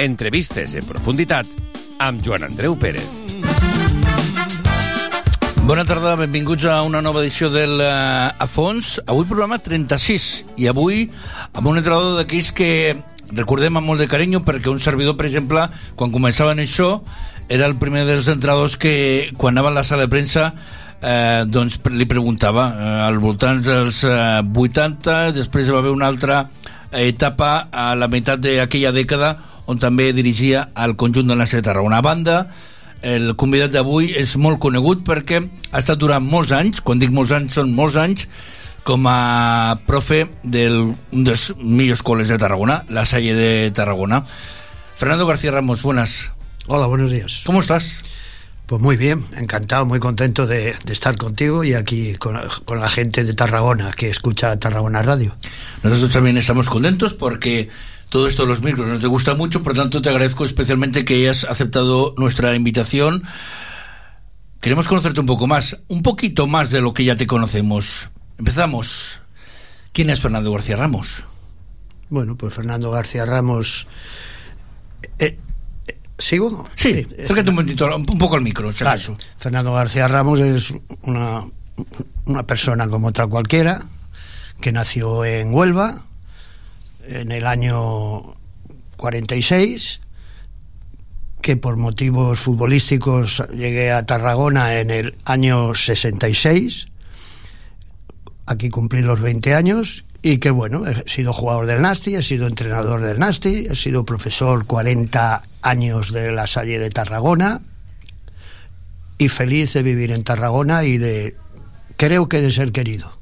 Entrevistes en profunditat amb Joan Andreu Pérez. Bona tarda, benvinguts a una nova edició del uh, A Fons. Avui programa 36 i avui amb un entrenador d'aquells que recordem amb molt de carinyo perquè un servidor, per exemple, quan començaven això, era el primer dels entrenadors que quan anava a la sala de premsa eh, doncs li preguntava eh, al voltant dels eh, 80, després va haver una altra etapa a la meitat d'aquella dècada on també dirigia el conjunt de la de Tarragona. A banda, el convidat d'avui és molt conegut perquè ha estat durant molts anys, quan dic molts anys són molts anys, com a profe d'un dels millors col·les de Tarragona, la Salle de Tarragona. Fernando García Ramos, buenas. Hola, buenos días. ¿Cómo estás? Pues muy bien, encantado, muy contento de, de estar contigo y aquí con, con, la gente de Tarragona que escucha Tarragona Radio. Nosotros también estamos contentos porque todo esto de los micros nos te gusta mucho, por tanto te agradezco especialmente que hayas aceptado nuestra invitación. Queremos conocerte un poco más, un poquito más de lo que ya te conocemos. Empezamos. ¿Quién es Fernando García Ramos? Bueno, pues Fernando García Ramos... Eh, ¿Sigo? Sí, sí acércate un momentito, un poco al micro, si acaso. Vale. Fernando García Ramos es una, una persona como otra cualquiera, que nació en Huelva en el año 46, que por motivos futbolísticos llegué a Tarragona en el año 66, aquí cumplí los 20 años y que bueno, he sido jugador del Nasti, he sido entrenador del Nasti, he sido profesor 40 años de la Salle de Tarragona y feliz de vivir en Tarragona y de creo que de ser querido.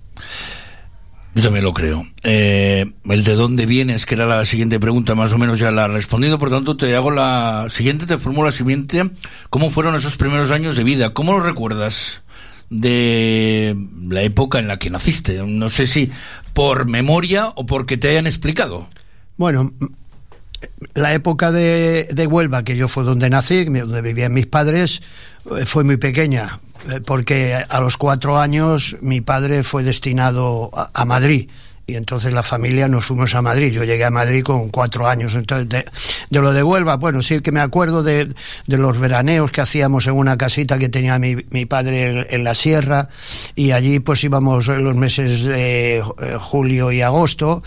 Yo también lo creo. Eh, el de dónde vienes, que era la siguiente pregunta, más o menos ya la has respondido, por tanto te hago la siguiente, te formulo la siguiente. ¿Cómo fueron esos primeros años de vida? ¿Cómo lo recuerdas? de la época en la que naciste. No sé si por memoria o porque te hayan explicado. Bueno, la época de, de Huelva, que yo fue donde nací, donde vivían mis padres, eh, fue muy pequeña, porque a los cuatro años mi padre fue destinado a, Madrid y entonces la familia nos fuimos a Madrid. Yo llegué a Madrid con cuatro años. Entonces, de, lo de Huelva, bueno, sí que me acuerdo de, de, los veraneos que hacíamos en una casita que tenía mi, mi padre en, la sierra y allí pues íbamos los meses de eh, julio y agosto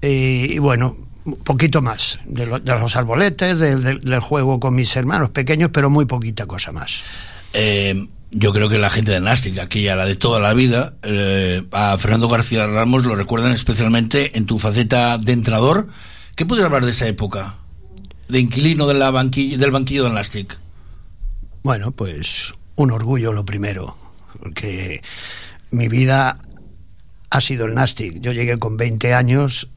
y, bueno, poquito más de, lo, de los arboletes, de, del juego con mis hermanos pequeños, pero muy poquita cosa más. Eh, yo creo que la gente de Nastic, aquella, la de toda la vida, eh, a Fernando García Ramos lo recuerdan especialmente en tu faceta de entrador. ¿Qué puedes hablar de esa época? De inquilino de la banquilla, del banquillo de Nastic. Bueno, pues un orgullo lo primero, porque mi vida ha sido el Nastic. Yo llegué con 20 años,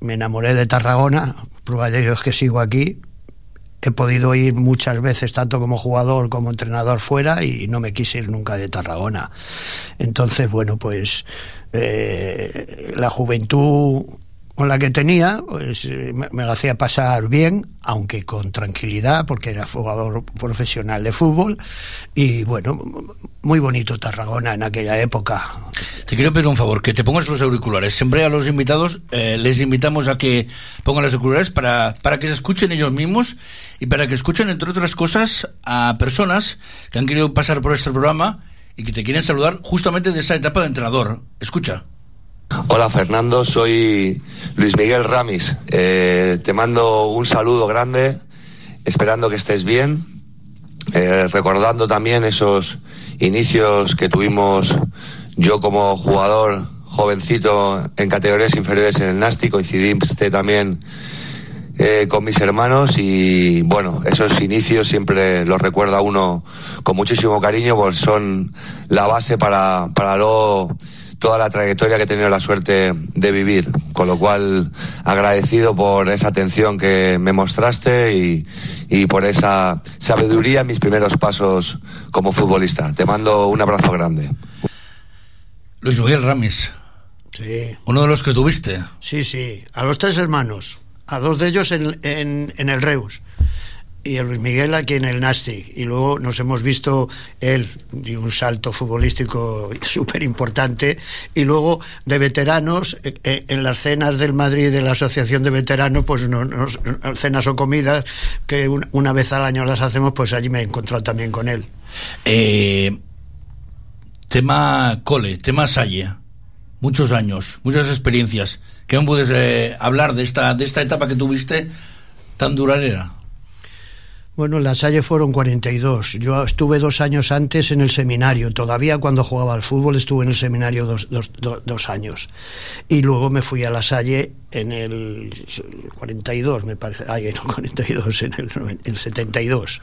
me enamoré de Tarragona, prueba de ello es que sigo aquí, he podido ir muchas veces, tanto como jugador como entrenador fuera, y no me quise ir nunca de Tarragona. Entonces, bueno, pues eh, la juventud con la que tenía, pues me, me la hacía pasar bien, aunque con tranquilidad, porque era jugador profesional de fútbol, y bueno, muy bonito Tarragona en aquella época. Te quiero pedir un favor, que te pongas los auriculares. Siempre a los invitados eh, les invitamos a que pongan los auriculares para, para que se escuchen ellos mismos y para que escuchen, entre otras cosas, a personas que han querido pasar por este programa y que te quieren saludar justamente de esa etapa de entrenador. Escucha. Hola Fernando, soy Luis Miguel Ramis. Eh, te mando un saludo grande, esperando que estés bien, eh, recordando también esos inicios que tuvimos yo como jugador jovencito en categorías inferiores en el Nasti, coincidiste también eh, con mis hermanos y bueno, esos inicios siempre los recuerda uno con muchísimo cariño, pues son la base para, para luego toda la trayectoria que he tenido la suerte de vivir, con lo cual agradecido por esa atención que me mostraste y, y por esa sabiduría en mis primeros pasos como futbolista. Te mando un abrazo grande. Luis Miguel Ramis. Sí. Uno de los que tuviste. Sí, sí. A los tres hermanos. A dos de ellos en, en, en el Reus y a Luis Miguel aquí en el Nastic y luego nos hemos visto él dio un salto futbolístico súper importante y luego de veteranos en las cenas del Madrid de la Asociación de Veteranos pues no, no, cenas o comidas que una, vez al año las hacemos pues allí me he encontrado también con él. Eh, tema cole, tema Salle. Muchos años, muchas experiencias. ¿qué me puedes eh, hablar de esta, de esta etapa que tuviste tan duradera? Bueno, en la Salle fueron 42. Yo estuve dos años antes en el seminario. Todavía cuando jugaba al fútbol estuve en el seminario dos, dos, dos, dos años. Y luego me fui a la Salle en el 42, me parece. Ay, no, 42, en el, en el 72.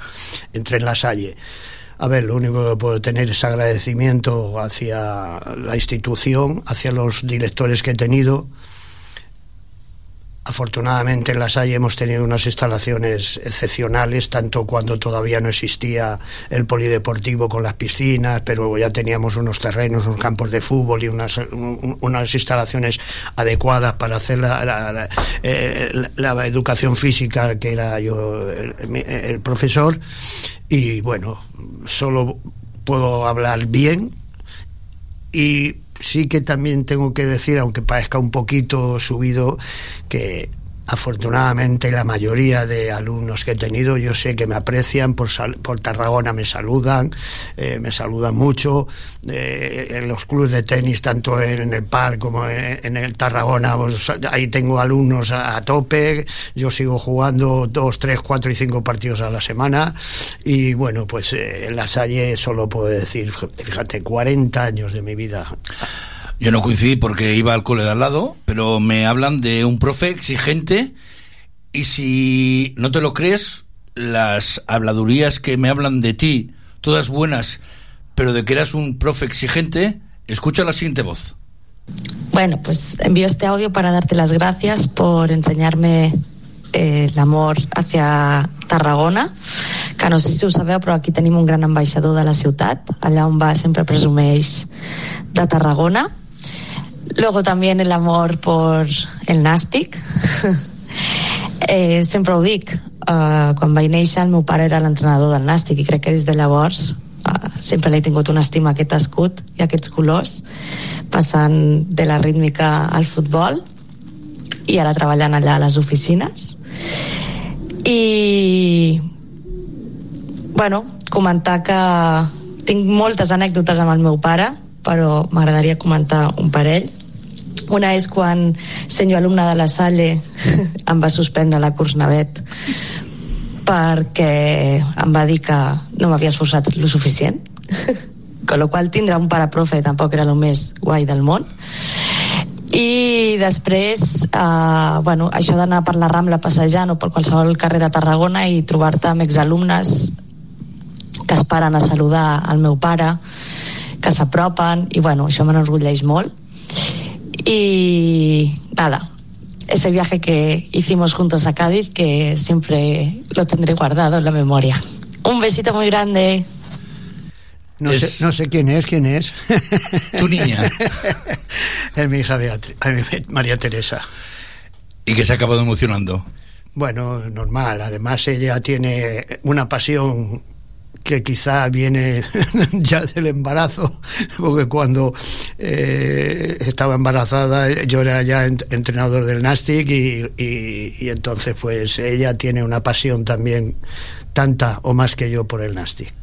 Entré en la Salle. A ver, lo único que puedo tener es agradecimiento hacia la institución, hacia los directores que he tenido, Afortunadamente en La Salle hemos tenido unas instalaciones excepcionales, tanto cuando todavía no existía el polideportivo con las piscinas, pero ya teníamos unos terrenos, unos campos de fútbol y unas, unas instalaciones adecuadas para hacer la, la, la, eh, educación física, que era yo el, el profesor. Y bueno, solo puedo hablar bien y sí que también tengo que decir, aunque parezca un poquito subido, que afortunadamente la mayoría de alumnos que he tenido yo sé que me aprecian por, por Tarragona me saludan eh, me saludan mucho. Eh, en los clubes de tenis tanto en el par como en, el Tarragona pues, ahí tengo alumnos a, a, tope. Yo sigo jugando dos, tres, cuatro y cinco partidos a la semana. Y bueno pues eh, en la Salle solo puedo decir fíjate 40 años de mi vida yo no coincidí porque iba al cole de al lado, pero me hablan de un profe exigente y si no te lo crees, las habladurías que me hablan de ti, todas buenas, pero de que eras un profe exigente, escucha la siguiente voz. Bueno, pues envío este audio para darte las gracias por enseñarme eh, l'amor hacia Tarragona, que no sé si ho sabeu, però aquí tenim un gran ambaixador de la ciutat, allà on va sempre presumeix de Tarragona. Luego también el amor por el Nastic. Eh, sempre ho dic, uh, quan vaig néixer el meu pare era l'entrenador del Nàstic i crec que des de llavors uh, sempre l'he tingut una estima a aquest escut i a aquests colors, passant de la rítmica al futbol i ara treballant allà a les oficines. I bueno, comentar que tinc moltes anècdotes amb el meu pare, però m'agradaria comentar un parell. Una és quan, senyor alumne de la Salle, em va suspendre la curs navet perquè em va dir que no m'havia esforçat lo suficient. Con lo qual tindre un pare profe tampoc era el més guai del món. I després, eh, bueno, això d'anar per la Rambla passejant o per qualsevol carrer de Tarragona i trobar-te amb exalumnes que es paren a saludar al meu pare, que s'apropen, i bueno, això m'enorgulleix molt. Y nada, ese viaje que hicimos juntos a Cádiz, que siempre lo tendré guardado en la memoria. Un besito muy grande. No, sé, no sé quién es, quién es. Tu niña. es mi hija Beatriz, María Teresa. ¿Y que se ha acabado emocionando? Bueno, normal. Además, ella tiene una pasión que quizá viene ya del embarazo, porque cuando eh, estaba embarazada yo era ya ent entrenador del Nastic y, y, entonces pues ella tiene una pasión también tanta o más que yo por el Nastic.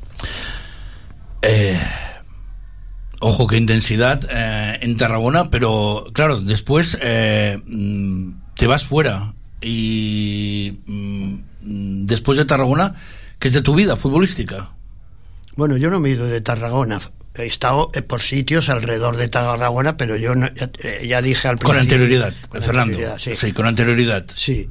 Eh, ojo, qué intensidad eh, en Tarragona, pero claro, después mm, te vas fuera y mm, después de Tarragona ¿Qué es de tu vida futbolística? Bueno, yo no me he ido de Tarragona. He estado eh, por sitios alrededor de Tarragona, pero yo no, ya, eh, ya, dije al principio... Con anterioridad, con Fernando. Anterioridad, sí. sí. con anterioridad. Sí.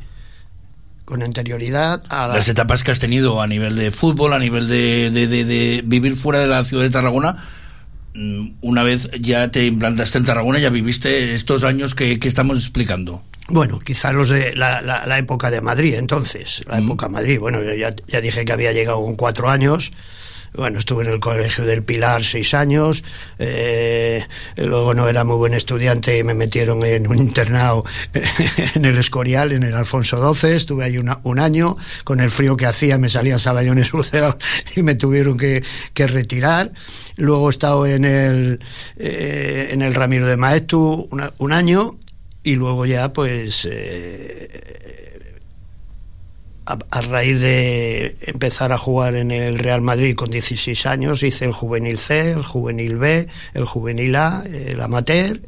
Con anterioridad a la... las etapas que has tenido a nivel de fútbol, a nivel de, de, de, de vivir fuera de la ciudad de Tarragona, una vez ya te implantaste en Tarragona, ya viviste estos años que, que estamos explicando. Bueno, quizá los de la, la, la, época de Madrid, entonces, la mm. época Madrid. Bueno, yo ya, ya, dije que había llegado con cuatro años. Bueno, estuve en el Colegio del Pilar seis años. Eh, luego no era muy buen estudiante y me metieron en un internado en el Escorial, en el Alfonso XII. Estuve ahí una, un año. Con el frío que hacía me salían saballones ulcerados y me tuvieron que, que retirar. Luego he estado en el, eh, en el Ramiro de Maestu una, un año y luego ya pues eh, a, a, raíz de empezar a jugar en el Real Madrid con 16 años hice el juvenil C, el juvenil B, el juvenil A, el amateur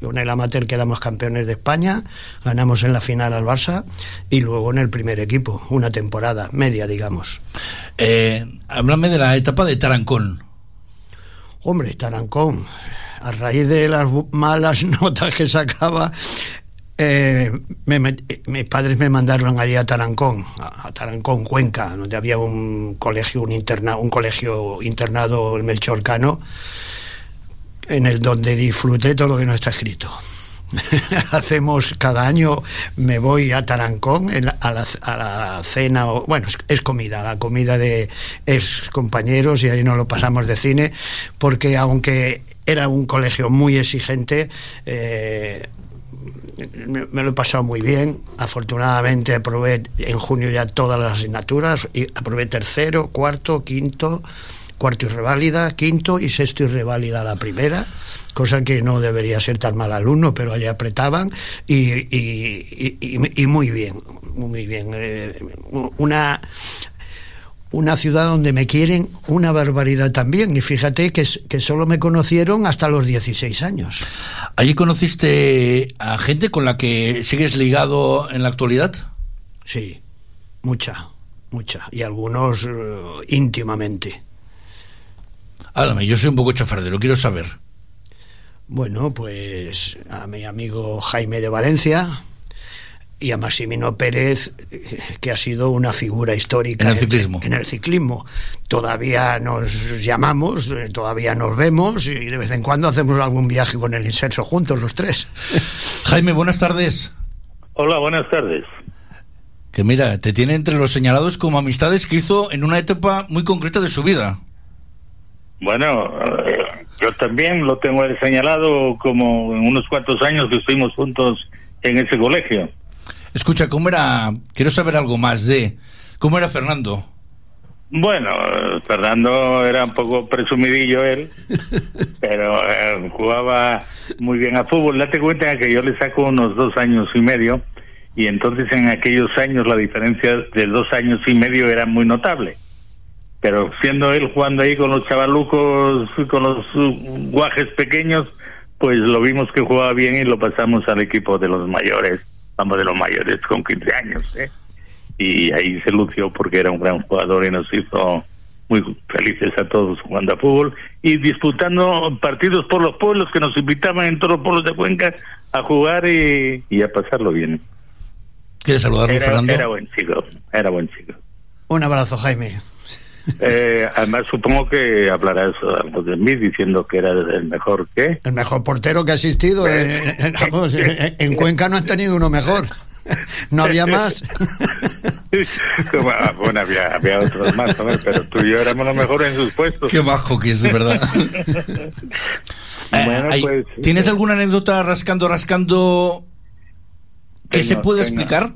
con el amateur quedamos campeones de España, ganamos en la final al Barça y luego en el primer equipo, una temporada media, digamos. Eh, háblame de la etapa de Tarancón. Hombre, Tarancón, a raíz de las malas notas que sacaba, eh, mis padres me mandaron allí a Tarancón, a, Tarancón, Cuenca, donde había un colegio, un, interna, un colegio internado, el Melchor Cano, en el donde disfruté todo lo que no está escrito. hacemos cada año me voy a Tarancón a, la, cena bueno es, es, comida la comida de ex compañeros y ahí no lo pasamos de cine porque aunque era un colegio muy exigente eh, me, lo he pasado muy bien afortunadamente aprobé en junio ya todas las asignaturas y aprobé tercero, cuarto, quinto cuarto y reválida, quinto y sexto y reválida la primera cosa que no debería ser tan mal alumno, pero allí apretaban y, y, y, y muy bien, muy bien. Eh, una una ciudad donde me quieren una barbaridad también. Y fíjate que, que solo me conocieron hasta los 16 años. ¿Allí conociste a gente con la que sigues ligado en la actualidad? Sí, mucha, mucha. Y algunos uh, íntimamente. Háblame, yo soy un poco chafardero, quiero saber. Bueno, pues a mi amigo Jaime de Valencia y a Maximino Pérez, que ha sido una figura histórica en el ciclismo. En, en el ciclismo. Todavía nos llamamos, todavía nos vemos y de vez en cuando hacemos algún viaje con el inserso juntos los tres. Jaime, buenas tardes. Hola, buenas tardes. Que mira, te tiene entre los señalados como amistades que hizo en una etapa muy concreta de su vida. Bueno, eh, yo también lo tengo señalado como en unos cuantos años que estuvimos juntos en ese colegio. Escucha, ¿cómo era? Quiero saber algo más de. ¿Cómo era Fernando? Bueno, Fernando era un poco presumidillo él, pero eh, jugaba muy bien a fútbol. Date cuenta que yo le saco unos dos años y medio, y entonces en aquellos años la diferencia de dos años y medio era muy notable. Pero siendo él jugando ahí con los chavalucos, con los guajes pequeños, pues lo vimos que jugaba bien y lo pasamos al equipo de los mayores, vamos de los mayores con 15 años, ¿eh? y ahí se lució porque era un gran jugador y nos hizo muy felices a todos jugando a fútbol y disputando partidos por los pueblos que nos invitaban en todos los pueblos de Cuenca a jugar y, y a pasarlo bien. ¿Quieres saludarlo, Era, Fernando? era buen chico, era buen chico. Un abrazo, Jaime. Eh, además supongo que hablarás algo de mí diciendo que era el mejor que El mejor portero que ha existido. eh, eh, vamos, en, en Cuenca no has tenido uno mejor. No había más. Ah, bueno había, había otros más pero tú y yo éramos los mejores en sus puestos Qué bajo que es, de verdad. Bueno, Eh, pues, ¿Tienes alguna anécdota rascando, rascando que se puede tengo. explicar?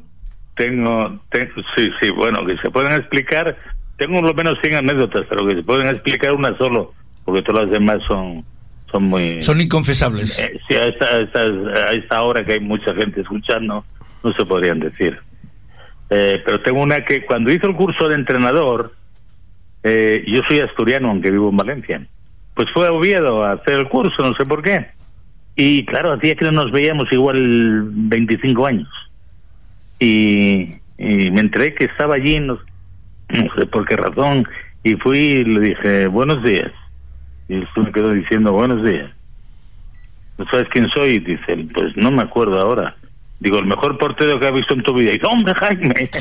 Tengo, tengo, sí, sí, bueno, que se pueden explicar. Tengo por lo menos 100 anécdotas, pero que se pueden explicar una solo, porque todas las demás son, son muy. Son inconfesables. Eh, sí, a esta, a, esta, a esta hora que hay mucha gente escuchando, no se podrían decir. Eh, pero tengo una que cuando hizo el curso de entrenador, eh, yo soy asturiano, aunque vivo en Valencia, pues fue a Oviedo a hacer el curso, no sé por qué. Y claro, hacía que no nos veíamos igual 25 años. Y, y me enteré que estaba allí, no, no sé por qué razón, y fui y le dije, buenos días. Y él me quedó diciendo, buenos días. ¿No sabes quién soy? Dice, él, pues no me acuerdo ahora. Digo, el mejor portero que ha visto en tu vida. Y dice, hombre, Jaime.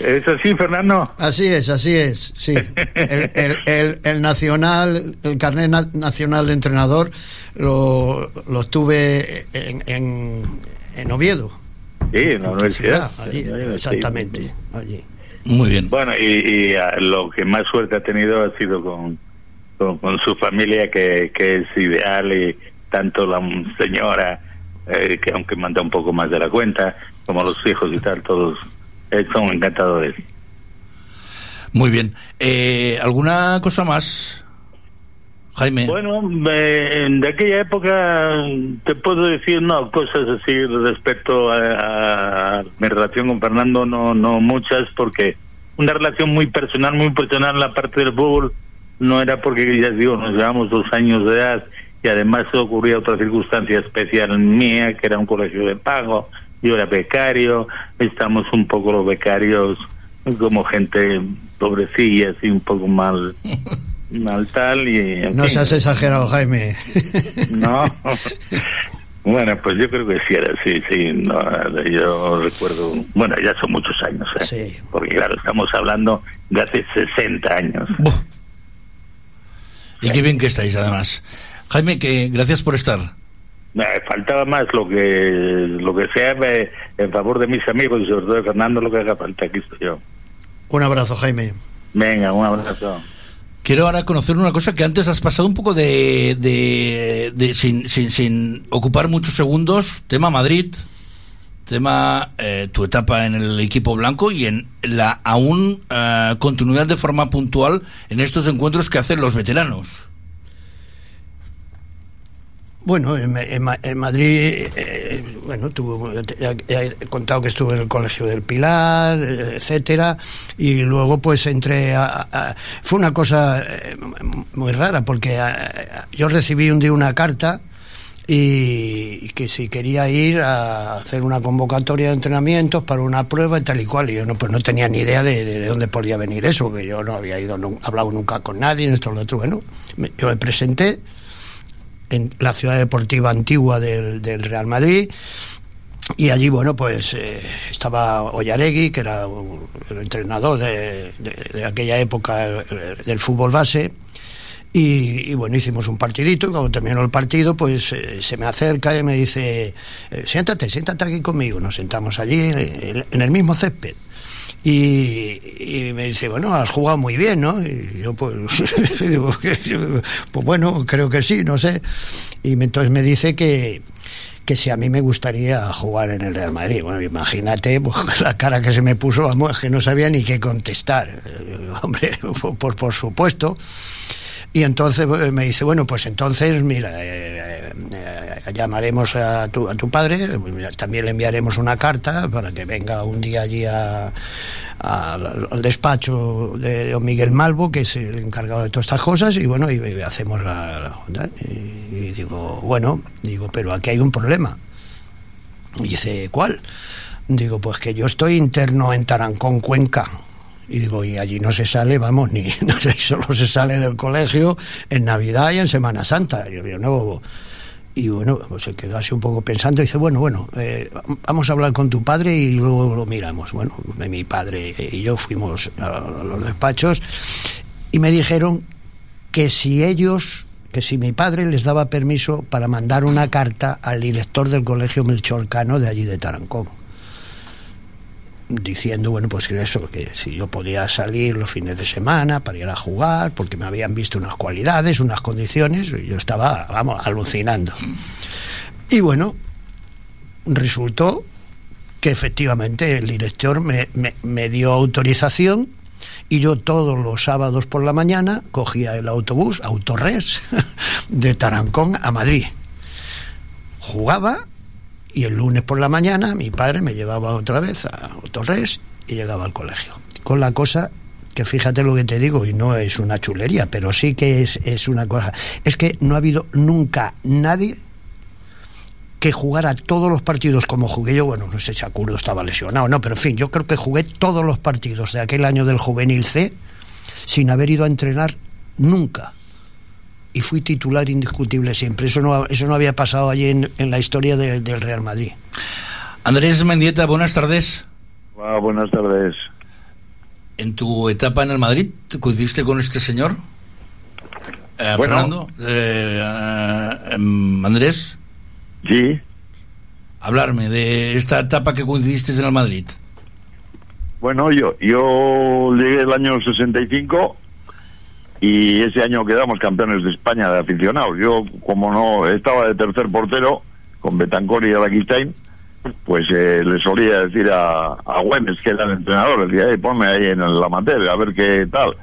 ¿Es así, Fernando? Así es, así es, sí. El, el- el- el nacional, el carnet na- nacional de entrenador lo, lo tuve en, en, en Oviedo. Sí, en la universidad. Allí, exactamente, allí. Muy bien. Bueno, y, y, ah, lo que más suerte ha tenido ha sido con, con, con su familia, que, que es ideal, y tanto la señora, eh, que aunque manda un poco más de la cuenta, como los hijos y tal, todos eh, son encantadores. Muy bien. Eh, ¿Alguna cosa más, Jaime? Bueno, eh, de aquella época te puedo decir, no, cosas así respecto a, a mi relación con Fernando, no, no muchas, porque una relación muy personal, muy personal en la parte del fútbol, no era porque, ya digo, nos llevamos dos años de edad y además ocurría otra circunstancia especial mía, que era un colegio de pago, yo era becario, estamos un poco los becarios como gente pobrecilla, así un poco mal, tal y... No fin. seas exagerado, Jaime. No. Bueno, pues yo creo que sí era así, sí. No, yo recuerdo, bueno, ya son muchos años, ¿eh? Porque claro, estamos hablando de hace 60 años. Y qué bien que estáis, además. Jaime, que gracias por estar. Faltaba más lo que lo que sea eh, en favor de mis amigos y sobre todo de Fernando, lo que haga falta, aquí estoy yo. Un abrazo, Jaime. Venga, un abrazo. Quiero ahora conocer una cosa que antes has pasado un poco de, de, sin, sin, sin ocupar muchos segundos. Tema Madrid, tema eh, tu etapa en el equipo blanco y en la aún eh, continuidad de forma puntual en estos encuentros que hacen los veteranos. Bueno, en, en en Madrid, eh, bueno, tuvo, he contado que estuve en el Colegio del Pilar, eh, etcétera, y luego pues entré a, a- fue una cosa eh, muy rara porque ah, yo recibí un día una carta y, que si quería ir a hacer una convocatoria de entrenamientos para una prueba y tal y cual, y yo no, pues no tenía ni idea de, de- de dónde podía venir eso, que yo no había ido, no, hablado nunca con nadie, esto, lo otro, bueno, me- yo me presenté en la ciudad deportiva antigua del, del Real Madrid. Y allí bueno pues eh, estaba Ollaregui que era el entrenador de, de- aquella época el- del fútbol base. Y, bueno hicimos un partidito. Y cuando terminó el partido pues eh, se me acerca y me dice eh, siéntate siéntate aquí conmigo nos sentamos allí en el mismo césped y, y me dice, bueno, has jugado muy bien, ¿no? Y yo, pues, pues bueno, creo que sí, no sé. Y entonces me dice que, que si a mí me gustaría jugar en el Real Madrid. Bueno, imagínate pues, la cara que se me puso, vamos, que no sabía ni qué contestar. Eh, hombre, por, por supuesto. Y entonces eh, me dice, bueno, pues entonces, mira, eh, eh, llamaremos a tu, a tu padre, también le enviaremos una carta para que venga un día allí a, al despacho de don Miguel Malvo, que es el encargado de todas estas cosas, y bueno, y, hacemos la, la y digo, bueno, digo, pero aquí hay un problema. Y dice, ¿cuál? Digo, pues que yo estoy interno en Tarancón, Cuenca. Y digo, y allí no se sale, vamos, ni no sé, solo se sale del colegio en Navidad y en Semana Santa. Yo, yo no. Y bueno, pues se quedó así un poco pensando dice, bueno, bueno, eh, vamos a hablar con tu padre y luego lo miramos. Bueno, mi padre y yo fuimos a los despachos y me dijeron que si ellos, que si mi padre les daba permiso para mandar una carta al director del colegio Melchorcano de allí de Tarancón diciendo, bueno, pues que eso, que si yo podía salir los fines de semana para ir a jugar, porque me habían visto unas cualidades, unas condiciones, yo estaba, vamos, alucinando. Y bueno, resultó que efectivamente el director me, me- me dio autorización y yo todos los sábados por la mañana cogía el autobús, Autorres, de Tarancón a Madrid. Jugaba y el lunes por la mañana mi padre me llevaba otra vez a Torres y llegaba al colegio. Con la cosa que fíjate lo que te digo, y no es una chulería, pero sí que es, es una cosa. Es que no ha habido nunca nadie que jugara todos los partidos como jugué yo. Bueno, no sé si Acuerdo estaba lesionado, no, pero en fin, yo creo que jugué todos los partidos de aquel año del Juvenil C sin haber ido a entrenar nunca y fui titular indiscutible siempre. Eso no, eso no había pasado allí en, en la historia de- del Real Madrid. Andrés Mendieta, buenas tardes. Ah, buenas tardes. ¿En tu etapa en el Madrid coincidiste con este señor? Eh, Bueno. Fernando, eh, eh, em, Andrés. Sí. Hablarme de esta etapa que coincidiste en el Madrid. Bueno, yo, yo llegué el año 65 y ese año quedamos campeones de España de aficionados. Yo, como no estaba de tercer portero con Betancor y Araquistain, pues eh, le solía decir a, a Güemes, que era el entrenador, decía, "Eh, ponme ahí en el amateur, a ver qué tal.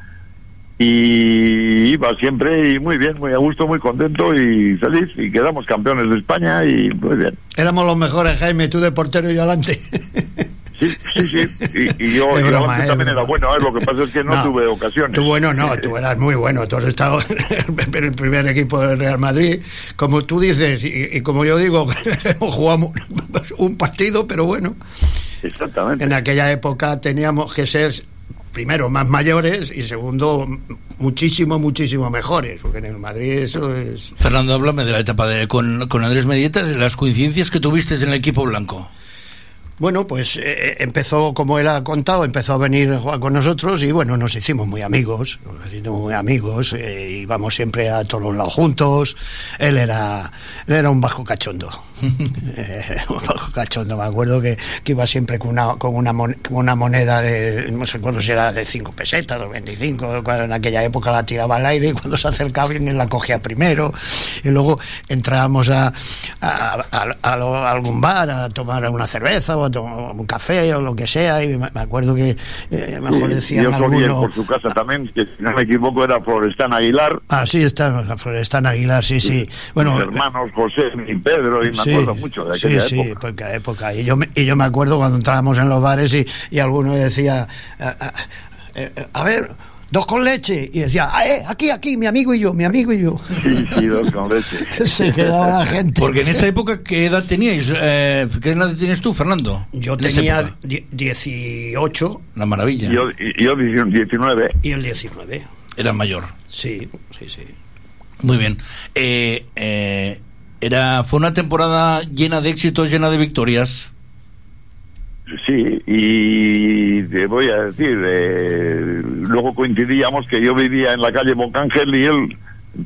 Y iba siempre y muy bien, muy a gusto, muy contento y feliz. Y quedamos campeones de España y muy bien. Éramos los mejores, Jaime, tú de portero y adelante. Sí, sí. Y, y yo, Es y broma, Avanti es también broma. era bueno, ¿eh? lo que pasa es que no, No, tuve ocasiones. Tú bueno, no, tú eras muy bueno, tú has estado en el primer equipo del Real Madrid, como tú dices, y, y como yo digo, jugamos un partido, pero bueno. Exactamente. En aquella época teníamos que ser, primero, más mayores y segundo, muchísimo, muchísimo mejores, porque en el Madrid eso es... Fernando, háblame de la etapa de, con, con Andrés Mendieta, de las coincidencias que tuviste en el equipo blanco. Bueno, pues eh, empezó, como él ha contado, empezó a venir con nosotros y bueno, nos hicimos muy amigos, nos hicimos muy amigos, eh, íbamos siempre a todos los lados juntos, él era, él era un bajo cachondo, Eh, cachondo, me acuerdo que, que iba siempre con una, con, una mon- con una moneda de, no sé cuándo si era de 5 pesetas o 25, cuando en aquella época la tiraba al aire y cuando se acercaba alguien la cogía primero. Y luego entrábamos a, a, a- a lo- a algún bar a tomar una cerveza o a tomar un café o lo que sea y me me acuerdo que eh, mejor Sí, decían yo alguno por su casa también, que si no me equivoco era Florestán Aguilar. así está Florestán Aguilar sí sí. bueno hermanos José y Pedro, y Sí, acuerdo mucho de sí, aquella sí, época. porque época. Y yo, me- y yo me acuerdo cuando entrábamos en los bares y, y alguno decía, "Ah, ah, eh, eh, a ver, dos con leche. Y decía, "Ah, eh, aquí, aquí, mi amigo y yo, mi amigo y yo. Sí, sí, dos con leche. Se quedaba la gente. Porque en esa época, ¿qué edad teníais? Eh, ¿Qué edad tienes tú, Fernando? Yo tenía época. die- 18 Una maravilla. Yo, y- yo 19. y el 19. Era mayor. Sí, sí, sí. Muy bien. Eh, eh, era, fue una temporada llena de éxitos, llena de victorias. Sí, y te voy a decir, eh, luego coincidíamos que yo vivía en la calle Bocángel y él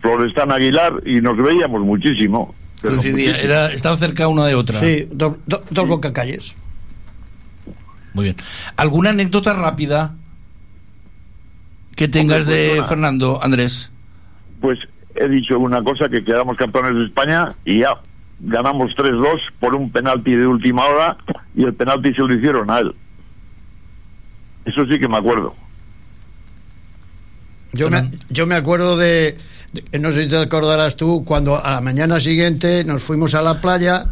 Florestán Aguilar y nos veíamos muchísimo. pero Coincidía, muchísimo. era, estaba cerca una de otra. Sí, do- do- dos bocacalles. Muy bien. ¿Alguna anécdota rápida que tengas Hombre, pues de una. Fernando, Andrés? Pues he dicho una cosa, que quedamos campeones de España y ya. ganamos 3-2 por un penalti de última hora y el penalti se lo hicieron a él. Eso sí que me acuerdo. Yo me, yo me acuerdo de, no sé si te acordarás tú, cuando a la mañana siguiente nos fuimos a la playa,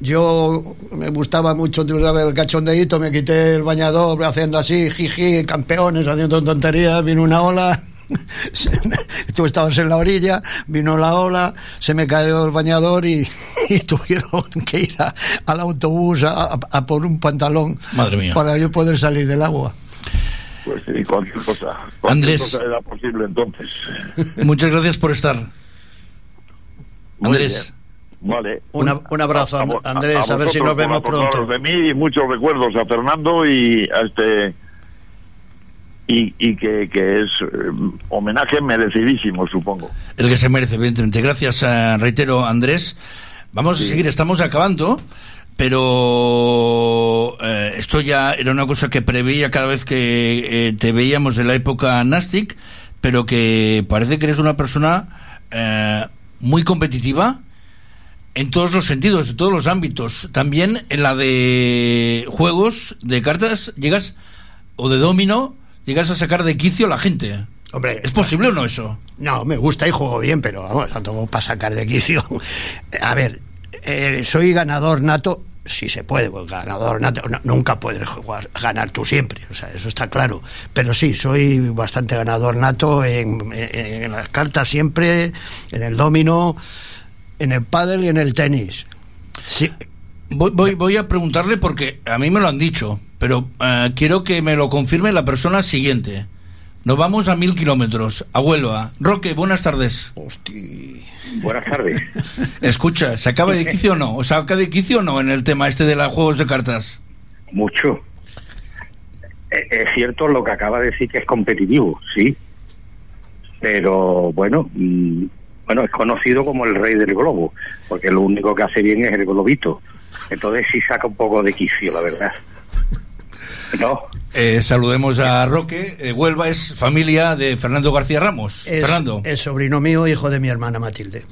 yo me gustaba mucho, tú el cachondeíto, me quité el bañador haciendo así, jiji, campeones, haciendo tonterías, vino una ola, tú estabas en la orilla, vino la ola, se me cayó el bañador y, y tuvieron que ir a- al autobús a, a- a por un pantalón Madre mía. para yo poder salir del agua. Pues sí, cualquier cosa. Cualquier Andrés. cosa era posible entonces. Muchas gracias por estar. Muy Andrés. bien. Vale. Una- un abrazo, Andrés, a ver si nos vemos pronto. de mí y muchos recuerdos a Fernando y a este y, y que, que es eh, homenaje merecidísimo, supongo. El que se merece, evidentemente. Gracias, eh, reitero, Andrés. Vamos a seguir, estamos acabando, pero eh, esto ya era una cosa que preveía cada vez que eh, te veíamos en la época Nastic, pero que parece que eres una persona muy competitiva en todos los sentidos, en todos los ámbitos. También en la de juegos de cartas, llegas, o de domino, llegas a sacar de quicio a la gente. Hombre, ¿Es posible o no eso? No, me gusta y juego bien, pero vamos, tanto para sacar de quicio. A ver, eh, soy ganador nato, si se puede, pues ganador nato, no- nunca puedes jugar, ganar tú siempre, o sea, eso está claro. Pero sí, soy bastante ganador nato en, en- en las cartas siempre, en el domino, en el pádel y en el tenis. Sí. Voy, voy, voy a preguntarle porque a mí me lo han dicho, pero eh, quiero que me lo confirme la persona siguiente. Nos vamos a mil kilómetros, a Huelva. Roque, buenas tardes. Buenas tardes. Escucha, ¿se acaba de quicio o no? ¿O saca de quicio o no en el tema este de los juegos de cartas? Mucho. Eh, Es cierto lo que acaba de decir que es competitivo, sí. Pero bueno, mm, bueno, es conocido como el rey del globo, porque lo único que hace bien es el globito. Entonces sí saca un poco de quicio, la verdad. ¿No? Eh, saludemos a Roque. Eh, Huelva es familia de Fernando García Ramos. Es, Fernando. es sobrino mío, hijo de mi hermana Matilde.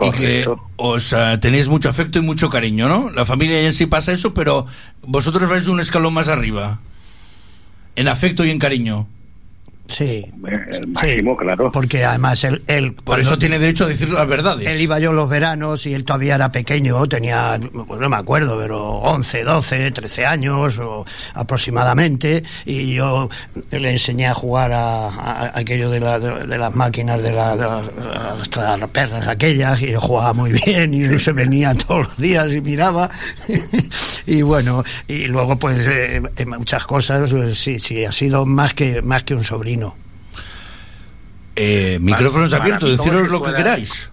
Y que os eh, tenéis mucho afecto y mucho cariño, ¿no? La familia en sí pasa eso, pero vosotros vais un escalón más arriba. En afecto y en cariño. Sí. El máximo, claro. Porque además él... él Por eso tiene derecho a decir las verdades. Él iba yo los veranos y él todavía era pequeño, tenía, pues no me acuerdo, pero 11, 12, 13 años o aproximadamente, y yo le enseñé a jugar a, a- a aquello de, la- de- de las máquinas, de, la- de las, las tragaperras aquellas, y yo jugaba muy bien, y él se venía todos los días y miraba, y bueno, y luego pues eh, en muchas cosas, pues, sí, sí, ha sido más que, más que un sobrino. Eh, micrófonos Para- abiertos, para deciros lo que queráis.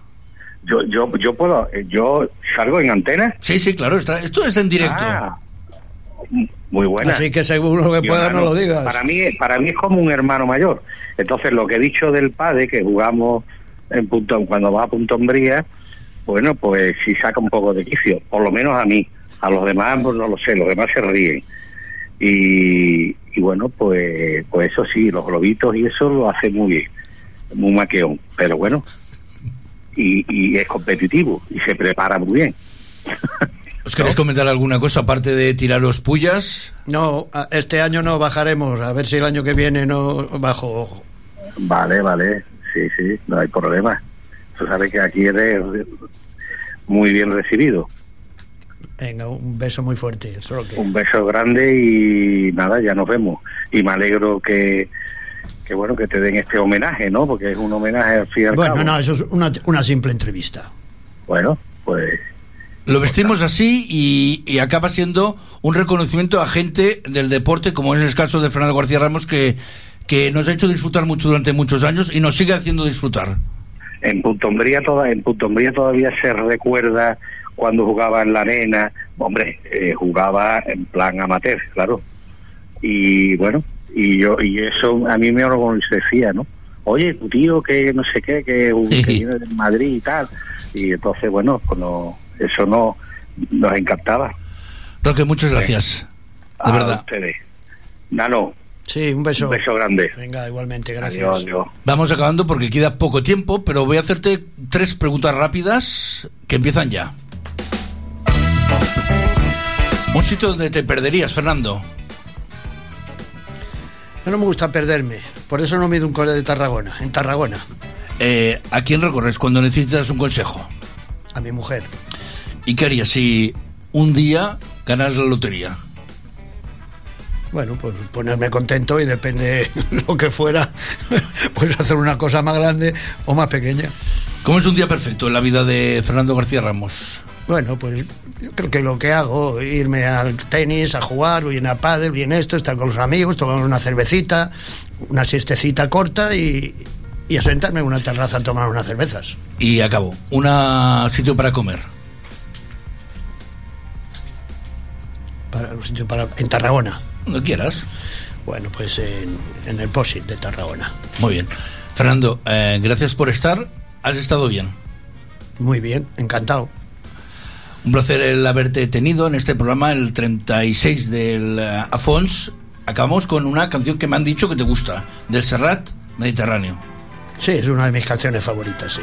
Yo, yo, yo puedo, eh, yo salgo en antena. Sí, sí, claro, está, esto es en directo. Ah, muy buena. Así que según lo que pueda no lo digas. Para mí, para mí es como un hermano mayor. Entonces, lo que he dicho del padre, que jugamos en punto, cuando va a Punto Hombría, bueno, pues sí saca un poco de quicio, por lo menos a mí. A los demás, pues no lo sé, los demás se ríen. Y, y bueno, pues, pues eso sí, los globitos y eso lo hace muy bien, muy maqueón. Pero bueno, y, y es competitivo y se prepara muy bien. ¿Os queréis comentar alguna cosa aparte de tiraros pullas? No, este año no bajaremos, a ver si el año que viene no bajo. Vale, vale, sí, sí, no hay problema. Tú sabes que aquí eres muy bien recibido. Venga, un beso muy fuerte. Solo que... Un beso grande y nada, ya nos vemos. Y me alegro que, que bueno, que te den este homenaje, ¿no? Porque es un homenaje al fin y al Bueno, cabo. no, eso es una, una simple entrevista. Bueno, pues Lo vestimos así y, y acaba siendo un reconocimiento a gente del deporte, como es el caso de Fernando García Ramos, que, que nos ha hecho disfrutar mucho durante muchos años y nos sigue haciendo disfrutar. en Punto Umbría toda, en Punto Umbría todavía se recuerda cuando jugaba en la arena, hombre, eh, jugaba en plan amateur, claro. Y bueno, y yo y eso a mí me decía, ¿no? Oye, tu tío que no sé qué, que, que viene de Madrid y tal. Y entonces, bueno, pues no, eso no nos encantaba. Roque, muchas gracias. De A verdad. ustedes. Nano. Sí, un beso. Un beso grande. Venga, igualmente, gracias. Adiós, adiós. Vamos acabando porque queda poco tiempo, pero voy a hacerte tres preguntas rápidas que empiezan ya. Un sitio donde te perderías, Fernando. No me gusta perderme, por eso no me he ido a un cole de Tarragona, en Tarragona, Eh, ¿A quién recorres cuando necesitas un consejo? a mi mujer. ¿Y qué harías si un día ganas la lotería? Bueno, pues ponerme contento y depende lo que fuera, pues hacer una cosa más grande o más pequeña. ¿Cómo es un día perfecto en la vida de Fernando García Ramos? Bueno, pues yo creo que lo que hago, irme al tenis, a jugar, bien a pádel, bien esto, estar con los amigos, tomar una cervecita, una siestecita corta y, y a sentarme en una terraza a tomar unas cervezas. Y acabo. Un sitio para comer. Para, un sitio para, en Tarragona. Donde quieras. Bueno, pues en, en el POSIT de Tarragona. Muy bien. Fernando, eh, gracias por estar. ¿Has estado bien? Muy bien, encantado. Un placer el haberte tenido en este programa, el 36 del eh, Afons. Acabamos con una canción que me han dicho que te gusta, del Serrat Mediterráneo. Sí, es una de mis canciones favoritas, sí.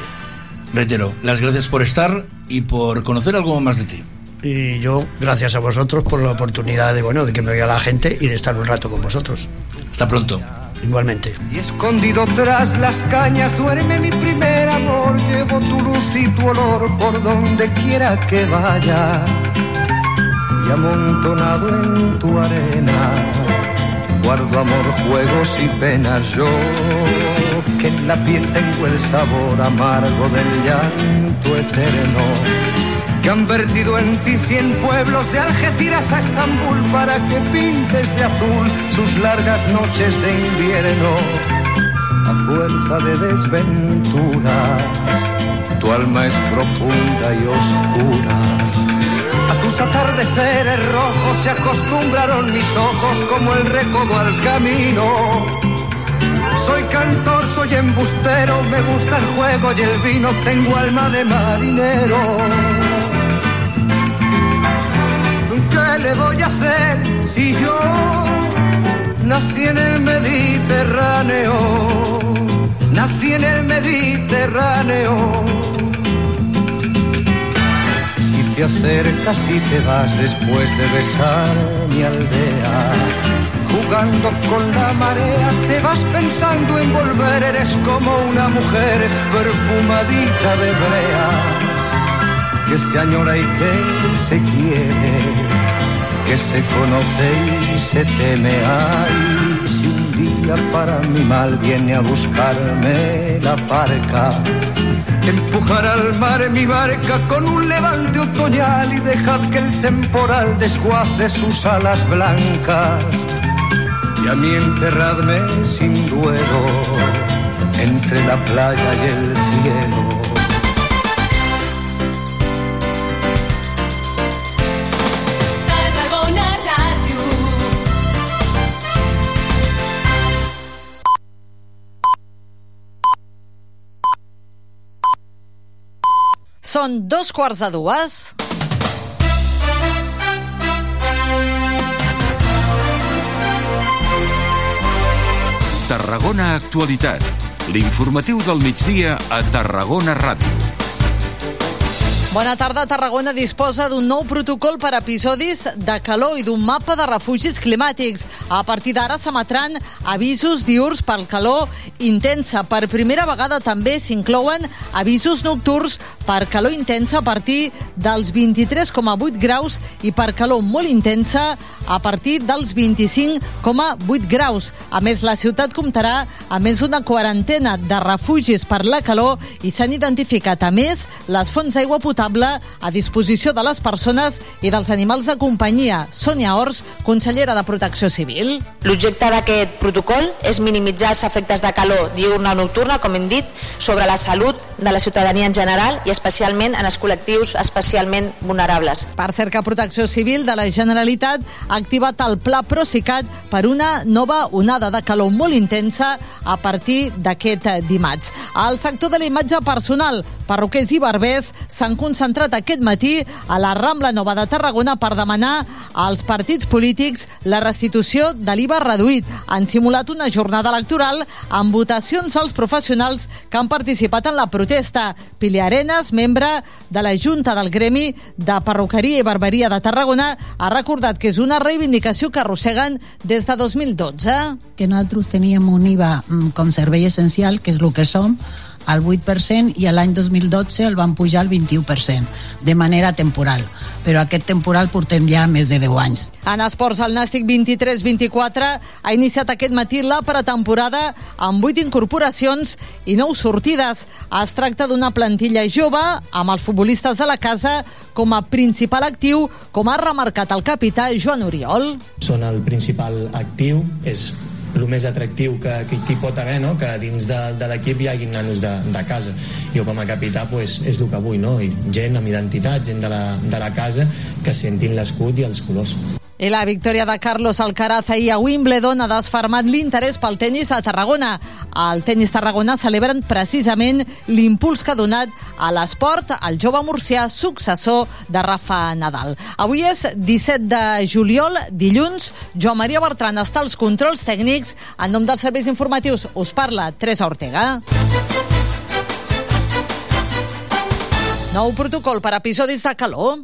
Reitero, las gracias por estar y por conocer algo más de ti. Y yo, gracias a vosotros por la oportunidad de, bueno, de que me oiga la gente y de estar un rato con vosotros. Hasta pronto. Igualmente. Y escondido tras las cañas duerme mi primer amor. Llevo tu luz y tu olor por donde quiera que vaya. Y amontonado en tu arena, guardo amor, juegos y penas. Yo que en la piel tengo el sabor amargo del llanto eterno. Que han vertido en ti cien pueblos de Algeciras a Estambul para que pintes de azul sus largas noches de invierno. A fuerza de desventuras, tu alma es profunda y oscura. A tus atardeceres rojos se acostumbraron mis ojos como el recodo al camino. Soy cantor, soy embustero, me gusta el juego y el vino, tengo alma de marinero. ¿Qué le voy a hacer si yo nací en el Mediterráneo? Nací en el Mediterráneo. Y te acercas y te vas después de besar mi aldea. Jugando con la marea, te vas pensando en volver, eres como una mujer perfumadita de brea que se añora y que se quiere, que se conoce y se teme. Ay, si un día para mi mal viene a buscarme la parca, empujar al mar mi barca con un levante otoñal y dejad que el temporal desguace sus alas blancas. Y a mí enterradme sin duelo entre la playa y el cielo. Són dos quarts de dues. Tarragona Actualitat. L'informatiu del migdia a Tarragona Ràdio. Bona tarda. Tarragona disposa d'un nou protocol per episodis de calor i d'un mapa de refugis climàtics. A partir d'ara s'emetran avisos diurs per calor intensa. Per primera vegada també s'inclouen avisos nocturns per calor intensa a partir dels 23,8 graus i per calor molt intensa a partir dels 25,8 graus. A més, la ciutat comptarà a més d'una quarantena de refugis per la calor i s'han identificat, a més, les fonts d'aigua potable a disposició de les persones i dels animals de companyia. Sònia Ors, consellera de Protecció Civil. L'objecte d'aquest protocol és minimitzar els efectes de calor diurna o nocturna, com hem dit, sobre la salut de la ciutadania en general i especialment en els col·lectius especialment vulnerables. Per cert que Protecció Civil de la Generalitat ha activat el Pla Procicat per una nova onada de calor molt intensa a partir d'aquest dimarts. Al sector de la imatge personal, perruquers i barbers s'han concentrat concentrat aquest matí a la Rambla Nova de Tarragona per demanar als partits polítics la restitució de l'IVA reduït. Han simulat una jornada electoral amb votacions als professionals que han participat en la protesta. Pili Arenas, membre de la Junta del Gremi de Perruqueria i Barberia de Tarragona, ha recordat que és una reivindicació que arrosseguen des de 2012. que nosaltres teníem un IVA mm, com servei essencial, que és el que som, al 8% i l'any 2012 el van pujar al 21%, de manera temporal. Però aquest temporal portem ja més de 10 anys. En esports, el Nàstic 23-24 ha iniciat aquest matí la pretemporada amb 8 incorporacions i 9 sortides. Es tracta d'una plantilla jove amb els futbolistes de la casa com a principal actiu, com ha remarcat el capità Joan Oriol. són el principal actiu, és el més atractiu que, que, que hi pot haver, no? que dins de, de l'equip hi hagi nanos de, de casa. Jo com a capità pues, és el que vull, no? I gent amb identitat, gent de la, de la casa que sentin l'escut i els colors. I la victòria de Carlos Alcaraz ahir a Wimbledon ha desfermat l'interès pel tennis a Tarragona. Al tennis tarragona celebren precisament l'impuls que ha donat a l'esport al jove murcià successor de Rafa Nadal. Avui és 17 de juliol, dilluns. Joan Maria Bertran està als controls tècnics. En nom dels serveis informatius us parla Teresa Ortega. Nou protocol per episodis de calor.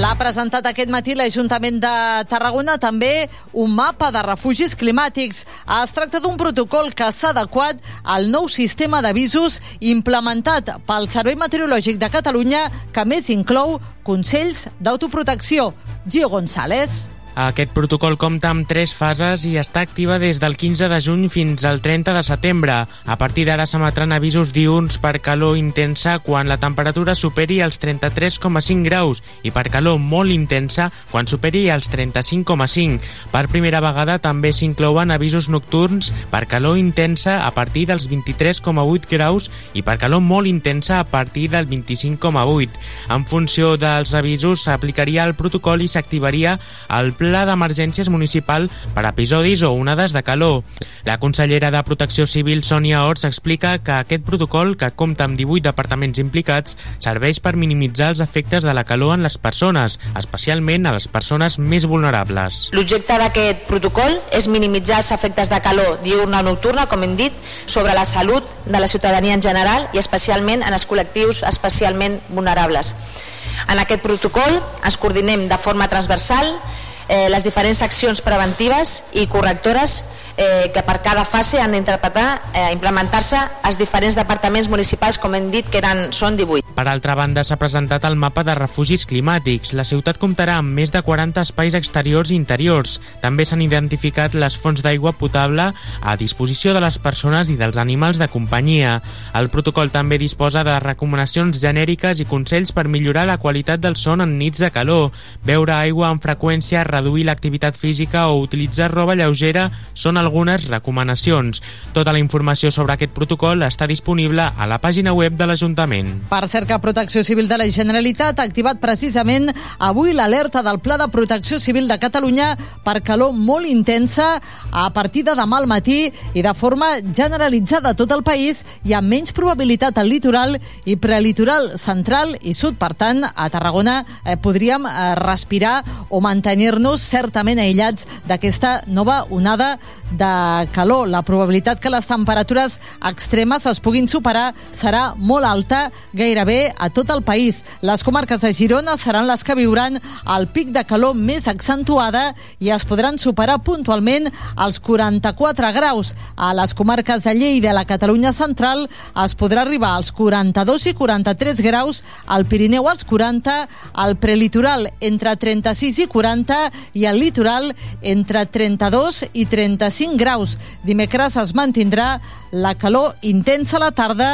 L'ha presentat aquest matí l'Ajuntament de Tarragona també un mapa de refugis climàtics. Es tracta d'un protocol que s'ha adequat al nou sistema d'avisos implementat pel Servei Meteorològic de Catalunya que més inclou consells d'autoprotecció. Gio González. Aquest protocol compta amb tres fases i està activa des del 15 de juny fins al 30 de setembre. A partir d'ara s'emetran avisos diurns per calor intensa quan la temperatura superi els 33,5 graus i per calor molt intensa quan superi els 35,5. Per primera vegada també s'inclouen avisos nocturns per calor intensa a partir dels 23,8 graus i per calor molt intensa a partir del 25,8. En funció dels avisos s'aplicaria el protocol i s'activaria el Pla d'Emergències Municipal per episodis o onades de calor. La consellera de Protecció Civil, Sònia Ors, explica que aquest protocol, que compta amb 18 departaments implicats, serveix per minimitzar els efectes de la calor en les persones, especialment a les persones més vulnerables. L'objecte d'aquest protocol és minimitzar els efectes de calor diurna o nocturna, com hem dit, sobre la salut de la ciutadania en general i especialment en els col·lectius especialment vulnerables. En aquest protocol ens coordinem de forma transversal eh, les diferents accions preventives i correctores eh, que per cada fase han d'interpretar, eh, implementar-se als diferents departaments municipals, com hem dit, que eren, són 18. Per altra banda, s'ha presentat el mapa de refugis climàtics. La ciutat comptarà amb més de 40 espais exteriors i interiors. També s'han identificat les fonts d'aigua potable a disposició de les persones i dels animals de companyia. El protocol també disposa de recomanacions genèriques i consells per millorar la qualitat del son en nits de calor. Beure aigua amb freqüència, reduir l'activitat física o utilitzar roba lleugera són algunes recomanacions. Tota la informació sobre aquest protocol està disponible a la pàgina web de l'Ajuntament. Per cert que Protecció Civil de la Generalitat ha activat precisament avui l'alerta del Pla de Protecció Civil de Catalunya per calor molt intensa a partir de demà al matí i de forma generalitzada a tot el país i amb menys probabilitat al litoral i prelitoral central i sud. Per tant, a Tarragona eh, podríem eh, respirar o mantenir-nos certament aïllats d'aquesta nova onada de calor. La probabilitat que les temperatures extremes es puguin superar serà molt alta gairebé a tot el país. Les comarques de Girona seran les que viuran el pic de calor més accentuada i es podran superar puntualment els 44 graus. A les comarques de Lleida i la Catalunya central es podrà arribar als 42 i 43 graus, al Pirineu als 40, al prelitoral entre 36 i 40 i al litoral entre 32 i 35 graus. Dimecres es mantindrà la calor intensa a la tarda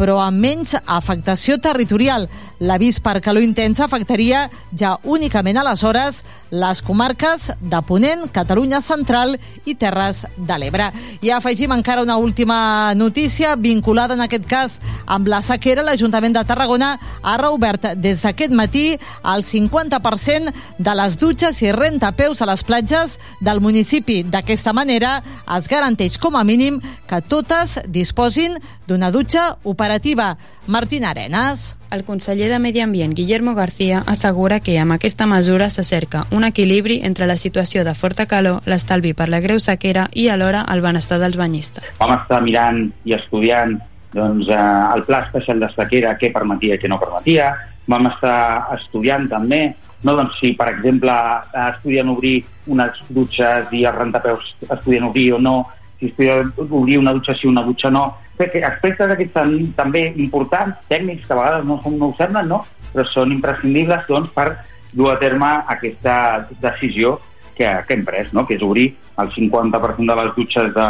però amb menys afectació territorial. L'avís per calor intensa afectaria ja únicament aleshores les comarques de Ponent, Catalunya Central i Terres de l'Ebre. I afegim encara una última notícia vinculada en aquest cas amb la sequera. L'Ajuntament de Tarragona ha reobert des d'aquest matí el 50% de les dutxes i rentapeus a les platges del municipi. D'aquesta manera es garanteix com a mínim que totes disposin d'una dutxa operativa. Martín Arenas. El conseller de Medi Ambient, Guillermo García, assegura que amb aquesta mesura s'acerca un equilibri entre la situació de forta calor, l'estalvi per la greu sequera i alhora el benestar dels banyistes. Vam estar mirant i estudiant doncs, eh, el pla especial de sequera, què permetia i què no permetia. Vam estar estudiant també no, doncs, si, per exemple, eh, estudien obrir unes dutxes i els rentapeus estudien obrir o no, si estudien obrir una dutxa sí, una dutxa no. Que aspectes d'aquests tan, també importants, tècnics, que a vegades no, són, no ho semblen, no? però són imprescindibles doncs, per dur a terme aquesta decisió que, que hem pres, no? que és obrir el 50% de les dutxes de,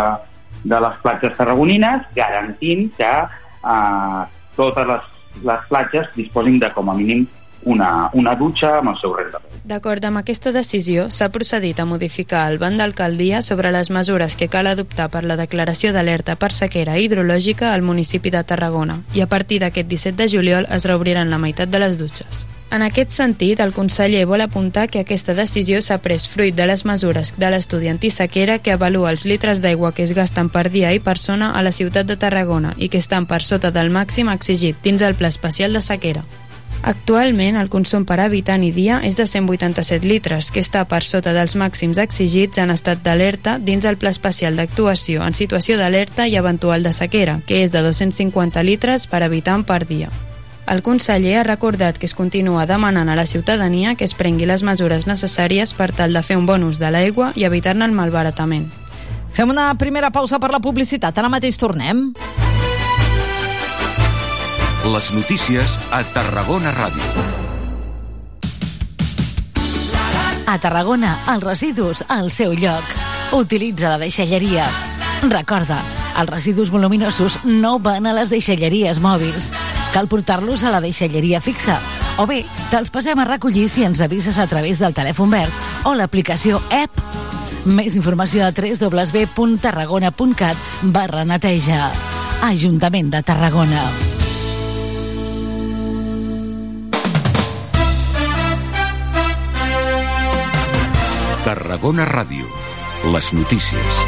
de les platges tarragonines, garantint que eh, totes les, les platges disposin de com a mínim una, una dutxa amb el seu rentapeu. D'acord amb aquesta decisió, s'ha procedit a modificar el banc d'alcaldia sobre les mesures que cal adoptar per la declaració d'alerta per sequera hidrològica al municipi de Tarragona i a partir d'aquest 17 de juliol es reobriran la meitat de les dutxes. En aquest sentit, el conseller vol apuntar que aquesta decisió s'ha pres fruit de les mesures de l'estudi antisequera que avalua els litres d'aigua que es gasten per dia i persona a la ciutat de Tarragona i que estan per sota del màxim exigit dins el Pla Especial de Sequera. Actualment, el consum per habitant i dia és de 187 litres, que està per sota dels màxims exigits en estat d'alerta dins el Pla Especial d'Actuació en situació d'alerta i eventual de sequera, que és de 250 litres per habitant per dia. El conseller ha recordat que es continua demanant a la ciutadania que es prengui les mesures necessàries per tal de fer un bon ús de l'aigua i evitar-ne el malbaratament. Fem una primera pausa per la publicitat. Ara mateix tornem. Les notícies a Tarragona Ràdio. A Tarragona, els residus al seu lloc. Utilitza la deixalleria. Recorda, els residus voluminosos no van a les deixalleries mòbils. Cal portar-los a la deixalleria fixa. O bé, te'ls passem a recollir si ens avises a través del telèfon verd o l'aplicació app. Més informació a www.tarragona.cat barra neteja. Ajuntament de Tarragona. Tarragona Ràdio. Les notícies.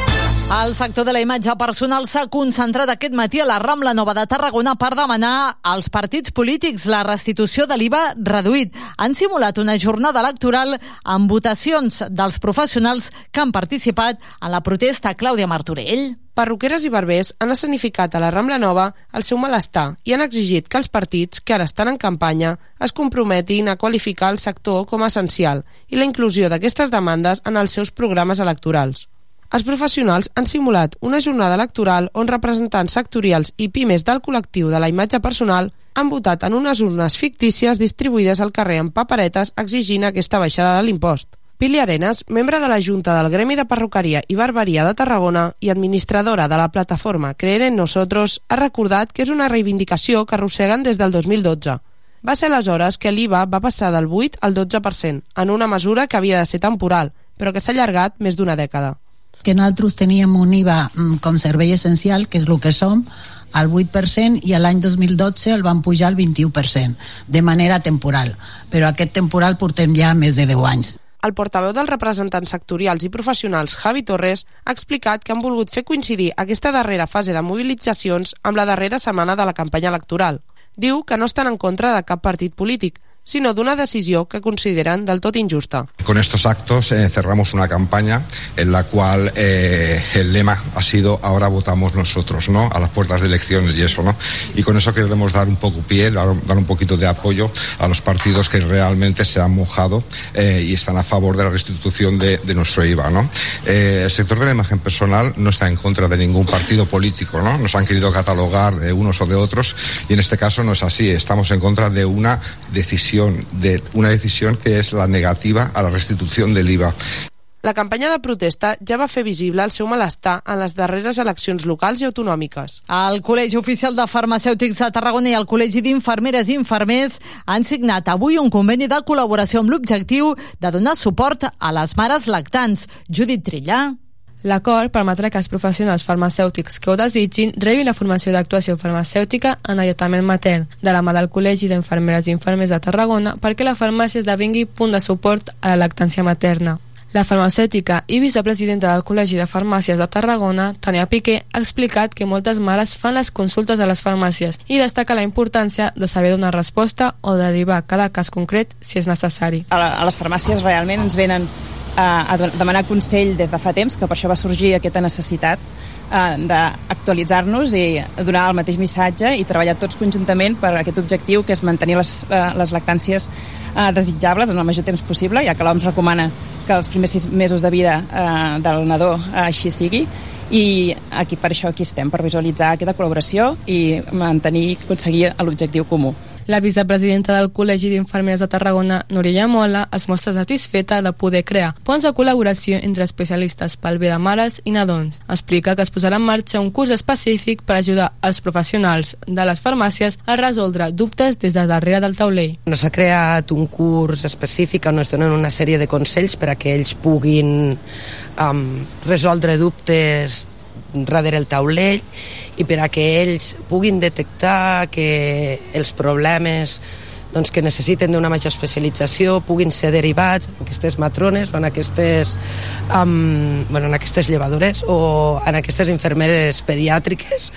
El sector de la imatge personal s'ha concentrat aquest matí a la Rambla Nova de Tarragona per demanar als partits polítics la restitució de l'IVA reduït. Han simulat una jornada electoral amb votacions dels professionals que han participat en la protesta Clàudia Martorell. Perruqueres i barbers han escenificat a la Rambla Nova el seu malestar i han exigit que els partits, que ara estan en campanya, es comprometin a qualificar el sector com a essencial i la inclusió d'aquestes demandes en els seus programes electorals. Els professionals han simulat una jornada electoral on representants sectorials i pimes del col·lectiu de la imatge personal han votat en unes urnes fictícies distribuïdes al carrer amb paperetes exigint aquesta baixada de l'impost. Pili Arenas, membre de la Junta del Gremi de Perruqueria i Barberia de Tarragona i administradora de la plataforma Creer en Nosotros, ha recordat que és una reivindicació que arrosseguen des del 2012. Va ser aleshores que l'IVA va passar del 8 al 12%, en una mesura que havia de ser temporal, però que s'ha allargat més d'una dècada que nosaltres teníem un IVA mm, com servei essencial, que és el que som, al 8% i l'any 2012 el van pujar al 21%, de manera temporal. Però aquest temporal portem ja més de 10 anys. El portaveu dels representants sectorials i professionals, Javi Torres, ha explicat que han volgut fer coincidir aquesta darrera fase de mobilitzacions amb la darrera setmana de la campanya electoral. Diu que no estan en contra de cap partit polític, sino de una decisión que consideran del todo injusta. Con estos actos eh, cerramos una campaña en la cual eh, el lema ha sido ahora votamos nosotros, ¿no? A las puertas de elecciones y eso, ¿no? Y con eso queremos dar un poco pie, dar, un poquito de apoyo a los partidos que realmente se han mojado eh, y están a favor de la restitución de, de nuestro IVA, ¿no? Eh, el sector de la imagen personal no está en contra de ningún partido político, ¿no? Nos han querido catalogar de unos o de otros y en este caso no es así. Estamos en contra de una decisión de una decisión que es la negativa a la restitución del IVA. La campanya de protesta ja va fer visible el seu malestar en les darreres eleccions locals i autonòmiques. El Col·legi Oficial de Farmacèutics de Tarragona i el Col·legi d'Infermeres i Infermers han signat avui un conveni de col·laboració amb l'objectiu de donar suport a les mares lactants. Judit Trillà. L'acord permetrà que els professionals farmacèutics que ho desitgin rebin la formació d'actuació farmacèutica en alletament matern de la mà del Col·legi d'Infermeres i Infermers de Tarragona perquè la farmàcia esdevingui punt de suport a la lactància materna. La farmacèutica i vicepresidenta del Col·legi de Farmàcies de Tarragona, Tania Piqué, ha explicat que moltes mares fan les consultes a les farmàcies i destaca la importància de saber donar resposta o derivar cada cas concret si és necessari. A, les farmàcies realment ens venen a, a demanar consell des de fa temps, que per això va sorgir aquesta necessitat eh, d'actualitzar-nos i donar el mateix missatge i treballar tots conjuntament per aquest objectiu que és mantenir les, eh, les lactàncies eh, desitjables en el major temps possible, ja que l'OMS recomana que els primers sis mesos de vida eh, del nadó eh, així sigui i aquí per això aquí estem, per visualitzar aquesta col·laboració i mantenir i aconseguir l'objectiu comú. La vicepresidenta del Col·legi d'Infermeres de Tarragona, Núria Mola, es mostra satisfeta de poder crear ponts de col·laboració entre especialistes pel bé de mares i nadons. Explica que es posarà en marxa un curs específic per ajudar els professionals de les farmàcies a resoldre dubtes des de darrere del taulell. S'ha creat un curs específic on es donen una sèrie de consells per a que ells puguin um, resoldre dubtes darrere el taulell i per a que ells puguin detectar que els problemes doncs, que necessiten d'una major especialització puguin ser derivats en aquestes matrones o en aquestes, um, bueno, en aquestes llevadores o en aquestes infermeres pediàtriques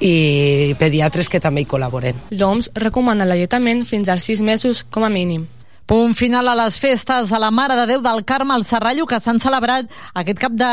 i pediatres que també hi col·laboren. L'OMS recomana l'alletament fins als 6 mesos com a mínim. Punt final a les festes a la Mare de Déu del Carme al Serrallo que s'han celebrat aquest cap de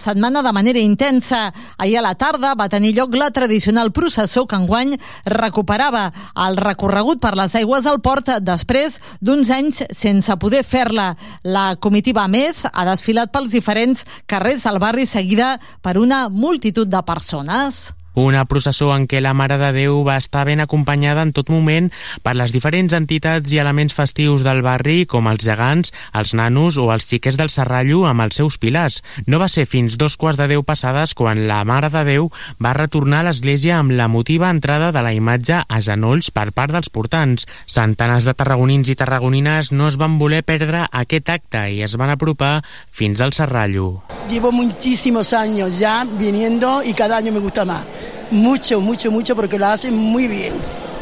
setmana de manera intensa. Ahir a la tarda va tenir lloc la tradicional processó que enguany recuperava el recorregut per les aigües del port després d'uns anys sense poder fer-la. La comitiva més ha desfilat pels diferents carrers del barri seguida per una multitud de persones. Una processó en què la Mare de Déu va estar ben acompanyada en tot moment per les diferents entitats i elements festius del barri, com els gegants, els nanos o els xiquets del Serrallo amb els seus pilars. No va ser fins dos quarts de deu passades quan la Mare de Déu va retornar a l'església amb la motiva entrada de la imatge a genolls per part dels portants. Centenars de tarragonins i tarragonines no es van voler perdre aquest acte i es van apropar fins al Serrallo. Llevo muchísimos años ya viniendo y cada año me gusta más. Mucho, mucho, mucho porque lo hacen muy bien,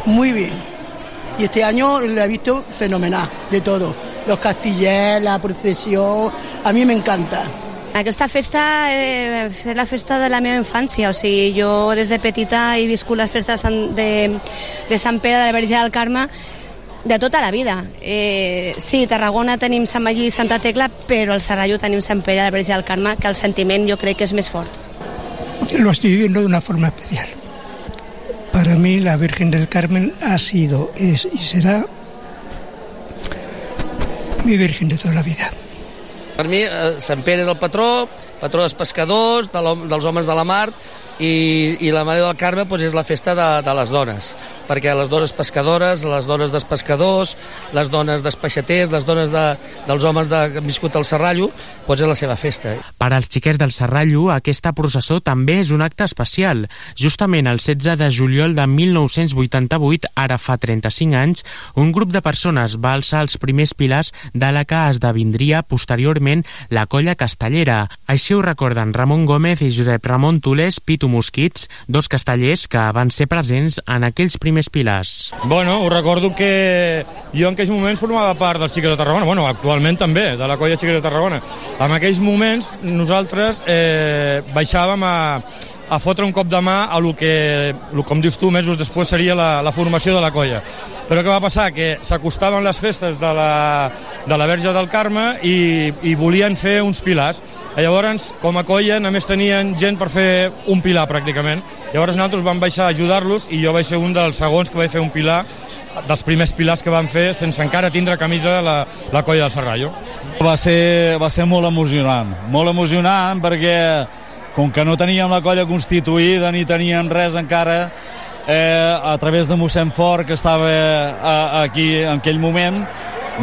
muy bien. Y este año lo he visto fenomenal, de todo. Los castillers, la procesión, a mí me encanta. Aquesta festa eh, és la festa de la meva infància, o sigui, jo des de petita he viscut les festes de, Sant- de, de Sant Pere de la Verge del Carme de tota la vida. Eh, sí, a Tarragona tenim Sant Magí i Santa Tecla, però al Serrallo tenim Sant Pere de la Verge del Carme, que el sentiment jo crec que és més fort. Lo estoy viviendo de una forma especial. Para mí la Virgen del Carmen ha sido, es y será mi Virgen de toda la vida. Per mi, eh, Sant Pere és el patró, patró dels pescadors, de dels homes de la mar, i, i la Mare del Carme doncs, és la festa de, de les dones, perquè les dones pescadores, les dones dels pescadors, les dones dels peixaters, les dones de, dels homes de, que han viscut al Serrallo, doncs és la seva festa. Per als xiquets del Serrallo, aquesta processó també és un acte especial. Justament el 16 de juliol de 1988, ara fa 35 anys, un grup de persones va alçar els primers pilars de la que esdevindria posteriorment la colla castellera. Així ho recorden Ramon Gómez i Josep Ramon Tulés Pitu Mosquits, dos castellers que van ser presents en aquells primers pilars. Bueno, us recordo que jo en aquells moments formava part dels Xiques de Tarragona, bueno, actualment també, de la colla Xiques de Tarragona. En aquells moments nosaltres eh, baixàvem a, a fotre un cop de mà a lo que, lo, com dius tu, mesos després seria la, la formació de la colla. Però què va passar? Que s'acostaven les festes de la, de la Verge del Carme i, i volien fer uns pilars. Llavors, com a colla, només tenien gent per fer un pilar, pràcticament. Llavors nosaltres vam baixar a ajudar-los i jo vaig ser un dels segons que vaig fer un pilar dels primers pilars que van fer sense encara tindre camisa la, la colla del Serrallo. Va ser, va ser molt emocionant, molt emocionant perquè com que no teníem la colla constituïda ni teníem res encara, eh, a través de mossèn Fort, que estava eh, aquí en aquell moment,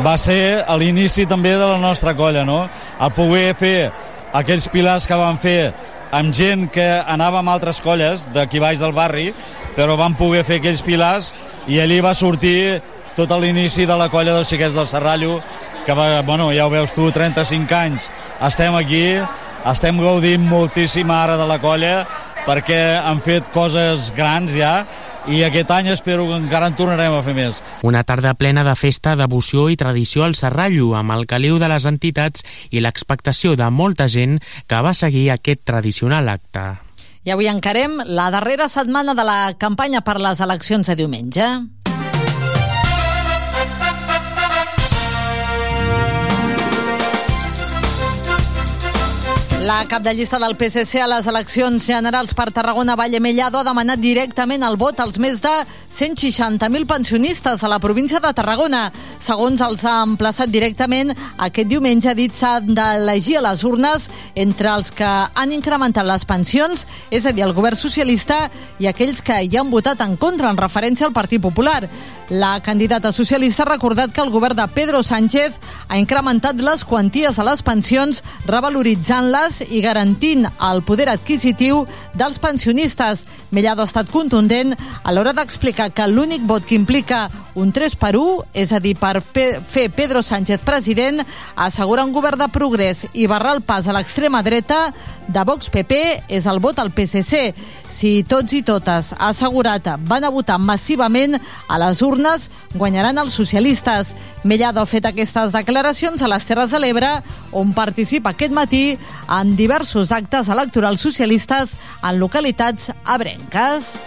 va ser a l'inici també de la nostra colla, no? El poder fer aquells pilars que van fer amb gent que anava amb altres colles d'aquí baix del barri, però van poder fer aquells pilars i allí va sortir tot a l'inici de la colla dels xiquets del Serrallo, que va, bueno, ja ho veus tu, 35 anys, estem aquí, estem gaudint moltíssim ara de la colla perquè han fet coses grans ja i aquest any espero que encara en tornarem a fer més. Una tarda plena de festa, devoció i tradició al Serrallo, amb el caliu de les entitats i l'expectació de molta gent que va seguir aquest tradicional acte. I avui encarem la darrera setmana de la campanya per les eleccions de diumenge. La cap de llista del PSC a les eleccions generals per Tarragona, Valle Mellado, ha demanat directament el vot als més de 160.000 pensionistes a la província de Tarragona. Segons els ha emplaçat directament, aquest diumenge ha dit s'han d'elegir a les urnes entre els que han incrementat les pensions, és a dir, el govern socialista, i aquells que hi han votat en contra en referència al Partit Popular. La candidata socialista ha recordat que el govern de Pedro Sánchez ha incrementat les quanties a les pensions, revaloritzant-les i garantint el poder adquisitiu dels pensionistes. Mellado ha estat contundent a l'hora d'explicar que l'únic vot que implica un 3 per 1, és a dir, per fer Pedro Sánchez president, assegura un govern de progrés i barrar el pas a l'extrema dreta de Vox PP és el vot al PSC. Si tots i totes, ha assegurat, van a votar massivament a les urnes, guanyaran els socialistes. Mellado ha fet aquestes declaracions a les Terres de l'Ebre, on participa aquest matí en diversos actes electorals socialistes en localitats abrenques.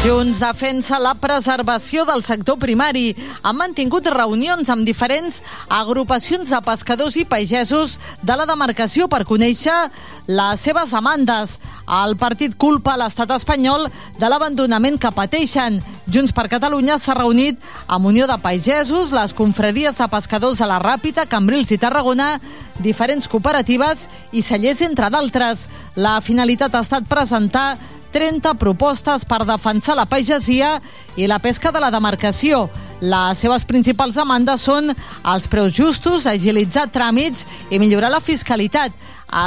Junts defensa la preservació del sector primari. Han mantingut reunions amb diferents agrupacions de pescadors i pagesos de la demarcació per conèixer les seves demandes. El partit culpa l'estat espanyol de l'abandonament que pateixen. Junts per Catalunya s'ha reunit amb Unió de Pagesos, les confraries de pescadors a la Ràpita, Cambrils i Tarragona, diferents cooperatives i cellers, entre d'altres. La finalitat ha estat presentar 30 propostes per defensar la pagesia i la pesca de la demarcació. Les seves principals demandes són els preus justos, agilitzar tràmits i millorar la fiscalitat.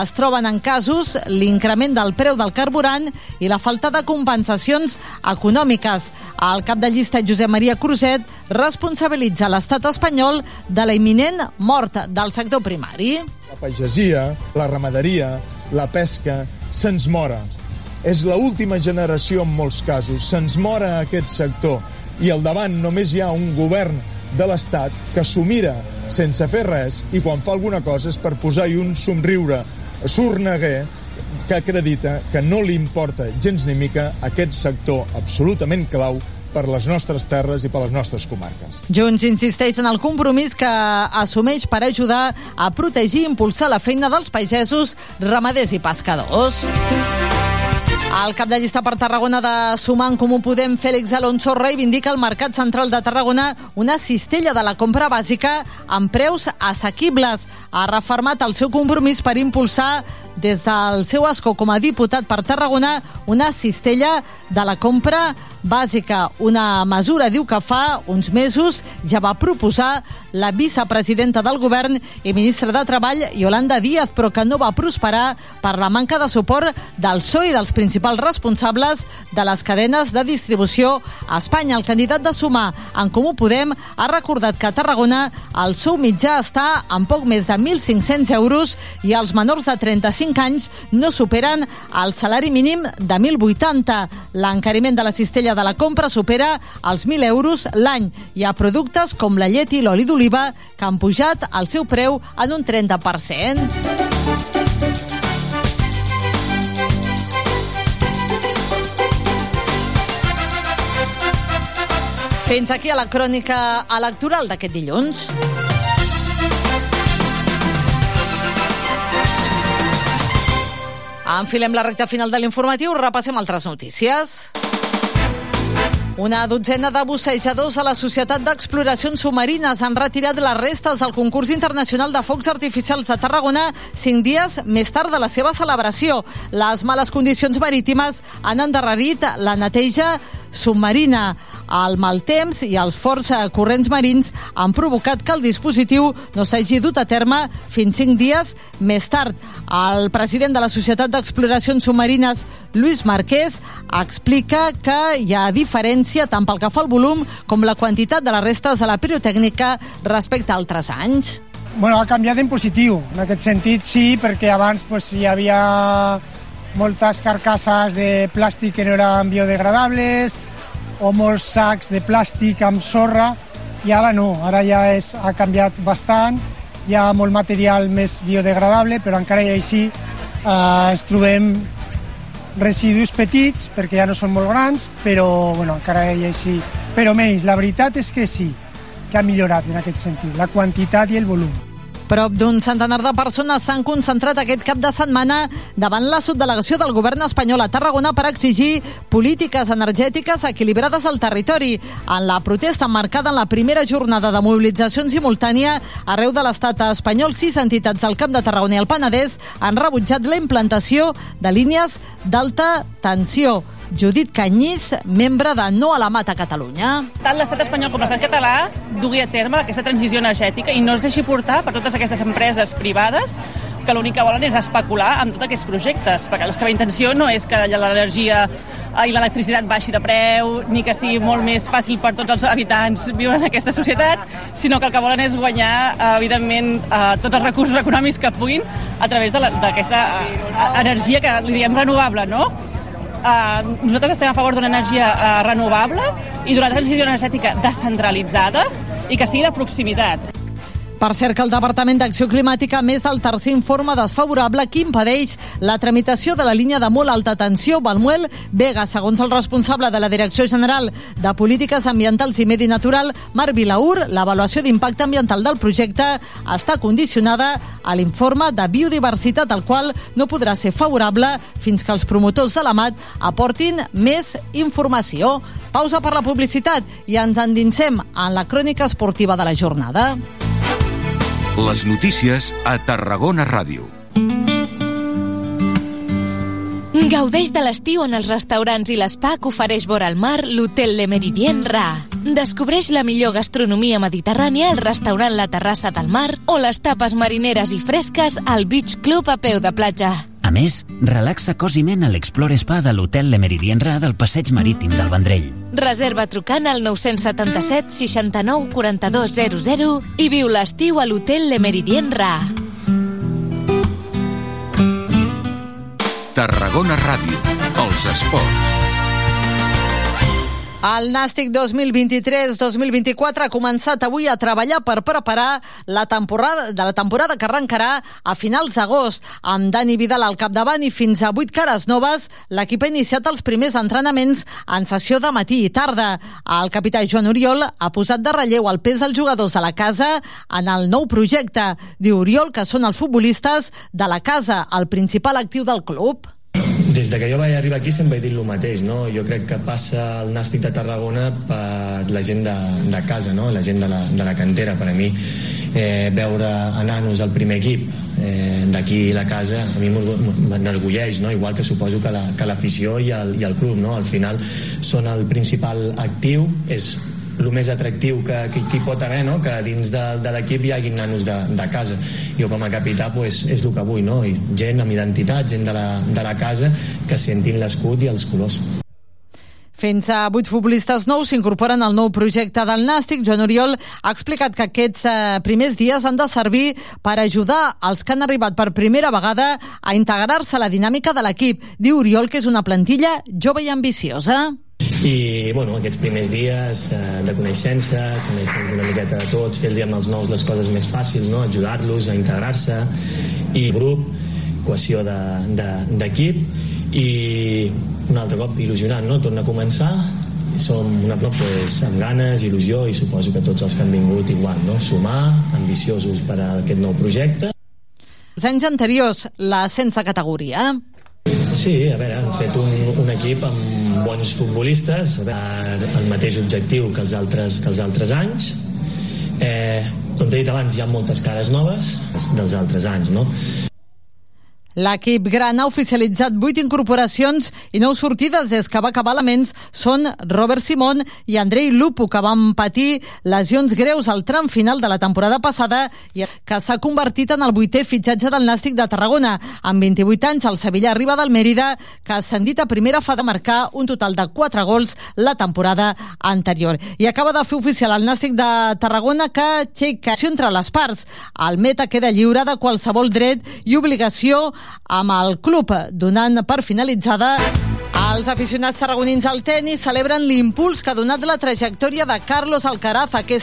Es troben en casos l'increment del preu del carburant i la falta de compensacions econòmiques. El cap de llista Josep Maria Cruzet responsabilitza l'estat espanyol de la imminent mort del sector primari. La pagesia, la ramaderia, la pesca se'ns mora és l última generació en molts casos. Se'ns mora aquest sector i al davant només hi ha un govern de l'Estat que s'ho mira sense fer res i quan fa alguna cosa és per posar-hi un somriure sorneguer que acredita que no li importa gens ni mica aquest sector absolutament clau per les nostres terres i per les nostres comarques. Junts insisteix en el compromís que assumeix per ajudar a protegir i impulsar la feina dels pagesos, ramaders i pescadors. El cap de llista per Tarragona de Sumar en Comú Podem, Fèlix Alonso, reivindica al Mercat Central de Tarragona una cistella de la compra bàsica amb preus assequibles. Ha refermat el seu compromís per impulsar des del seu escó com a diputat per Tarragona una cistella de la compra bàsica. Una mesura, diu que fa uns mesos ja va proposar la vicepresidenta del govern i ministra de Treball, Yolanda Díaz, però que no va prosperar per la manca de suport del PSOE i dels principals responsables de les cadenes de distribució a Espanya. El candidat de Sumar en Comú Podem ha recordat que a Tarragona el sou mitjà està en poc més de 1.500 euros i els menors de 35 anys no superen el salari mínim de 1.080. L'encariment de la cistella de la compra supera els 1.000 euros l'any. Hi ha productes com la llet i l'oli d'oliva que han pujat el seu preu en un 30%. Fins aquí a la crònica electoral d'aquest dilluns. Enfilem la recta final de l'informatiu, repassem altres notícies. Una dotzena de bussejadors a la Societat d'Exploracions Submarines han retirat les restes del concurs internacional de focs artificials de Tarragona cinc dies més tard de la seva celebració. Les males condicions marítimes han endarrerit la neteja submarina. El mal temps i els forts corrents marins han provocat que el dispositiu no s'hagi dut a terme fins cinc dies més tard. El president de la Societat d'Exploracions Submarines, Lluís Marquès, explica que hi ha diferència tant pel que fa al volum com la quantitat de les restes de la pirotècnica respecte a altres anys. Bueno, ha canviat en positiu. En aquest sentit, sí, perquè abans pues, hi havia moltes carcasses de plàstic que no eren biodegradables o molts sacs de plàstic amb sorra i ara no, ara ja és, ha canviat bastant, hi ha molt material més biodegradable, però encara i així eh, ens trobem residus petits, perquè ja no són molt grans, però bueno, encara i així... Però menys, la veritat és que sí, que ha millorat en aquest sentit, la quantitat i el volum. Prop d'un centenar de persones s'han concentrat aquest cap de setmana davant la subdelegació del govern espanyol a Tarragona per exigir polítiques energètiques equilibrades al territori. En la protesta marcada en la primera jornada de mobilització simultània arreu de l'estat espanyol, sis entitats del Camp de Tarragona i el Penedès han rebutjat la implantació de línies d'alta tensió. Judit Canyís, membre de No a la Mata Catalunya. Tant l'estat espanyol com l'estat català dugui a terme aquesta transició energètica i no es deixi portar per totes aquestes empreses privades que l'únic que volen és especular amb tots aquests projectes, perquè la seva intenció no és que l'energia i l'electricitat baixi de preu, ni que sigui molt més fàcil per tots els habitants viure en aquesta societat, sinó que el que volen és guanyar, evidentment, tots els recursos econòmics que puguin a través d'aquesta energia que li diem renovable, no? Uh, nosaltres estem a favor d'una energia uh, renovable i d'una transició energètica descentralitzada i que sigui de proximitat. Per cert, que el Departament d'Acció Climàtica més el tercer informe desfavorable que impedeix la tramitació de la línia de molt alta tensió Balmuel Vega. Segons el responsable de la Direcció General de Polítiques Ambientals i Medi Natural, Marc Vilaur, l'avaluació d'impacte ambiental del projecte està condicionada a l'informe de biodiversitat, al qual no podrà ser favorable fins que els promotors de la MAT aportin més informació. Pausa per la publicitat i ens endinsem en la crònica esportiva de la jornada. Les notícies a Tarragona Ràdio. Gaudeix de l'estiu en els restaurants i l'espa que ofereix vora al mar l'Hotel Le Meridien Ra. Descobreix la millor gastronomia mediterrània al restaurant La Terrassa del Mar o les tapes marineres i fresques al Beach Club a peu de platja. A més, relaxa cos i ment a l'Explore Spa de l'Hotel Le Meridien Ra del Passeig Marítim del Vendrell. Reserva trucant al 977 69 42 00 i viu l'estiu a l'Hotel Le Meridien Ra. Tarragona Ràdio. Els esports. El Nàstic 2023-2024 ha començat avui a treballar per preparar la temporada, de la temporada que arrencarà a finals d'agost. Amb Dani Vidal al capdavant i fins a vuit cares noves, l'equip ha iniciat els primers entrenaments en sessió de matí i tarda. El capità Joan Oriol ha posat de relleu el pes dels jugadors a la casa en el nou projecte. Diu Oriol que són els futbolistes de la casa, el principal actiu del club. Des de que jo vaig arribar aquí sempre he dit el mateix, no? Jo crec que passa el Nàstic de Tarragona per la gent de, de casa, no? La gent de la, de la cantera. Per a mi, eh, veure a nanos al primer equip eh, d'aquí la casa, a mi m'enorgulleix, no? Igual que suposo que l'afició la, que i, el, i el club, no? Al final són el principal actiu, és el més atractiu que, que, que hi pot haver, no? que dins de, de l'equip hi hagi nanos de, de casa. Jo com a capità pues, és el que vull, no? I gent amb identitat, gent de la, de la casa que sentin l'escut i els colors. Fins a vuit futbolistes nous s'incorporen al nou projecte del Nàstic. Joan Oriol ha explicat que aquests eh, primers dies han de servir per ajudar els que han arribat per primera vegada a integrar-se a la dinàmica de l'equip. Diu Oriol que és una plantilla jove i ambiciosa i bueno, aquests primers dies eh, de coneixença, conèixer una miqueta de tots, fer-li amb els nous les coses més fàcils, no? ajudar-los a integrar-se i grup, cohesió d'equip de, de, i un altre cop il·lusionant, no? torna a començar som una prop pues, amb ganes, il·lusió i suposo que tots els que han vingut igual, no? sumar, ambiciosos per a aquest nou projecte. Els anys anteriors, la sense categoria. Sí, a veure, han fet un, un equip amb bons futbolistes, el mateix objectiu que els altres, que els altres anys. Eh, com t'he dit abans, hi ha moltes cares noves dels altres anys, no? L'equip gran ha oficialitzat vuit incorporacions i nou sortides des que va acabar l'aments són Robert Simón i Andrei Lupo, que van patir lesions greus al tram final de la temporada passada i que s'ha convertit en el vuitè fitxatge del Nàstic de Tarragona. Amb 28 anys, el Sevilla arriba del Mèrida, que ha ascendit a primera fa de marcar un total de 4 gols la temporada anterior. I acaba de fer oficial el Nàstic de Tarragona que xeca entre les parts. El meta queda lliure de qualsevol dret i obligació amb el club, donant per finalitzada els aficionats tarragonins al tennis celebren l'impuls que ha donat la trajectòria de Carlos Alcaraz aquest